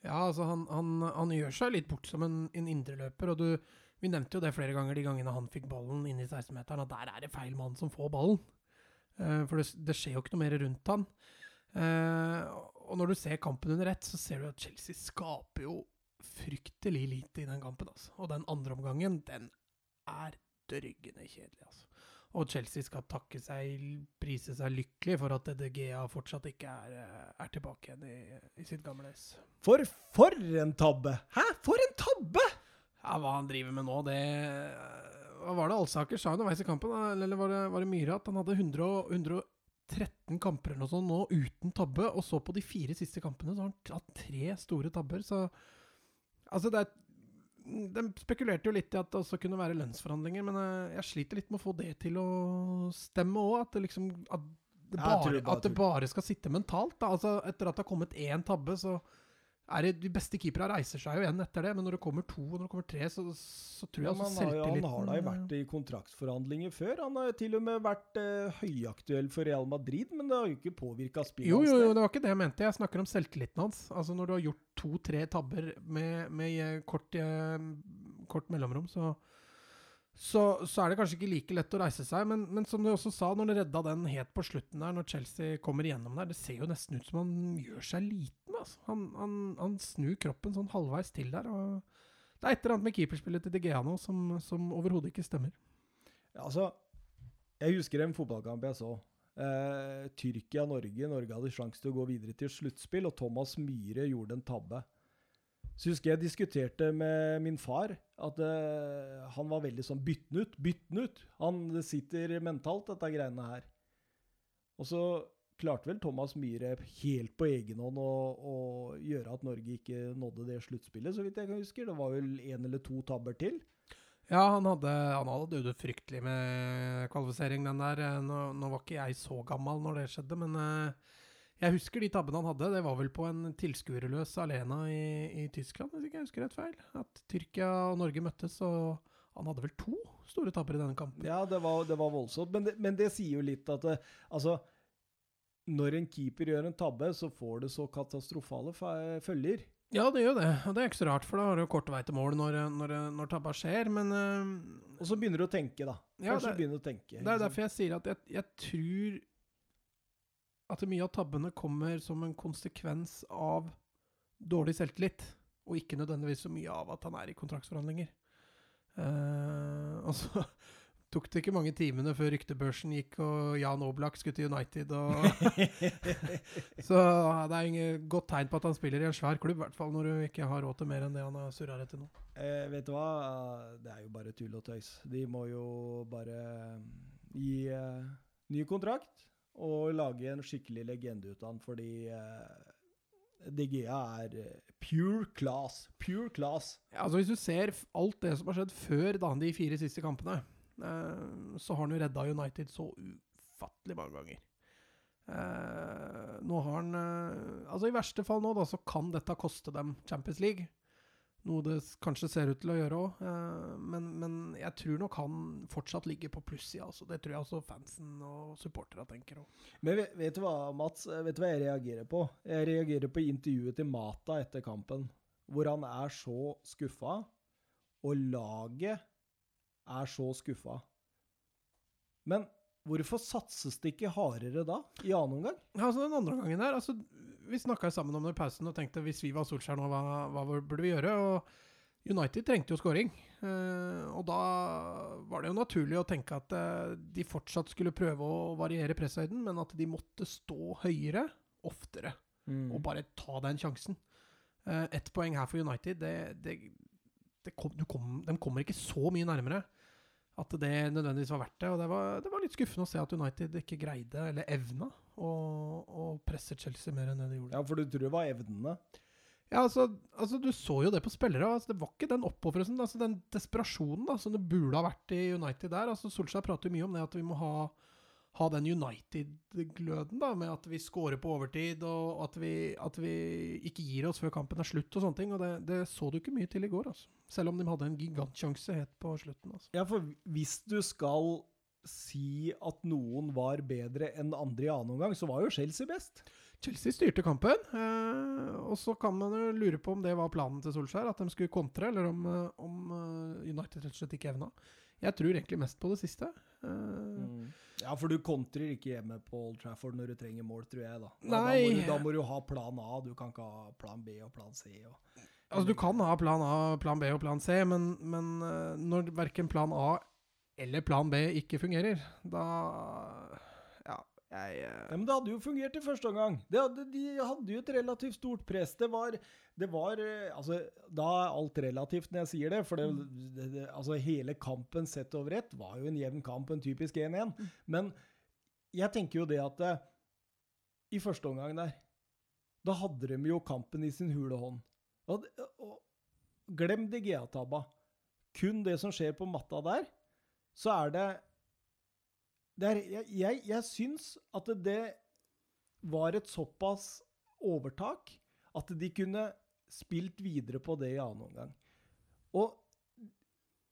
Ja, altså han, han, han gjør seg litt bort som en, en indreløper, og du, vi nevnte jo det flere ganger de gangene han fikk ballen inn i 16-meteren, at der er det feil mann som får ballen. Eh, for det, det, skjer jo ikke noe mer rundt han. Uh, og når du ser kampen under ett, så ser du at Chelsea skaper jo fryktelig lite i den kampen. Altså. Og den andre omgangen, den er dørgende kjedelig. Altså. Og Chelsea skal takke seg, prise seg lykkelig for at DGA fortsatt ikke er, eh, er tilbake igjen i, i sitt gamle S. For, for en tabbe! Hæ? For en tabbe! Ja, Hva han driver med nå, det hva var det Alsaker sa underveis i kampen? Eller var det, var det Myhre at han hadde 100, 113 kamper eller noe sånt nå uten tabbe, og så på de fire siste kampene så har han hatt tre store tabber. Så altså det er De spekulerte jo litt i at det også kunne være lønnsforhandlinger, men eh, jeg sliter litt med å få det til å stemme òg. At, det liksom, at, at det bare skal sitte mentalt. Da. Altså Etter at det har kommet én tabbe, så det, De beste keeperne reiser seg jo igjen etter det, men når det kommer to og når det kommer tre, så, så tror jeg ja, altså selvtilliten Han har da vært i kontraktsforhandlinger før. Han har til og med vært eh, høyaktuell for Real Madrid, men det har jo ikke påvirka spillet jo, jo, jo, det var ikke det jeg mente. Jeg snakker om selvtilliten hans. Altså Når du har gjort to-tre tabber med, med eh, kort, uh, kort mellomrom, så så, så, er det kanskje ikke like lett å reise seg. Men, men som du også sa, når du redda den helt på slutten der, når Chelsea kommer igjennom der, det ser jo nesten ut som han gjør seg liten. Altså. Han, han, han snur kroppen sånn halvveis til der. og Det er et eller annet med keeperspillet til DGA nå som, som overhodet ikke stemmer. Ja, altså, jeg husker en fotballkamp jeg så. Eh, Tyrkia-Norge. Norge hadde sjanse til å gå videre til sluttspill, og Thomas Myhre gjorde en tabbe. Så husker jeg diskuterte med min far at eh, han var veldig sånn bytten ut, bytten ut! Han, sitter mentalt, dette greiene her. Og så klarte vel Thomas Myhre helt på egen hånd å, å, gjøre at Norge ikke nådde det sluttspillet, så vidt jeg kan huske. Det var vel én eller to tabber til. Ja, han hadde, han hadde det fryktelig med kvalifisering, den der. Nå, nå, var ikke jeg så gammel når det skjedde, men uh, jeg husker de tabbene han hadde. Det var vel på en tilskuerløs alena i, i, Tyskland, hvis ikke jeg husker rett feil. At Tyrkia og Norge møttes, og han hadde vel to store tabber i denne kampen. Ja, det var, det var voldsomt. Men det, men det, sier jo litt at det, altså Når en keeper gjør en tabbe, så får det så katastrofale følger. Ja, det gjør det. Og det er ikke så rart, for da har du kort vei til mål når, når, når tabba skjer, men uh, Og så begynner du å tenke, da. Ja, det, begynner å tenke. Det er derfor jeg sier at jeg, jeg tror at mye av tabbene kommer som en konsekvens av dårlig selvtillit, og ikke nødvendigvis så mye av at han er i kontraktsforhandlinger. Uh, og så tok det ikke mange timene før ryktebørsen gikk, og Jan Oblak skulle til United. Så det er ingen godt tegn på at han spiller i en svær klubb, i hvert fall når du ikke har råd til mer enn det han har surra etter nå. Eh, vet du hva, det er jo bare tull og tøys. De må jo bare gi eh, ny kontrakt og lage en skikkelig legende ut av han, fordi eh, DGA er uh, pure class. Pure class. Ja, altså Hvis du ser alt det som har skjedd før da, de fire siste kampene, så har han jo redda United så ufattelig mange ganger. Uh, nå har han Altså I verste fall nå, da, så kan dette koste dem Champions League. Noe det kanskje ser ut til å gjøre òg. Eh, men, men, jeg tror nok han fortsatt ligger på plussida. Altså. Det tror jeg også fansen og supporterne tenker òg. Men vet, du hva, Mats? Vet du hva jeg reagerer på? Jeg reagerer på intervjuet til Mata etter kampen. hvor han er så skuffa, og laget er så skuffa. Men hvorfor satses det ikke hardere da, i annen omgang? Altså den andre gangen der, altså, Vi snakka sammen om det i pausen og tenkte hvis vi var Solskjær nå, hva, hva burde vi gjøre? Og United trengte jo scoring. Eh, og da var det jo naturlig å tenke at eh, de fortsatt skulle prøve å variere presshøyden, men at de måtte stå høyere oftere. Mm. Og bare ta den sjansen. Eh, Ett poeng her for United, det, det kom, kom, de kommer ikke så mye nærmere at det nødvendigvis var verdt det. Og det var, det var litt skuffende å se at United ikke greide, eller evna, å, å presse Chelsea mer enn det de gjorde. Ja, for du tror det var evnene? Ja, altså, altså Du så jo det på spillere. Altså, det var ikke den oppofrelsen, altså den desperasjonen da, som det burde ha vært i United der. altså Solskjær prater jo mye om det at vi må ha, ha den United-gløden, da, med at vi scorer på overtid, og at vi, at vi ikke gir oss før kampen er slutt og sånne ting. og Det, det så du ikke mye til i går, altså. Selv om de hadde en gigantsjanse helt på slutten. altså. Ja, for hvis du skal si at noen var bedre enn andre i annen omgang, så var jo Chelsea best. Chelsea styrte kampen, eh, og så kan man jo lure på om det var planen til Solskjær, at de skulle kontre, eller om, eh, om eh, United rett og slett ikke evna. Jeg tror egentlig mest på det siste. Eh, Ja, for du kontrer ikke hjemme på Old Trafford når du trenger mål, tror jeg. Da Da, da, må, du, da må du ha plan A, du kan ikke ha plan B og plan C. Og. Altså, du kan ha plan A, plan B og plan C, men, men eh, når verken plan A eller plan B ikke fungerer, da jeg uh... Ja, men det hadde jo fungert i første omgang. Det hadde, de hadde jo et relativt stort press. Det var, det var eh, Altså, da er alt relativt når jeg sier det, for det, det, det, altså, hele kampen sett over ett var jo en jevn kamp, en typisk 1-1. Men jeg tenker jo det at eh, i første omgang der, da hadde de jo kampen i sin hule hånd. Og, og, glem De GA-tabba. Kun det som skjer på matta der, så er det er, jeg, jeg, jeg syns at det var et såpass overtak at de kunne spilt videre på det i annen omgang. Og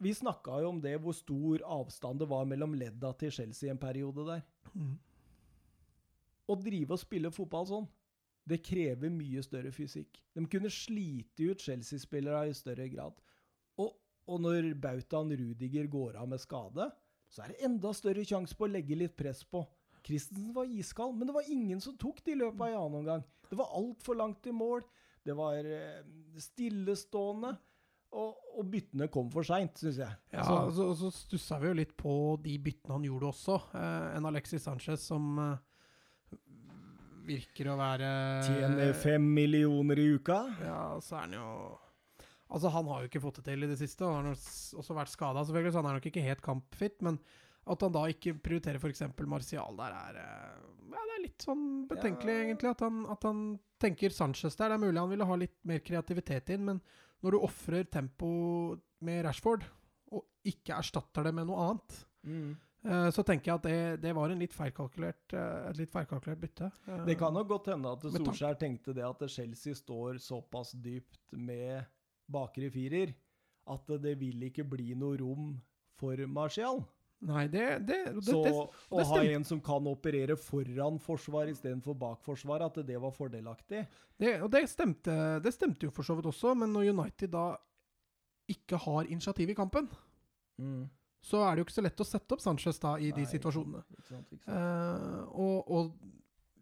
vi snakka jo om det, hvor stor avstand det var mellom ledda til Chelsea en periode der. mm. Å drive og spille fotball sånn, det krever mye større fysikk. De kunne slite ut Chelsea-spillere i større grad. Og, og når bautaen Rudiger går av med skade, så er det enda større sjanse på å legge litt press på. Christensen var iskald, men det var ingen som tok de løpa i annen omgang. Det var altfor langt i mål. Det var eh, stillestående. Og, og byttene kom for seint, syns jeg. Ja, Altså, så, og så stussa vi jo litt på de byttene han gjorde også. Eh, en Alexis Sanchez som eh, virker å være Tjener fem millioner i uka. Ja, så er han jo Altså, han har jo ikke fått det til i det siste, og han har også vært skada, selvfølgelig, så han er nok ikke helt kampfit. Men at han da ikke prioriterer f.eks. Martial der, er eh, Ja, det er litt sånn betenkelig, Ja. egentlig. At han, at han tenker Sanchez der. Det er mulig han ville ha litt mer kreativitet inn, men når du ofrer tempo med Rashford, og ikke erstatter det med noe annet, Mm. eh, så tenker jeg at det, det var en litt feilkalkulert, eh, et litt feilkalkulert bytte. Det kan nok godt hende at Solskjær tenkte det at Chelsea står såpass dypt med bakre firer at det vil ikke bli noe rom for Martial. Nei, det, det, det, Så det, å ha en som kan operere foran forsvar istedenfor bak forsvar, at det var fordelaktig. Det, og det stemte, det stemte jo for så vidt også, men når United da ikke har initiativ i kampen, så er det jo ikke så lett å sette opp Sanchez da i Nei, de situasjonene. Ikke sant, ikke sant. Eh, og, og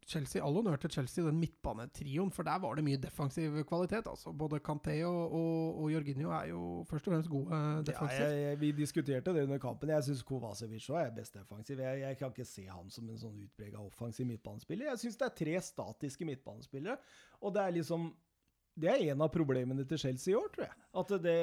Chelsea, all honnør til Chelsea, den midtbanetrioen, for der var det mye defensiv kvalitet. altså. Både Canté og, og, og Jorginho er jo først og fremst gode Ja, defensivt. jeg, vi diskuterte det under kampen. Jeg syns Kovacevic òg er best defensiv. Jeg, jeg kan ikke se han som en sånn utprega offensiv midtbanespiller. Jeg syns det er tre statiske midtbanespillere, og det er liksom Det er en av problemene til Chelsea i år, tror jeg. At det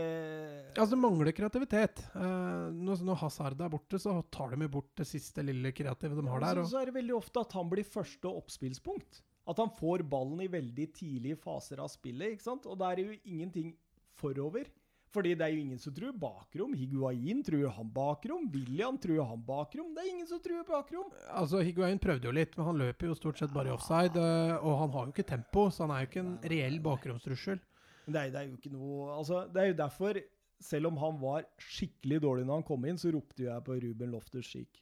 Altså, det mangler kreativitet. Eh, når, når Hazard er borte, så tar de bort det siste lille kreative de har der. Og, så er det veldig ofte at han blir første oppspillspunkt. At han får ballen i veldig tidlige faser av spillet. ikke sant? Og da er det jo ingenting forover. Fordi det er jo ingen som tror bakrom. Higuain tror han bakrom. William tror han bakrom. Det er ingen som tror bakrom. altså, Higuain prøvde jo litt, men han løper jo stort sett bare i offside. eh, og han har jo ikke tempo, så han er jo ikke en reell bakromstrussel. Det er, det er jo ikke noe altså, Det er jo derfor, selv om han var skikkelig dårlig når han kom inn, så ropte jeg på Ruben Loftus skikk.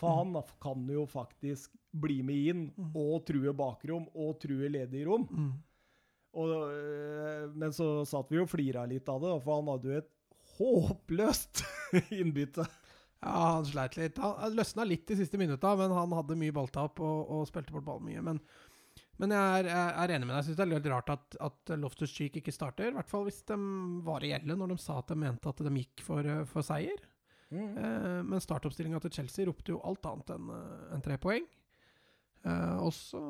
For han kan jo faktisk bli med inn og true bakrom og true ledige rom. Mm. Og, øh, men så satt vi og flira litt av det, for han hadde jo et håpløst innbytte. Ja, han sleit litt. Han løsna litt de siste minutta, men han hadde mye balltap og, og spilte bort ballen mye. Men, men jeg, er, jeg er enig med deg. Jeg syns det er litt rart at, at Loftus Cheek ikke starter. I hvert fall hvis de var reelle når de sa at de mente at de gikk for, eh, for seier. Eh, men startoppstillinga til Chelsea ropte jo alt annet enn en tre poeng. Eh, og så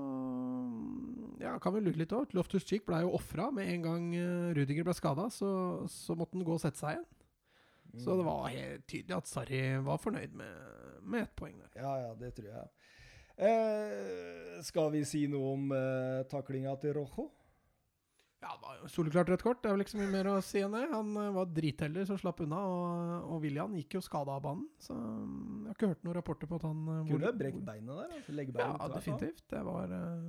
ja, kan vi lure litt over. Loftus Cheek ble jo ofra med en gang eh, Rudiger ble skada, så, så måtte han gå og sette seg igjen. Så det var helt tydelig at Sarri var fornøyd med, med ett poeng der. Ja, ja, det tror jeg. Eh, skal vi si noe om eh, taklinga til Rojo? Ja, det var jo soleklart rødt kort. Det er vel ikke så mye mer å si enn det. Han eh, var dritheldig som slapp unna, og, og William gikk jo skada av banen. Så mm, jeg har ikke hørt noen rapporter på at han eh, Kunne brekt beinet der. Altså, legge Ja, definitivt. Det var, eh,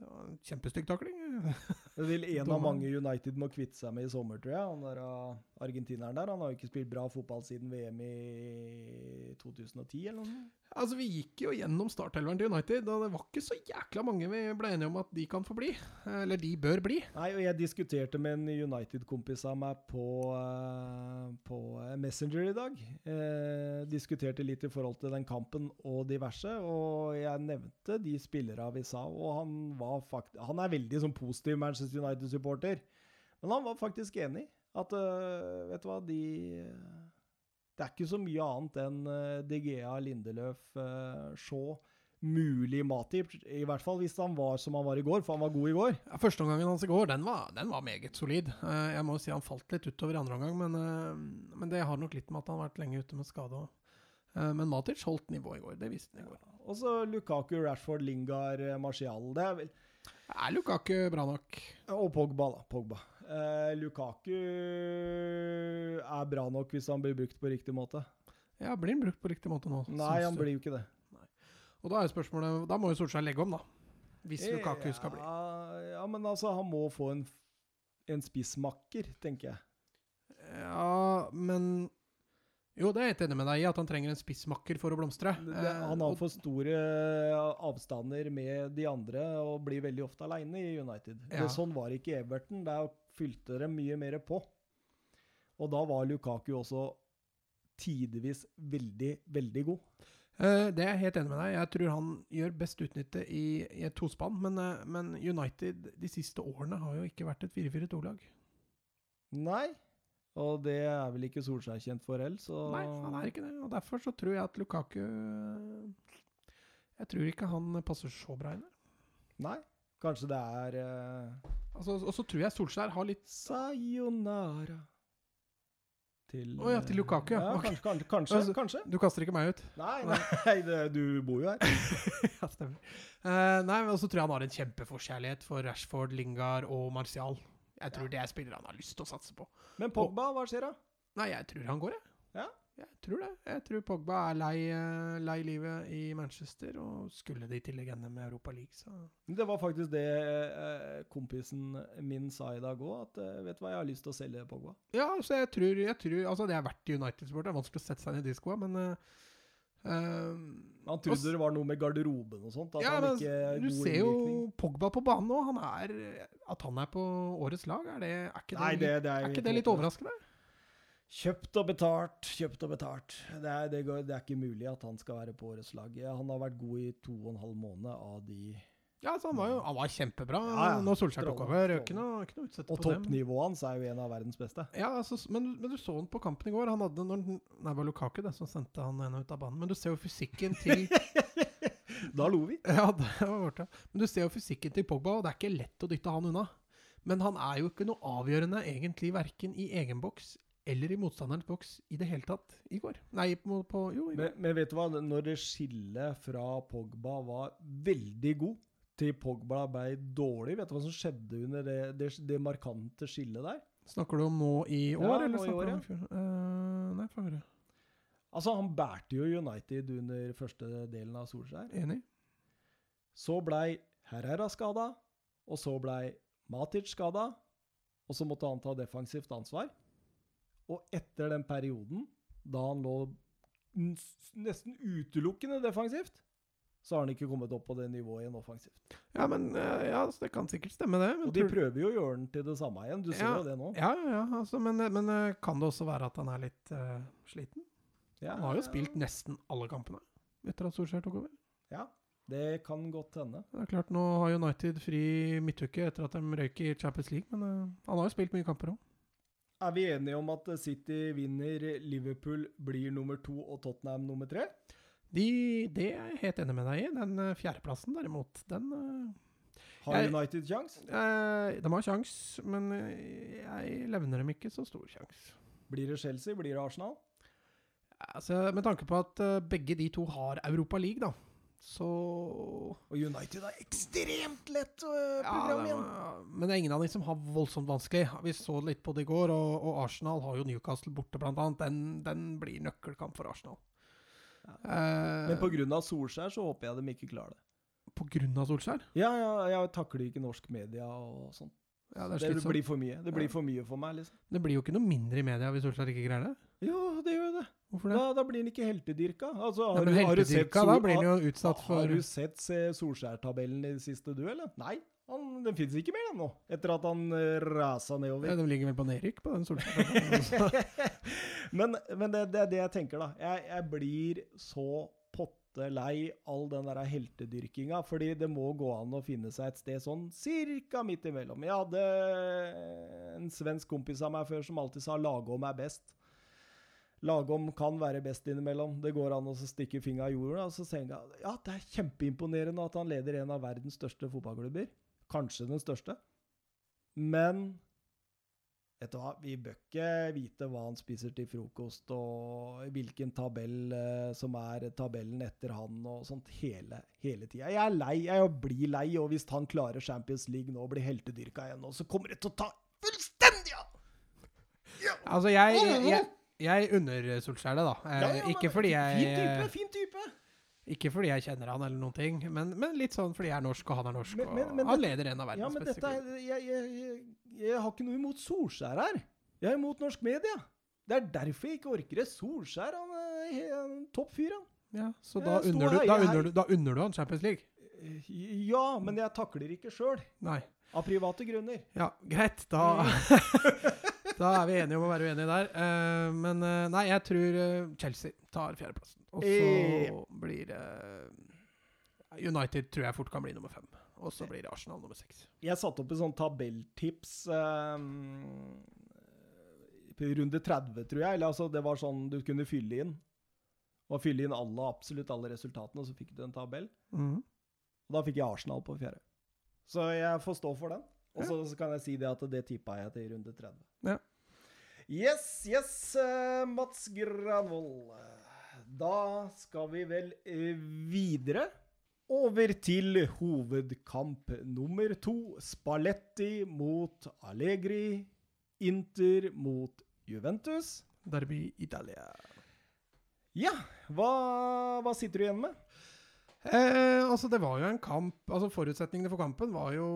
det var en kjempestygg takling. Det vil en av mange United må kvitte seg med i sommer, tror jeg. Han der uh, argentineren der. Han har jo ikke spilt bra fotball siden VM i 2010, eller noe. Altså, Vi gikk jo gjennom startelveren til United, og det var ikke så jækla mange vi ble enige om at de kan få bli. Eller de bør bli. Nei, og jeg diskuterte med en United-kompis av meg på, eh, på eh, Messenger i dag. Eh, diskuterte litt i forhold til den kampen og diverse, og jeg nevnte de spillere vi sa, og han var fakt Han er veldig sånn positiv Manchester United-supporter, men han var faktisk enig. At uh, vet du hva, de Det er ikke så mye annet enn uh, DGA, Lindeløf, uh, Shaw mulig Matip, i hvert fall hvis han var som han var i går, for han var god i går. Ja, Førsteomgangen hans i går den var, den var meget solid. Eh, jeg må jo si han falt litt utover i andre omgang, men, eh, men det har nok litt med at han har vært lenge ute med skade òg. men Matic holdt nivået i går. Det viste han i går. Og så Lukaku, Rashford, Lingard, eh, Martial. Det er vel Er Lukaku bra nok? Og Pogba, da. Pogba. Eh, Lukaku er bra nok hvis han blir brukt på riktig måte. Ja, blir han brukt på riktig måte nå? Nei, han du? blir jo ikke det. Og da er spørsmålet Da må jo Solskjær legge om, da. Hvis Lukaku skal bli. Ja, ja, men altså, han må få en, en spissmakker, tenker jeg. Ja, men Jo, det er jeg helt enig med deg i, at han trenger en spissmakker for å blomstre. Det, det, Eh, han har for store avstander med de andre og blir veldig ofte aleine i United. Ja. Det, sånn var ikke i Everton. Der fylte de mye mer på. Og da var Lukaku også tidvis veldig, veldig god. Eh, det er jeg helt enig med deg. Jeg tror han gjør best utnytte i, i et tospann. Men, eh, men United de siste årene har jo ikke vært et 4-4-2-lag. Nei, og det er vel ikke Solskjær kjent for heller, så Nei, han er ikke det. Og derfor så tror jeg at Lukaku Jeg tror ikke han passer så bra inn der. Nei, kanskje det er uh... Altså, og så tror jeg Solskjær har litt Sayonara til Å ja, til Lukaku, ja. ja. okay. Kanskje, kanskje, kanskje, Altså- kanskje. Du kaster ikke meg ut? Nei, nei det, du bor jo her. ja, stemmer. Uh, nei, men også tror jeg han har en kjempeforkjærlighet for Rashford, Lingard og Martial. Jeg tror det er spillere han har lyst til å satse på. Men Pogba, hva skjer da? Nei, jeg tror han går, jeg. Ja. Jeg tror det. Jeg tror Pogba er lei, eh, lei livet i Manchester, og skulle de til legende med Europa League, så Det var faktisk det eh, kompisen min sa i dag òg, at eh, vet du hva, jeg har lyst til å selge Pogba. Ja, så jeg tror, jeg tror Altså, det er vært United-sport. Det er vanskelig å sette seg inn i de skoa, men eh, Han trodde det var noe med garderoben og sånt. Ja, men du ser jo. Pogba på banen nå. Han er, at han er på årets lag, er, det, er ikke Nei, det, det er er, ikke det litt overraskende? Kjøpt og betalt, kjøpt og betalt. Det er, det, går, det er ikke mulig at han skal være på årets lag. Han har vært god i to og en halv måned av de Ja, så han var jo han var kjempebra Ja, ja. når Solskjær tok over. Ikke noe, ikke noe utsette Og på dem. toppnivået hans er jo en av verdens beste. Ja, altså, men, men du så han på kampen i går. Han hadde når, Nei, det var Lukaku det, som sendte han ene ut av banen. Men du ser jo fysikken til Da lo vi. Ja, det var borte. Men du ser jo fysikken til Pogba, og det er ikke lett å dytte han unna. Men han er jo ikke noe avgjørende egentlig verken i egen boks eller i motstanderens boks i det hele tatt i går. Nei, på, på Jo, i går. Men, men vet du hva, når det skillet fra Pogba var veldig god, til Pogba ble dårlig, vet du hva som skjedde under det, det, det markante skillet der? Snakker du om nå i år, Ja, eller snakker du om i fjor? Uh, nei, få høre. Altså, han bærte jo United under første delen av Solskjær. Enig? Så blei Herrera skada, og så blei Matic skada, og så måtte han ta defensivt ansvar. Og etter den perioden, da han lå nesten utelukkende defensivt, så har han ikke kommet opp på det nivået igjen offensivt. Ja, men eh, ja, det kan sikkert stemme, det. Og de prøver jo å gjøre den til det samme igjen. Du ser Ja. jo det nå. Ja, ja. Altså, men, men eh, kan det også være at han er litt uh, sliten? Ja, Han har jo spilt nesten alle kampene etter at Solskjær tok over. Ja, det kan godt hende. Det er klart, Nå har United fri midtuke etter at de røyk i Champions League, men uh, han har jo spilt mye kamper òg. Er vi enige om at City vinner, Liverpool blir nummer to og Tottenham nummer tre? De, det er jeg helt enig med deg i. Den eh, fjerdeplassen, derimot, den eh, Har Jeg- United kjangs? eh, De har kjangs, men jeg levner dem ikke så stor kjangs. Blir det Chelsea? Blir det Arsenal? Altså, med tanke på at begge de to har Europa League, da, så Og United har ekstremt lett øh, Ja, program igjen. men det er ingen av dem som har voldsomt vanskelig. Vi så litt på det i går, og, og Arsenal har jo Newcastle borte, blant annet. Den, den blir nøkkelkamp for Arsenal. Eh, Men pga. Solskjær så håper jeg de ikke klarer det. av Solskjær? Ja, ja, jeg takler ikke norsk media og sånn. Ja, det, Det, blir for mye. Det blir Ja. for mye for meg, liksom. det blir jo ikke noe mindre i media hvis Solskjær ikke greier det. Jo, det gjør det. Hvorfor det? Da, da blir han ikke heltedyrka. Altså, Nei, har, du, har, du sett Sol- utsatt for Har du sett se Solskjær-tabellen i det siste, du, eller? Nei. Han, den fins ikke mer, den nå. Etter at han uh, rasa ja, nedover. De ligger vel på nedrykk på den Solskjær. men men det, det er det jeg tenker, da. Jeg, jeg blir så potte lei all den der heltedyrkinga. Fordi det må gå an å finne seg et sted sånn cirka midt imellom. Jeg hadde en svensk kompis av meg før som alltid sa 'lagom er best'. Lagom kan være best innimellom. Det går an å stikke fingra i jorden. Og så tenker jeg ja, det er kjempeimponerende at han leder en av verdens største fotballklubber. Kanskje den største. Men vet du hva, vi bør ikke vite hva han spiser til frokost, og hvilken tabell eh, som er tabellen etter han, og sånt hele, hele tida. Jeg er lei, jeg blir lei, og hvis han klarer Champions League nå og blir heltedyrka igjen, nå, så kommer det til å ta fullstendig av! altså, jeg, jeg, jeg unner Solskjær det, da. Eh, Ja, ja, ikke, fordi Fin type, fin type! Ikke fordi jeg kjenner han eller noen ting, men, men litt sånn fordi jeg er norsk og han er norsk. Men- men- og han leder en av verdens Ja, men beste dette er, jeg, jeg, jeg, jeg har ikke noe imot Solskjær her. Jeg er imot norsk media. Det er derfor jeg ikke orker det. Solskjær han er en topp fyr, han. Ja, så da unner, du, da, unner du, da unner du han Champions League? Eh, Ja, men jeg takler ikke sjøl. Av private grunner. Ja, greit. Da, da er vi enige om å være uenige der. Uh, men uh, nei, jeg tror eh, Chelsea tar fjerdeplassen. Og så blir eh, United tror jeg fort kan bli nummer fem. Og så blir Arsenal nummer seks. Jeg satte opp en sånn tabelltips um, runde 30, tror jeg. Eller altså, det var sånn du kunne fylle inn. Og fylle inn alle, absolutt alle resultatene, og så fikk du en tabell. Mm. Og da fikk jeg Arsenal på fjerde. Så jeg får stå for den. Og så så kan jeg si det at det tippa jeg til runde 30. Ja. Yes, yes, eh, Mats Granvold. Da skal vi vel eh, videre. Over til hovedkamp nummer to. Spalletti mot Allegri. Inter mot Juventus. Derby Italia. Ja, hva, hva sitter du igjen med? Eh, altså Det var jo en kamp Altså Forutsetningene for kampen var jo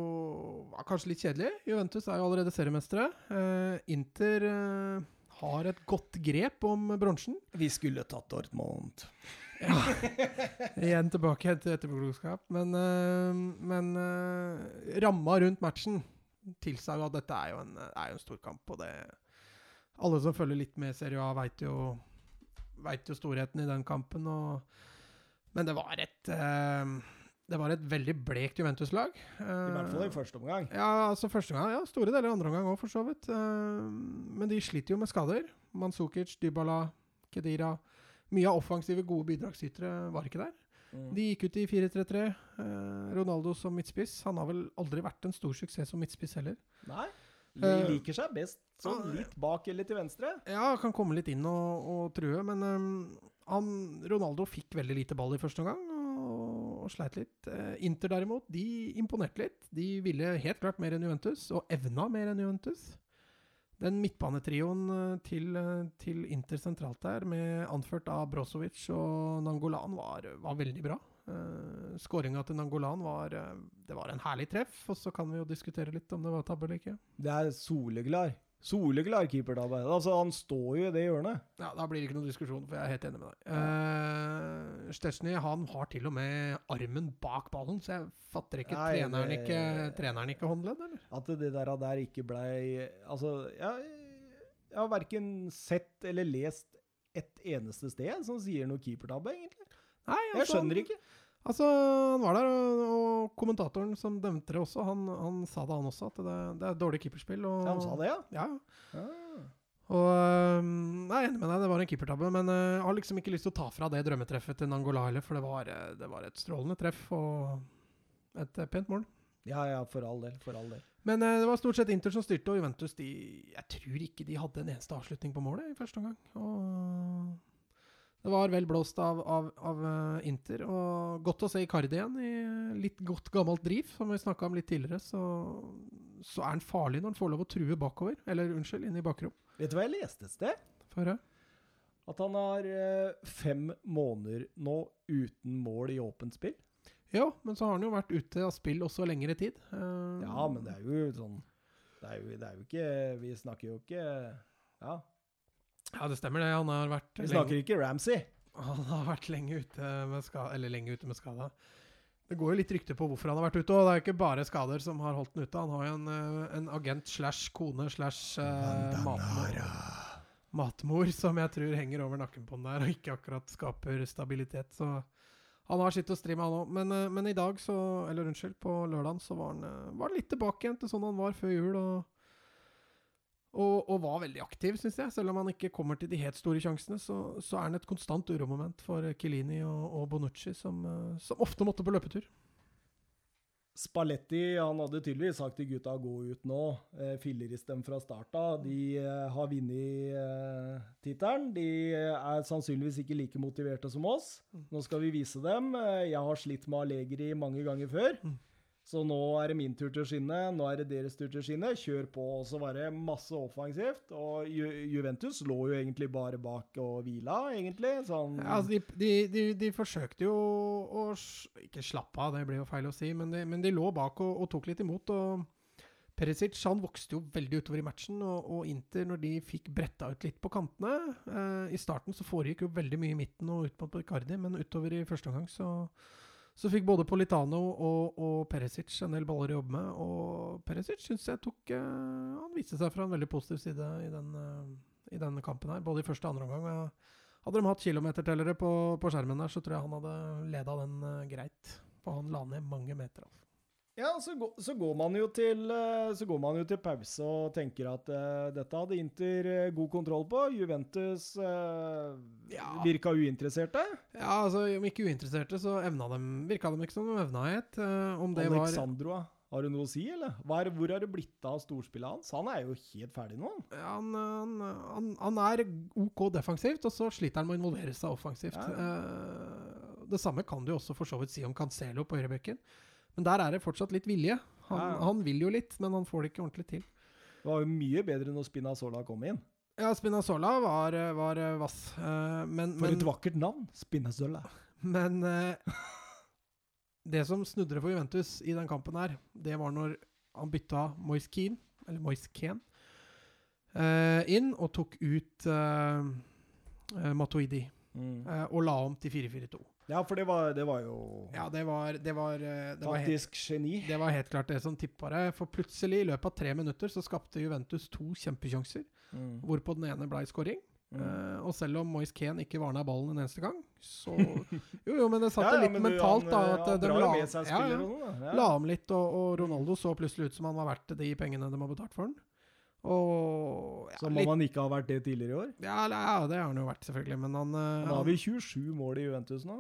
var kanskje litt kjedelige. Juventus er jo allerede seriemestere. Eh, Inter eh, har et godt grep om bronsen. Vi skulle tatt Dortmund. ja. Igjen tilbake til etterpåklokskap. Men, eh, men eh, ramma rundt matchen tilsa jo at dette er jo en, er jo en stor kamp. Og det Alle som følger litt med Serie A, veit jo, vet jo storheten i den kampen. Og, men det var et eh, Det var et veldig blekt Juventus-lag. I hvert fall i første omgang. Ja, altså første gang, ja, store deler andre omgang òg, for så vidt. Eh, men de sliter jo med skader. Manzukic, Dybala, Kedira. Mye av offensive, gode bidragsytere var ikke der. Mm. De gikk ut i 4-3-3. Eh, Ronaldo som midtspiss. Han har vel aldri vært en stor suksess som midtspiss heller. Nei. De Eh, liker seg best sånn litt bak eller til venstre. Ja, kan komme litt inn og, og true, men eh, han, Ronaldo fikk veldig lite ball i første omgang og, sleit litt. Eh, Inter derimot, de imponerte litt. De ville helt klart mer enn Juventus, og evna mer enn Juventus. Den midtbanetrioen eh, til, eh, til Inter sentralt der, med anført av Brozovic og Nangolan, var, var veldig bra. Uh, Skåringa til Nangolan var, det var en herlig treff, og så kan vi jo diskutere litt om det var tabbe eller ikke. Det er soleklar. Soleklar keepertabbe. Altså, han står jo i det hjørnet. Ja, Da blir det ikke noen diskusjon, for jeg er helt enig med deg. Uh, Stesny han har til og med armen bak ballen, så jeg fatter ikke Nei, treneren det- ikke, treneren ikke håndledd, eller? At det der, der ikke blei Altså, jeg, jeg har verken sett eller lest et eneste sted som sier noe keepertabbe, egentlig. Nei, Jeg skjønner ikke. Altså, han var der, og, og kommentatoren som dømte det også, han, han sa det, han også, at det, det er dårlig keeperspill. Og, Han sa det, ja? Ja, ja. Ah. Og øhm, Jeg er enig med deg, det var en keepertabbe, men øh, jeg har liksom ikke lyst til å ta fra det drømmetreffet til Nangola heller, for det var, øh, det var et strålende treff og et øh, pent mål. Ja, ja, for all del. For all del. Men det var stort sett Inter som styrte, og Juventus de, Jeg tror ikke de hadde en eneste avslutning på målet i første omgang. Og det var vel blåst av, av, av øh, Inter. Og godt å se Icardi igjen, i litt godt gammelt driv, som vi snakka om litt tidligere. Så, så er han farlig når han får lov å true bakover. Eller unnskyld, inn i bakrom. Vet du hva jeg leste et sted? Få høre. At han har eh, fem måneder nå uten mål i åpent spill. Ja, men så har han jo vært ute av spill også lengre tid. Eh, Ja, men det er jo sånn Det er jo, det er jo ikke Vi snakker jo ikke Ja. Ja, det stemmer det. Han har vært, Vi snakker lenge, ikke Ramsey. han har vært lenge ute med skada. Eller lenge ute med skada. Det går jo litt rykter på hvorfor han har vært ute, og det er jo ikke bare skader som har holdt han ute. Han har jo en, eh, en agent slash kone slash eh, matmor, matmor som jeg tror henger over nakken på han der, og ikke akkurat skaper stabilitet. Så han har sitt å stri med, han òg. Men, eh, men i dag, så Eller unnskyld, på lørdagen så var han, var han litt tilbake igjen til sånn han var før jul. og og, og var veldig aktiv, syns jeg. Selv om han ikke kommer til de helt store sjansene, så, så er han et konstant uromoment for Kilini og, og Bonucci, som, eh, som ofte måtte på løpetur. Spalletti han hadde tydeligvis sagt til gutta gå ut nå. Eh, fillerist dem fra starta. De eh, har vunnet eh, tittelen. De eh, er sannsynligvis ikke like motiverte som oss. Nå skal vi vise dem. Jeg har slitt med Allegri mange ganger før. Mm. Så nå er det min tur til å skinne. Nå er det deres tur til å skinne. Kjør på. Og så var det masse offensivt. Og Ju Juventus lå jo egentlig bare bak og hvila, egentlig. Sånn Ja, altså de, de, de, de forsøkte jo å Ikke slappe av, det blir jo feil å si, men de, men lå bak og, og tok litt imot. og Perisic han vokste jo veldig utover i matchen, og, og Inter, når de fikk bretta ut litt på kantene eh, I starten så foregikk jo veldig mye i midten og ut mot Icardi, men utover i første omgang så, så fikk både Politano og, og Peresic en del baller å jobbe med. Og Peresic syns jeg tok uh, Han viste seg fra en veldig positiv side i den, uh, i den kampen her, både i første og andre omgang. hadde de hatt kilometertellere på, på skjermen der, så tror jeg han hadde leda den uh, greit. For han la ned mange meter. Altså. Ja, så, går- så, går man jo til, eh, så går man jo til pause og tenker at uh, dette hadde Inter eh, god kontroll på. Juventus uh, Ja. virka uinteresserte. Ja, altså Om ikke uinteresserte, så evna dem, virka de ikke som de evna het. Uh, om det var Alexandro, ah, har du noe å si, eller? Er, hvor har det blitt av storspillet hans? Han er jo helt ferdig nå. han. ja, han, han, han, han er OK defensivt, og så sliter han med å involvere seg offensivt. Eh, det samme kan du også for så vidt si om Cancelo på høyrebekken. Men der er det fortsatt litt vilje. Han, Ja, han vil jo litt, men han får det ikke ordentlig til. Det var jo mye bedre når Spinazzola kom inn. Ja, Spinazzola var, var eh, vass. eh, men, For men, et vakkert navn! Spinazzola. Men eh, det som snudde for Juventus i den kampen her, det var når han bytta Moise Keane, eller Moise Keane, eh, inn og tok ut Matoidi. Mm. og la om til 4-4-2. Ja, for det var, det var jo Ja, det var, det var, eh, det var helt faktisk geni. det var helt klart det som tippa det. For plutselig, i løpet av tre minutter, så skapte Juventus to kjempesjanser. Mm. Hvorpå den ene ble scoring. Mm. Uh, og selv om Moise Kehn ikke varna ballen en eneste gang, så Jo, jo, men det satt Ja, ja, litt du, mentalt, da. han, At eh, han de la, ja, ja, sånn, da. Ja. la om litt, og, og Ronaldo så plutselig ut som han var verdt de pengene de har betalt for han. Og ja, Som om han ikke har vært det tidligere i år. ja, ja, det har han jo vært, selvfølgelig. Men han, Nå har vi 27 mål i Juventus nå.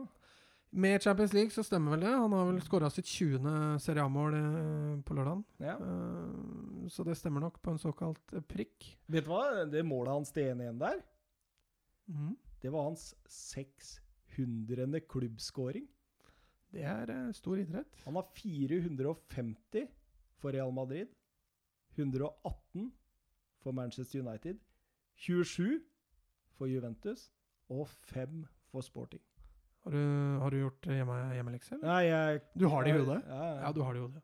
Med Champions League så stemmer vel det. Han har vel skåra sitt 20. Serie A-mål eh, på lørdagen. Ja. Eh, så det stemmer nok på en såkalt eh, prikk. Vet du hva? Det målet hans til 1-1 der, mm. det var hans 600. klubbskåring. Det er stor idrett. Han har 450 for Real Madrid, 118 for Manchester United, 27 for Juventus og 5 for Sporting. Har du, har du gjort eh, hjemme, hjemmelekser? eller? Nei, jeg Du har det i hodet? Ja, ja. Ja, du har det i hodet.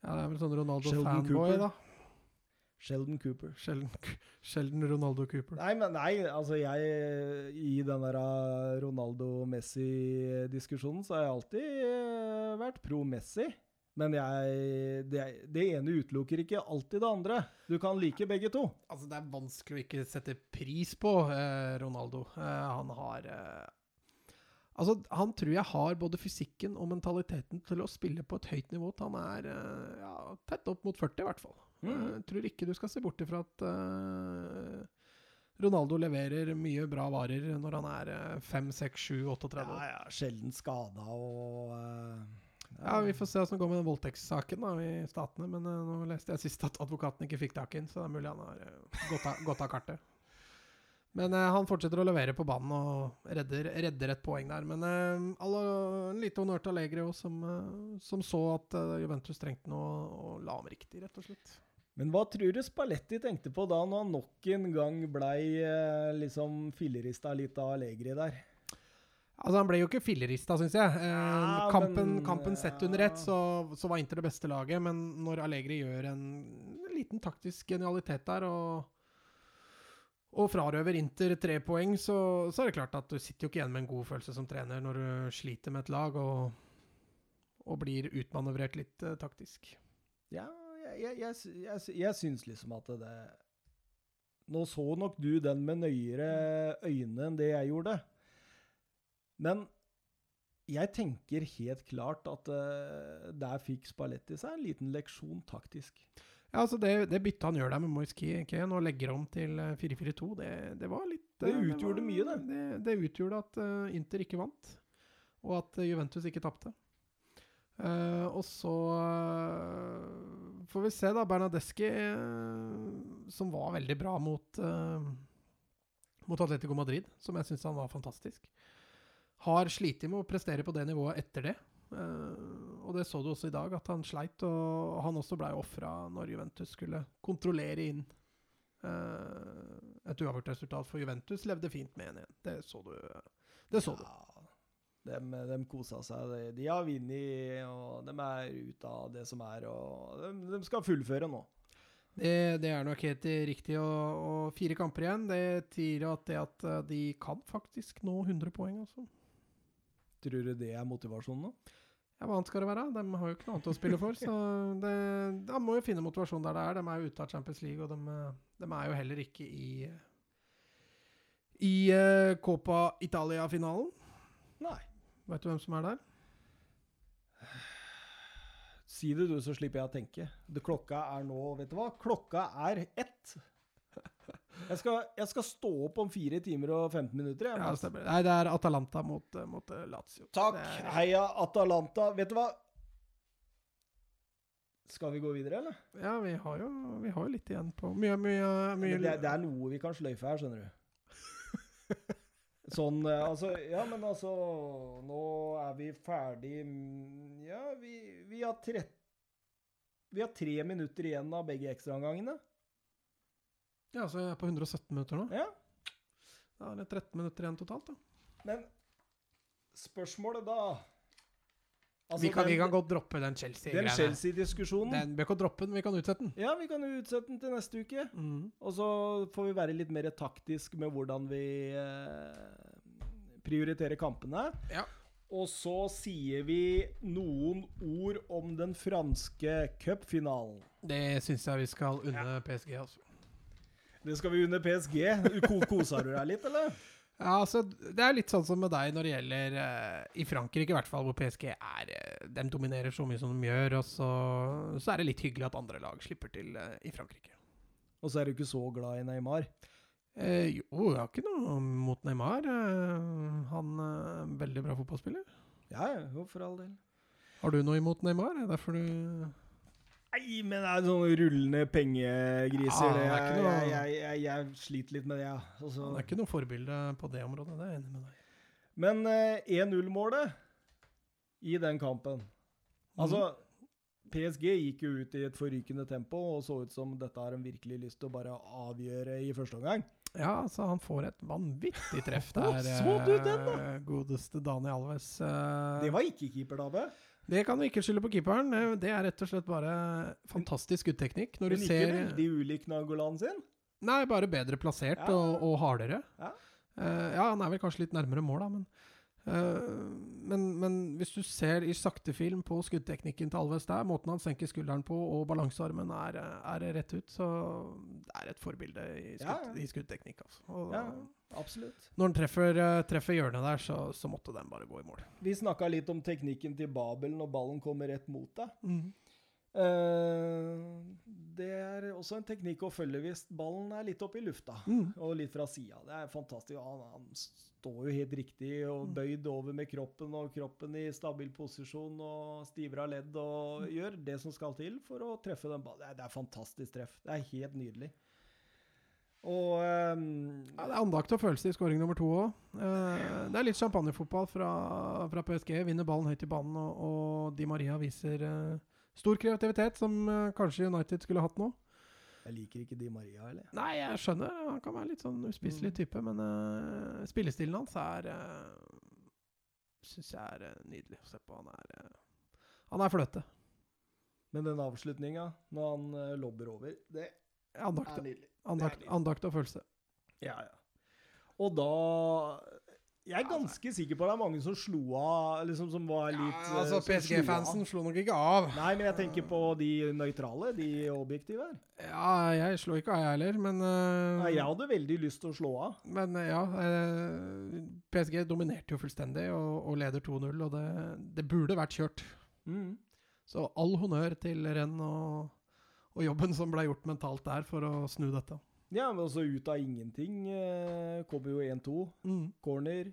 Ja, det er vel sånn Ronaldo-fanboy, da. Sheldon Cooper. Sheldon, Sheldon, Ronaldo Cooper. Nei, men nei, altså jeg I den der uh, Ronaldo-Messi-diskusjonen så har jeg alltid uh, vært pro Messi. Men jeg, det, det ene utelukker ikke alltid det andre. Du kan like begge to. Altså, det er vanskelig å ikke sette pris på eh, Ronaldo. Eh, han har eh, Altså, han tror jeg har både fysikken og mentaliteten til å spille på et høyt nivå han er eh, ja, tett opp mot 40, i hvert fall. Mm. Jeg tror ikke du skal se bort ifra at uh, Ronaldo leverer mye bra varer når han er eh, 5, 6, 7, 38 Ja, år. ja, ja, sjelden skada og uh, Ja, Vi får se hvordan det går med den voldtektssaken i Statene. Men uh, nå leste jeg sist at advokaten ikke fikk tak i den, så det er mulig han har uh, gått, av, gått av kartet. Men eh, han fortsetter å levere på banen og redder, redder et poeng der. Men eh, alle, en lite honnør til Allegri også, som, eh, som så at eh, Juventus trengte noe og la ham riktig, rett og slett. Men hva tror du Spalletti tenkte på da når han nok en gang blei uh, liksom fillerista litt av Allegri der? Altså Han ble jo ikke fillerista, syns jeg. Eh, Ja, kampen, men, kampen sett under ett, så, så var Inter det beste laget. Men når Allegri gjør en liten taktisk genialitet der og, og frarøver Inter tre poeng, så, så er det klart at du sitter jo ikke igjen med en god følelse som trener når du sliter med et lag og, og blir utmanøvrert litt uh, taktisk. Ja, jeg, jeg, jeg, jeg, syns liksom at det Nå så nok du den med nøyere øyne enn det jeg gjorde. Men jeg tenker helt klart at uh, der fikk Spalletti seg en liten leksjon taktisk. Ja, altså Det, det byttet han gjør der med Moise Kean og legger om til eh, 4-4-2, det, det var litt Det utgjorde utgjorde var- mye, det. det. Det utgjorde at eh, Inter ikke vant, og at eh, Juventus ikke tapte. Uh, og så eh, får vi se, da. Bernadeschi, uh, som var veldig bra mot, uh, mot Atletico Madrid, som jeg syns han var fantastisk, har slitt med å prestere på det nivået etter det. Eh, og det så du også i dag, at han sleit. Og han også blei ofra når Juventus skulle kontrollere inn uh, et uavgjort resultat. For Juventus levde fint med 1-1. Det så du. Det så du. De, dem kosa seg. De, de har vunnet, og de er ute av det som er. Og de, de skal fullføre nå. Det, det er nok helt riktig. Og, og fire kamper igjen, det sier at, det at eh, de kan faktisk nå 100 poeng, altså. Tror du det er motivasjonen nå? Ja, hva annet skal det være? De har jo ikke noe annet å spille for. Så det, de må jo finne motivasjon der det er. De er jo ute av Champions League, og de, de er jo heller ikke i i uh, Copa Italia-finalen. Nei. Vet du hvem som er der? Si det du, så slipper jeg å tenke. Det, klokka er nå Vet du hva? Klokka er ett. Jeg skal, jeg skal stå opp om fire timer og 15 minutter. Jeg, Ja, stemmer. Nei, det er Atalanta mot, eh, mot eh, Lazio. Takk. Er- Heia Atalanta. Vet du hva? Skal vi gå videre, eller? Ja, vi har jo, vi har jo litt igjen på Mye, mye, mye det, det er noe vi kan sløyfe her, skjønner du. Sånn, eh, altså Ja, men altså Nå er vi ferdig Ja, vi, vi har tre Vi har tre minutter igjen av begge ekstraomgangene. Ja, så jeg er på 117 minutter nå. Ja. Da er det 13 minutter igjen totalt, da. Men spørsmålet da Altså, vi, kan, vi den- kan godt droppe den Chelsea-diskusjonen. Den Chelsea-diskusjonen Vi kan droppe den, vi kan utsette den. Ja, vi kan utsette den til neste uke. Mm. Og så får vi være litt mer taktisk med hvordan vi eh, prioriterer kampene. Ja. Og så sier vi noen ord om den franske cupfinalen. Det syns jeg vi skal unne PSG, altså. Det skal vi under PSG. Ko koser du deg litt, eller? Ja, altså, Det er litt sånn som med deg når det gjelder uh, I Frankrike, i hvert fall, hvor PSG er uh, De dominerer så mye som de gjør, og så, så er det litt hyggelig at andre lag slipper til uh, i Frankrike. Og så er du ikke så glad i Neymar. Eh, jo, jeg har ikke noe mot Neymar. Eh, han er en veldig bra fotballspiller. Ja, ja, jo, for all del. Har du noe imot Neymar? Er det derfor du Nei, men det er sånne rullende pengegriser. Ja, det. er Jeg, ikke noe- jeg, jeg, jeg sliter litt med det, ja. Altså. Det er ikke noe forbilde på det området, det er jeg enig med deg. Men eh, 1-0-målet i den kampen Altså, PSG gikk jo ut i et forrykende tempo og så ut som dette har en virkelig lyst til å bare avgjøre i første omgang. Ja, så han får et vanvittig treff der. så du den, da? eh, Godeste Dani Alves. eh, Det var ikke keepertabbe. Det kan vi ikke skylde på keeperen. Det- Det er rett og slett bare fantastisk skuddteknikk. Når Men ikke ser veldig ulik Nagolan sin. Nei, bare bedre plassert Ja. og, og hardere. Ja. Uh, ja, han er vel kanskje litt nærmere mål, da, men, eh, men Men hvis du ser i saktefilm på skuddteknikken til Alves der, måten han senker skulderen på og balansearmen er, er rett ut, så det er et forbilde i, skudd, Ja, skuddteknikk. Altså. Og Ja, absolutt. Når han treffer, eh, treffer hjørnet der, så, så måtte den bare gå i mål. Vi snakka litt om teknikken til Babel når ballen kommer rett mot deg. Mm. Eh, er også en teknikk å følge hvis ballen er litt opp i lufta. Mm. Og litt fra sida. Det er fantastisk. Han, han står jo helt riktig og bøyd over med kroppen, og kroppen i stabil posisjon og stiver av ledd og gjør det som skal til for å treffe den ballen. Det er, det er fantastisk treff. Det er helt nydelig. Og um, Ja, det er andakt og følelse i skåring nummer to òg. det er litt champagnefotball fra, fra PSG. Vinner ballen høyt i banen, og, og Di Maria viser uh, stor kreativitet, som uh, kanskje United skulle hatt nå. Jeg liker ikke Di Maria, eller? Nei, jeg skjønner. Han kan være litt sånn uspiselig Mm. type, men uh, spillestilen hans er uh, Syns jeg er uh, nydelig å se på. Han er, uh, han er fløte. Men den avslutninga, når han uh, lobber over, det Andakt, er nydelig. andakt, andakt og følelse. Ja, ja. Og da Jeg er ganske sikker på det er mange som slo av, liksom som var litt ja, altså, eh, som slo PSG-fansen slo nok ikke av. Nei, men jeg tenker på de nøytrale, de objektive her. Ja, jeg slo ikke av, jeg heller, men uh, Nei, jeg hadde veldig lyst til å slå av. Men uh, ja, uh, PSG dominerte jo fullstendig og, og leder 2-0, og det, det burde vært kjørt. Mm. Så all honnør til renn og, og jobben som ble gjort mentalt der for å snu dette. Ja, men også ut av ingenting eh, kommer jo 1-2. Corner.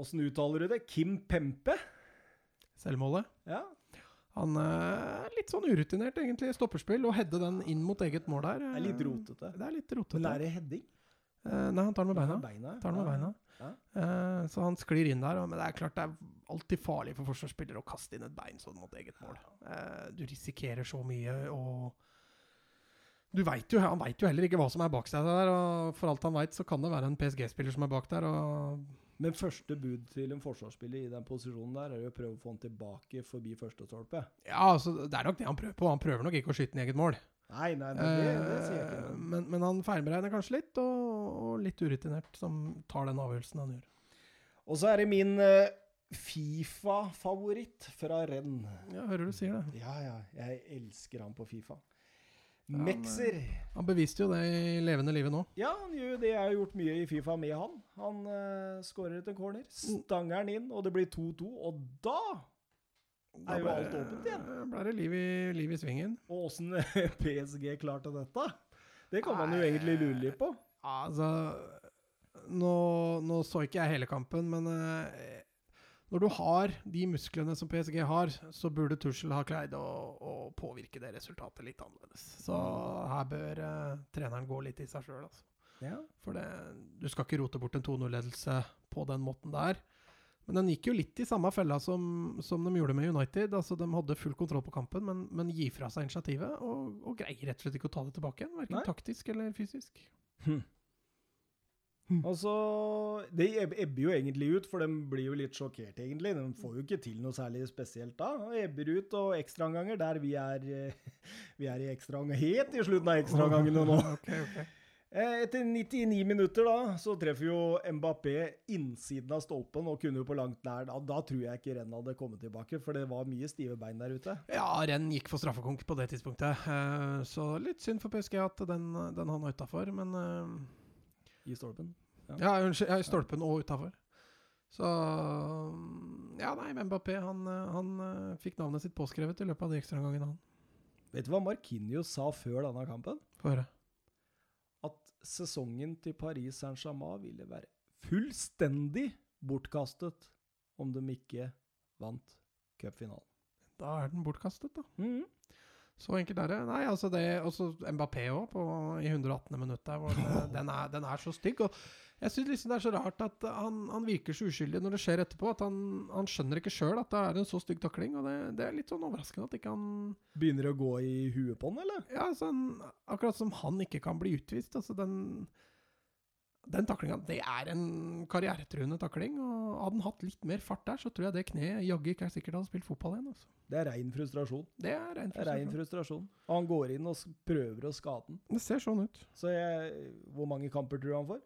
Åssen uttaler du det? Kim Pempe? Selvmålet. Ja. Han er litt sånn urutinert, egentlig, i stopperspill, og heade den inn mot eget mål der. Det er litt rotete. Det er litt rotete. Men er det heading? Eh, nei, han tar den med beina. beina. Tar den med beina. Ja. Eh, så han sklir inn der. Men det er klart det er alltid farlig for forsvarsspillere å kaste inn et bein sånn mot eget mål. Eh, du risikerer så mye, og du vet jo, Han veit jo heller ikke hva som er bak seg der. og For alt han veit, så kan det være en PSG-spiller som er bak der. og Men første bud til en forsvarsspiller i den posisjonen der er jo å prøve å få han tilbake forbi første stolpe. Ja, altså, Det er nok det han prøver på. Han prøver nok ikke å skyte en eget mål. Nei, nei, nei det, det sier jeg ikke. Eh, men- men, men han feilberegner kanskje litt, og, og litt urutinert som tar den avgjørelsen han gjør. Og så er det min eh, Fifa-favoritt fra renn. Ja, hører du sier det. Ja, ja. Jeg elsker han på Fifa. Mexer. Han beviste jo det i levende livet nå. Ja, han gjør jo det. Jeg har gjort mye i Fifa med han. Han uh, skårer etter corner, stanger den inn, og det blir 2-2. Og da er jo ble- alt åpent igjen. Da ble det liv i, liv i svingen. Og åssen PSG klarte dette, det kan man jo egentlig lure litt på. Altså nå, nå så ikke jeg hele kampen, men eh, når du har de musklene som PSG har, så burde Tuchel ha greid å, å påvirke det resultatet litt annerledes. Så her bør eh, treneren gå litt i seg sjøl, altså. Ja. For det, du skal ikke rote bort en 2-0-ledelse på den måten der. Men den gikk jo litt i samme fella som, som de gjorde med United. Altså De hadde full kontroll på kampen, men, men gir fra seg initiativet. Og, og greier rett og slett ikke å ta det tilbake igjen. Verken taktisk eller fysisk. Altså, Det ebber jo egentlig ut, for de blir jo litt sjokkert, egentlig. De får jo ikke til noe særlig spesielt da. Og ebber ut, og ekstraomganger der vi er Vi er i ekstraomgang helt i slutten av ekstraomgangene nå. Okay, ok. Eh, Etter 99 minutter da, så treffer jo Mbappé innsiden av stolpen og kunne jo på langt nær. Da, da tror jeg ikke Renn hadde kommet tilbake, for det var mye stive bein der ute. Ja, Renn gikk for straffekonk på det tidspunktet. Eh, så litt synd for PSG at den, den havna utafor. Men eh, I stolpen. Ja, unnskyld. Ja, I stolpen og utafor. Så Ja, nei, Mbappé han, eh, han eh, fikk navnet sitt påskrevet i løpet av de ekstraomgangene, han. Vet du hva Marquinhos sa før denne kampen? Få høre. At sesongen til Paris Saint-Germain ville være fullstendig bortkastet om de ikke vant cupfinalen. Da er den bortkastet, da. Mhm. Så enkelt er det. Nei, altså det også Mbappé òg, i 118. minutt der. Hvor det, den, er, den er så stygg. Og jeg syns liksom det er så rart at han, han virker så uskyldig når det skjer etterpå. At han, han skjønner ikke sjøl at det er en så stygg takling. Og det, det er litt sånn overraskende at ikke han Begynner å gå i huet på han, eller? Ja, sånn, akkurat som han ikke kan bli utvist. Altså den Den taklinga, det er en karrieretruende takling. Og hadde han hatt litt mer fart der, så tror jeg det kneet jaggu ikke er sikkert hadde spilt fotball igjen. Altså. Det er rein frustrasjon. Det er rein Det er rein frustrasjon. frustrasjon. Han går inn og prøver å skade den. Det ser sånn ut. Så jeg, hvor mange kamper tror du han får?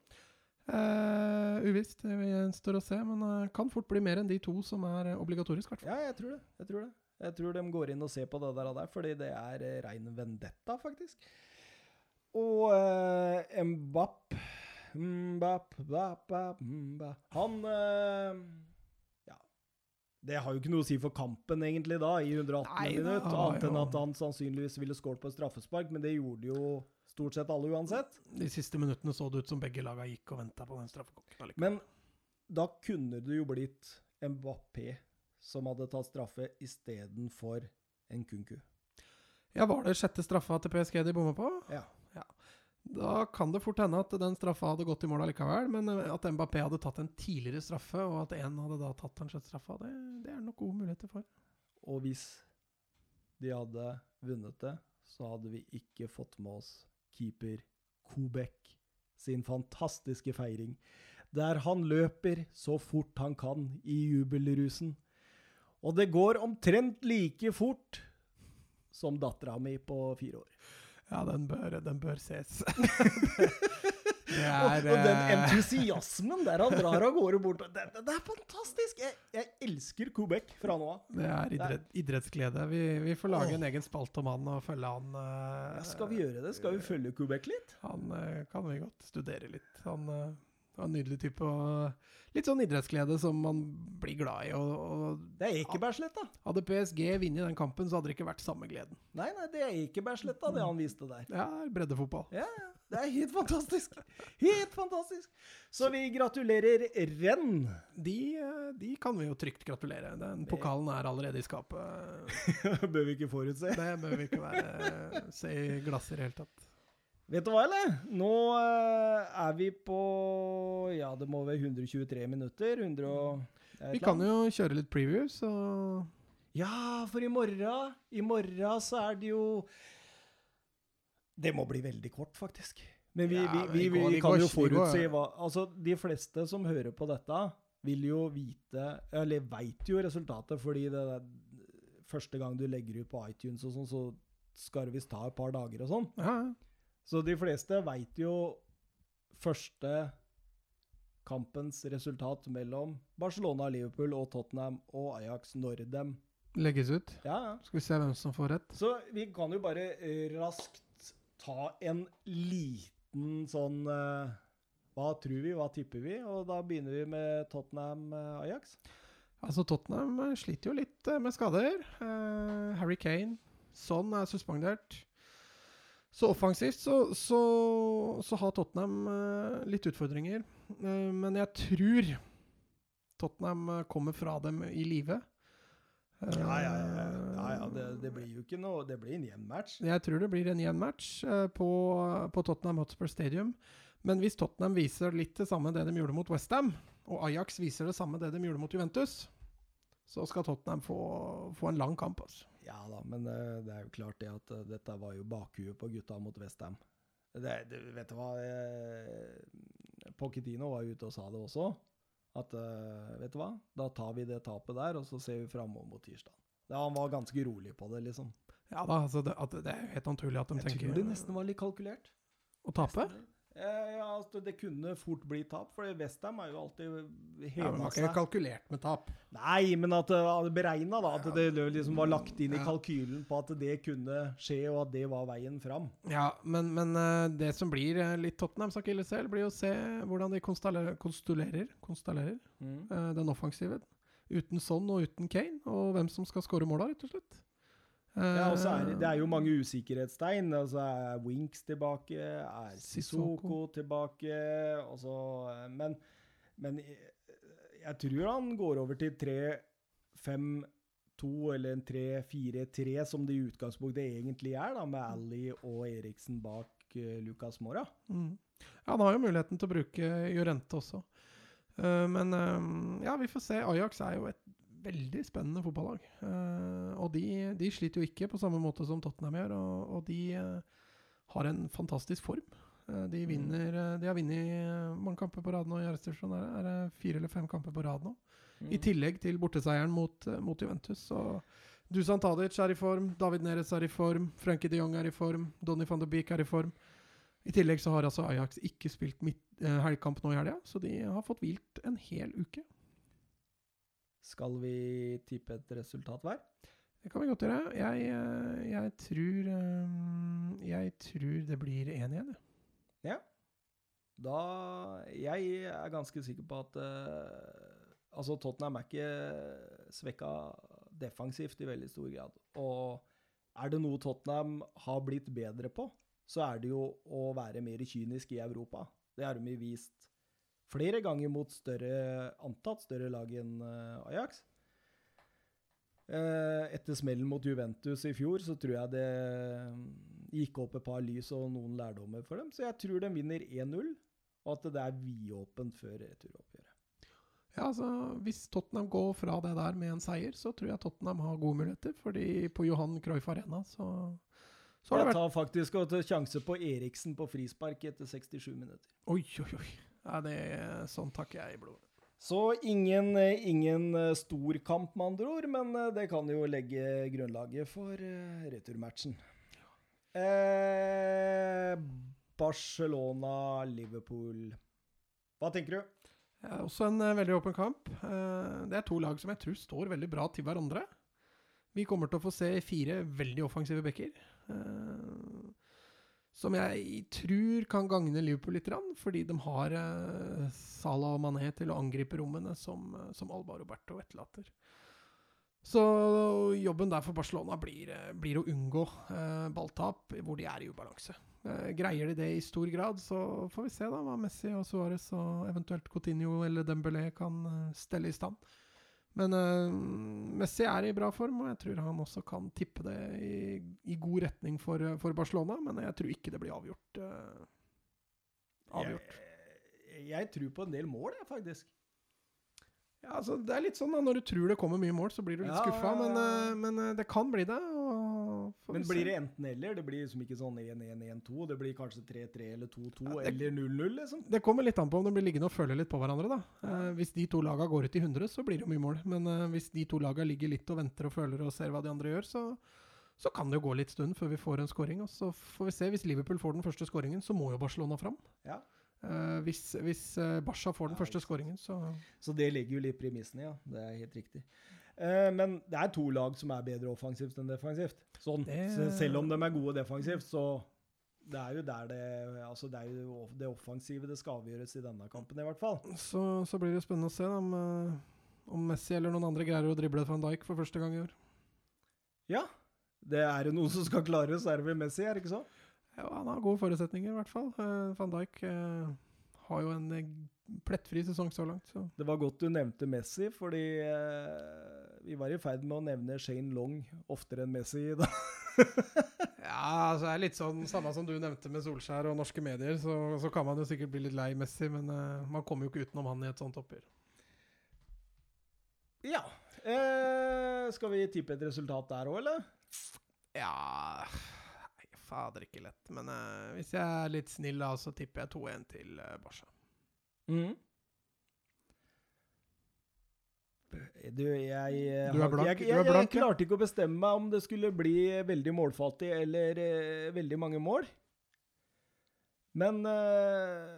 Eh, uvisst, det gjenstår å se. Men det kan fort bli mer enn de to som er eh, obligatorisk, hvert fall. Ja, jeg tror det. Jeg tror det. Jeg tror de går inn og ser på det der, der fordi det er eh, rein vendetta, faktisk. Og uh, Mbapp Han eh, Ja. Det har jo ikke noe å si for kampen, egentlig, da, i 118 Nei, minutt. Annet enn at han sannsynligvis ville skåret på et straffespark, men det gjorde jo stort sett alle uansett. De siste minuttene så det ut som begge laga gikk og venta på den straffekonken. Men da kunne det jo blitt Mbappé som hadde tatt straffe istedenfor en Kunku. Ja, var det sjette straffa til PSG de bomma på? Ja. Da kan det fort hende at den straffa hadde gått i mål allikevel, men eh, at Mbappé hadde tatt en tidligere straffe, og at én hadde da tatt den sjette straffa, det, det er nok gode muligheter for. Og hvis de hadde vunnet det, så hadde vi ikke fått med oss keeper Kobek sin fantastiske feiring, der han løper så fort han kan i jubelrusen. Og det går omtrent like fort som dattera mi på fire år. Ja, den bør, den bør ses. Er, Og, og den eh, entusiasmen der han drar av gårde bort det, det, er fantastisk! Jeg, jeg elsker Kobek fra nå av. Det er idrett, idrettsglede. Vi, vi får lage en egen spalte om han og følge han. Uh, Ja, skal vi gjøre det? Skal vi følge Kobek litt? Han uh, kan vi godt studere litt. Han var en nydelig type. og Litt sånn idrettsglede som man blir glad i. Og, og Det er Ekebergsletta! hadde PSG vunnet den kampen, så hadde det ikke vært samme gleden. Nei, nei, det er Ekebergsletta, det han viste der. Er breddefotball. Ja, ja. Det er helt fantastisk. Helt fantastisk. Så vi gratulerer renn. De, de kan vi jo trygt gratulere. Den pokalen er allerede i skapet. Bør vi ikke forutse. Det bør vi ikke være se i glasset i det hele tatt. Vet du hva, eller? Nå eh, er vi på Ja, det må være 123 minutter. 100 og Vi kan jo kjøre litt preview, så Ja, for i morgen I morgen så er det jo Det må bli veldig kort, faktisk. Men vi, Ja, vi, men vi, vi vi, går- kan jo forutse hva Altså, de fleste som hører på dette, vil jo vite Eller veit jo resultatet, fordi det er første gang du legger ut på iTunes og sånn, så skal det visst ta et par dager og sånn. Ja, ja. Så de fleste veit jo første kampens resultat mellom Barcelona, Liverpool og Tottenham og Ajax når de Legges ut. Ja, ja. Skal vi se hvem som får rett. Så vi kan jo bare eh, raskt ta en liten sånn uh, Hva tror vi, hva tipper vi? Og da begynner vi med Tottenham-Ajax. Altså, Tottenham eh, sliter jo litt eh, med skader. Uh, Harry Kane, Sånn er suspendert. Så offensivt så, så, så har Tottenham eh, litt utfordringer. Eh, men jeg tror Tottenham eh, kommer fra dem i live. Ja, ja, ja. ja, ja det, det blir jo ikke noe Det blir en jevn match. Jeg tror det blir en jevn match på, på Tottenham Hotspur Stadium. Men hvis Tottenham viser litt det samme det de gjorde mot Westham, og Ajax viser det samme det de gjorde mot Juventus, så skal Tottenham få, få en lang kamp. Altså. Ja da, men eh, det er jo klart det at eh, dette var jo bakhuet på gutta mot Westham. Vet du hva eh, Pochettino var ute og sa det også. At vet du hva, da tar vi det tapet der, og så ser vi framover mot tirsdag. Ja, han var ganske rolig på det, liksom. Ja da, altså det, det er jo helt naturlig at de Jeg tenker tror det nesten var litt kalkulert. å tape. Eh, ja, altså, det kunne fort bli tap, for Westham er jo alltid Ja, men har ikke kalkulert med tap. Nei, men at det var beregna, da. At det liksom var lagt inn i kalkylen på at det kunne skje, og at det var veien fram. Ja, men, men eh, det som blir eh, litt Tottenhams akilleshæl, blir å se hvordan de konstellerer, konstellerer, eh, den offensive. Uten Son og uten Kane, og hvem som skal skåre måla, rett og slett. Ja, og så er det, det Eh, er jo mange usikkerhetstegn. Altså er Winks tilbake, er Sissoko tilbake så, eh, Men, men jeg, jeg tror han går over til 3-5-2 eller en 3-4-3, som det i utgangspunktet egentlig er, da, med Ali og Eriksen bak uh, Lucas Mora. Mm. Ja, han har jo muligheten til å bruke Jorente også. Uh, men eh, ja, vi får se. Ajax er jo et veldig spennende fotballag. Eh, og de, de sliter jo ikke på samme måte som Tottenham gjør, og, og de eh, har en fantastisk form. Eh, De vinner eh, De har vunnet mange kamper på rad nå i Arrestasjon Er, det- er det fire eller fem kamper på rad nå? Mm. I tillegg til borteseieren mot, mot Juventus. Så Dusan Tadic er i form, David Neres er i form, Frankie de Jong er i form, Donny van de Beek er i form. I tillegg så har altså Ajax ikke spilt midt, eh, helgkamp nå i helga, så de har fått hvilt en hel uke. Skal vi tippe et resultat hver? Det kan vi godt gjøre. Jeg, eh, jeg tror eh, Jeg tror det blir 1-1. jeg. Da Jeg er ganske sikker på at eh, Altså, Tottenham er ikke svekka defensivt i veldig stor grad. Og er det noe Tottenham har blitt bedre på, så er det jo å være mer kynisk i Europa. Det har de vist flere ganger mot større, antatt større lag enn eh, Ajax. Eh, Etter smellen mot Juventus i fjor, så tror jeg det gikk opp et par lys og noen lærdommer for dem. Så jeg tror de vinner 1-0, og at det er vidåpent før returoppgjøret. Ja, altså, Hvis Tottenham går fra det der med en seier, så tror jeg Tottenham har gode muligheter. fordi på Johan Cruyff Arena så, så har det Jeg tar faktisk sjanse på Eriksen på frispark etter 67 minutter. Oi, oi, oi. Ja, det, sånn takker jeg i blodet. Så ingen, ingen eh, stor kamp, med andre ord, men eh, det kan jo legge grunnlaget for eh, returmatchen. Eh, Barcelona-Liverpool. Hva tenker du? Ja, også en veldig åpen kamp. Det er to lag som jeg tror står veldig bra til hverandre. Vi kommer til å få se fire veldig offensive backer. eh, som jeg tror kan gagne Liverpool litt, fordi de har eh, Salah og Mané til å angripe rommene som, eh, som Alba Roberto etterlater. Så jobben der for Barcelona blir, eh, blir å unngå eh, balltap hvor de er i ubalanse. Eh, greier de det i stor grad, så får vi se da hva Messi og Suárez og eventuelt Coutinho eller Dembélé kan stelle i stand. Men uh, Messi er i bra form, og jeg tror han også kan tippe det i, i god retning for, eh, for Barcelona. Men jeg tror ikke det blir avgjort. Uh, avgjort. Jeg, jeg tror på en del mål, jeg, faktisk. Ja, altså, det er litt sånn da, Når du tror det kommer mye mål, så blir du litt Ja, skuffa. ja, Men, ja. men eh, det kan bli det. Men blir det enten-eller? Det blir liksom ikke sånn 1-1-1-2. Det blir kanskje 3-3 eller 2-2 Ja, eller 0-0, liksom. Det kommer litt an på om de blir liggende og føle litt på hverandre. da. Eh, hvis de to lagene går ut i 100, så blir det mye mål. Men eh, hvis de to lagene ligger litt og venter og føler og ser hva de andre gjør, så, så kan det jo gå litt stund før vi får en scoring. Og så får vi se. Hvis Liverpool får den første scoringen, så må jo Barcelona fram. Ja. Eh, hvis hvis eh, Barca får den Ja, første skåringen, scoringen, så Så det legger jo litt premissene, ja. Det er helt riktig. Eh, men det er to lag som er bedre offensivt enn defensivt. Sånn. Det- Selv om de er gode defensivt, så det er jo der det Altså, det er jo det offensive det skal avgjøres i denne kampen, i hvert fall. så, så blir det spennende å se om, eh, om Messi eller noen andre greier å drible van Dijk for første gang i år. Ja. Det er det noen som skal klare, så er det vel Messi, er det ikke så? Ja, han har gode forutsetninger, i hvert fall. Eh, van Dijk eh, har jo en plettfri sesong så langt. Så. Det var godt du nevnte Messi, fordi eh, vi var i ferd med å nevne Shane Long oftere enn Messi da. Ja, altså det er litt sånn samme som du nevnte med Solskjær og norske medier, så, så kan man jo sikkert bli litt lei Messi, men uh, man kommer jo ikke utenom han i et sånt oppgjør. Ja. Eh, skal vi tippe et resultat der òg, eller? Ja Nei, fader ikke lett. Men eh, hvis jeg er litt snill, da, så tipper jeg 2-1 til uh, Barca. Mm. Du, jeg, eh, Du er blank, Jeg, jeg, jeg, jeg klarte ikke å bestemme meg om det skulle bli veldig målfattig eller eh, veldig mange mål. Men eh,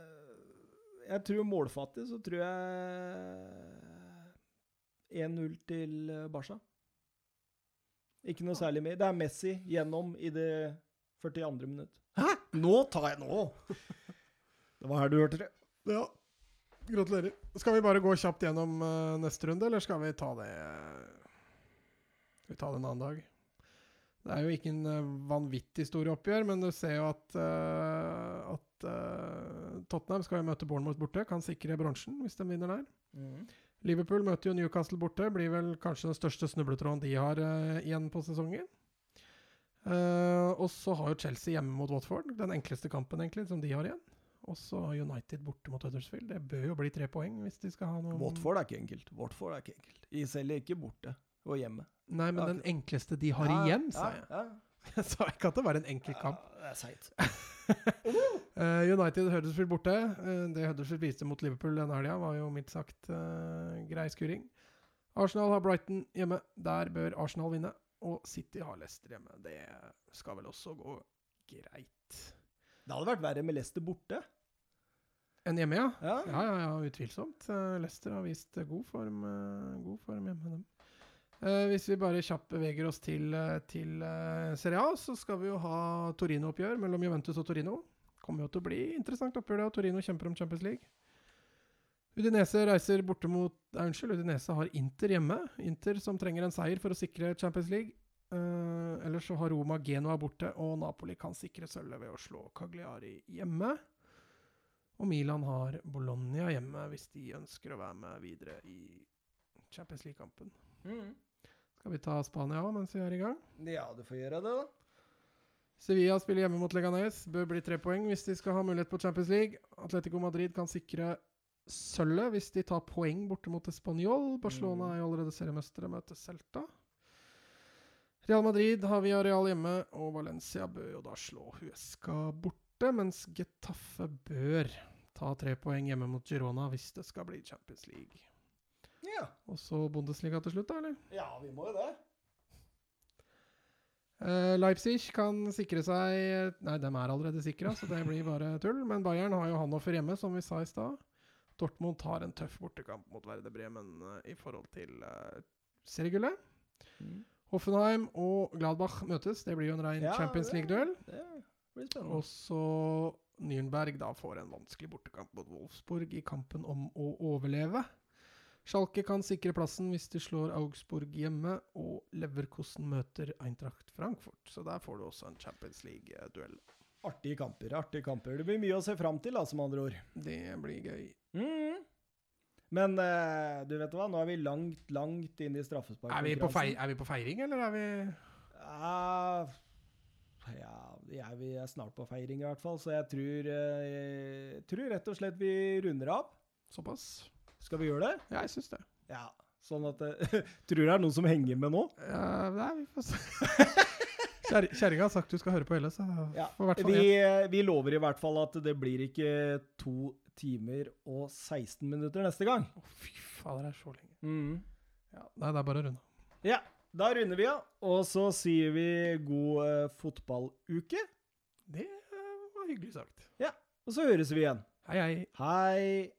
jeg tror målfattig, så tror jeg 1-0 til eh, Barca. Ikke noe særlig mer. Det er Messi gjennom i det 42. minutt. Hæ? Nå tar jeg nå! Det var her du hørte det. Ja. Gratulerer. Skal vi bare gå kjapt gjennom uh, neste runde, eller skal vi ta det uh, Skal vi ta det en annen dag? Det er jo ikke en uh, vanvittig stor oppgjør, men du ser jo at, eh, at Tottenham skal jo møte Bournemouth borte. Kan sikre bronsen hvis de vinner der. Liverpool møter jo Newcastle borte. Blir vel kanskje den største snubletråden de har igjen på sesongen. Og så har jo Chelsea hjemme mot Watford. Den enkleste kampen egentlig som de har igjen. Og så United borte mot Huddersfield. Det bør jo bli tre poeng hvis de skal ha noe Watford er ikke enkelt. Watford er ikke enkelt. De selger ikke borte og hjemme. Nei, men Ja, den enkleste de har Ja, igjen, sa jeg. Ja. Jeg sa ikke at det var en enkel kamp. Ja, det er seigt. Eh, United Huddersfield borte. Eh, det Huddersfield viste mot Liverpool den helga, var jo mildt sagt uh, grei skuring. Arsenal har Brighton hjemme. Der bør Arsenal vinne. Og City har Leicester hjemme. Det skal vel også gå greit. Det hadde vært verre med Leicester borte. En hjemme, ja? Ja. Ja, ja, ja, utvilsomt. Eh, Leicester har vist eh, god form, eh, god form hjemme, dem. Eh, hvis vi bare kjapt beveger oss til, til Serie A, så skal vi jo ha Torino-oppgjør mellom Juventus og Torino. Kommer jo til å bli interessant oppgjør, det. og Torino kjemper om Champions League. Udinese reiser borte mot Nei, unnskyld, Udinese har Inter hjemme. Inter som trenger en seier for å sikre Champions League. Eh, ellers så har Roma Genoa borte, og Napoli kan sikre sølvet ved å slå Cagliari hjemme. Og Milan har Bologna hjemme hvis de ønsker å være med videre i Champions League-kampen. Mm. Skal vi ta Spania òg mens vi er i gang? Ja, du får gjøre det, da. Sevilla spiller hjemme mot Leganes. Bør bli tre poeng hvis de skal ha mulighet på Champions League. Atletico Madrid kan sikre sølvet hvis de tar poeng borte mot Español. Barcelona Mm. er jo allerede seriemestere, møter Celta. Real Madrid har vi areal hjemme, og Valencia bør jo da slå Huesca borte, mens Getafe bør ta tre poeng hjemme mot Girona hvis det skal bli Champions League. Ja. Og så Bundesliga til slutt, da, eller? ja, vi må jo det. Eh, Leipzig kan sikre seg Nei, de er allerede sikra, så det blir bare tull. Men Bayern har jo Hanoffer hjemme, som vi sa i stad. Dortmund har en tøff bortekamp mot Verde Bremen eh, i forhold til uh, seriegullet. Mm. Hoffenheim og Gladbach møtes. Det blir jo en rein Ja, Champions League-duell. Og så Nürnberg da får en vanskelig bortekamp mot Wolfsburg i kampen om å overleve. Schalke kan sikre plassen hvis de slår Augsburg hjemme, og Leverkosten møter Eintracht Frankfurt. Så der får du også en Champions League-duell. Artige kamper, artige kamper. Det blir mye å se fram til, da, som andre ord. Det blir gøy. Mm. Men uh, du vet hva, nå er vi langt, langt inn i Er vi, på fei straffesparkkonkurransen. er vi på feiring, eller er vi Ja, ja, jeg, vi er snart på feiring i hvert fall, så jeg tror, eh, jeg tror rett og slett vi runder av. såpass? Skal vi gjøre det? Ja, jeg syns det. Ja. Sånn at eh, Tror du det er noen som henger med nå? Ja, nei, vi får se. Kjerringa har sagt du skal høre på hele, så Ja, Vi, eh, vi lover i hvert fall at det blir ikke to timer og 16 minutter neste gang. Å, fy fader, det er så lenge. Mm. Ja, nei, det er bare å runde av. Ja, da runder vi av, og så sier vi god eh, fotballuke. Det eh, var hyggelig sagt. Ja, Og så høres vi igjen. Hei, hei. Hei!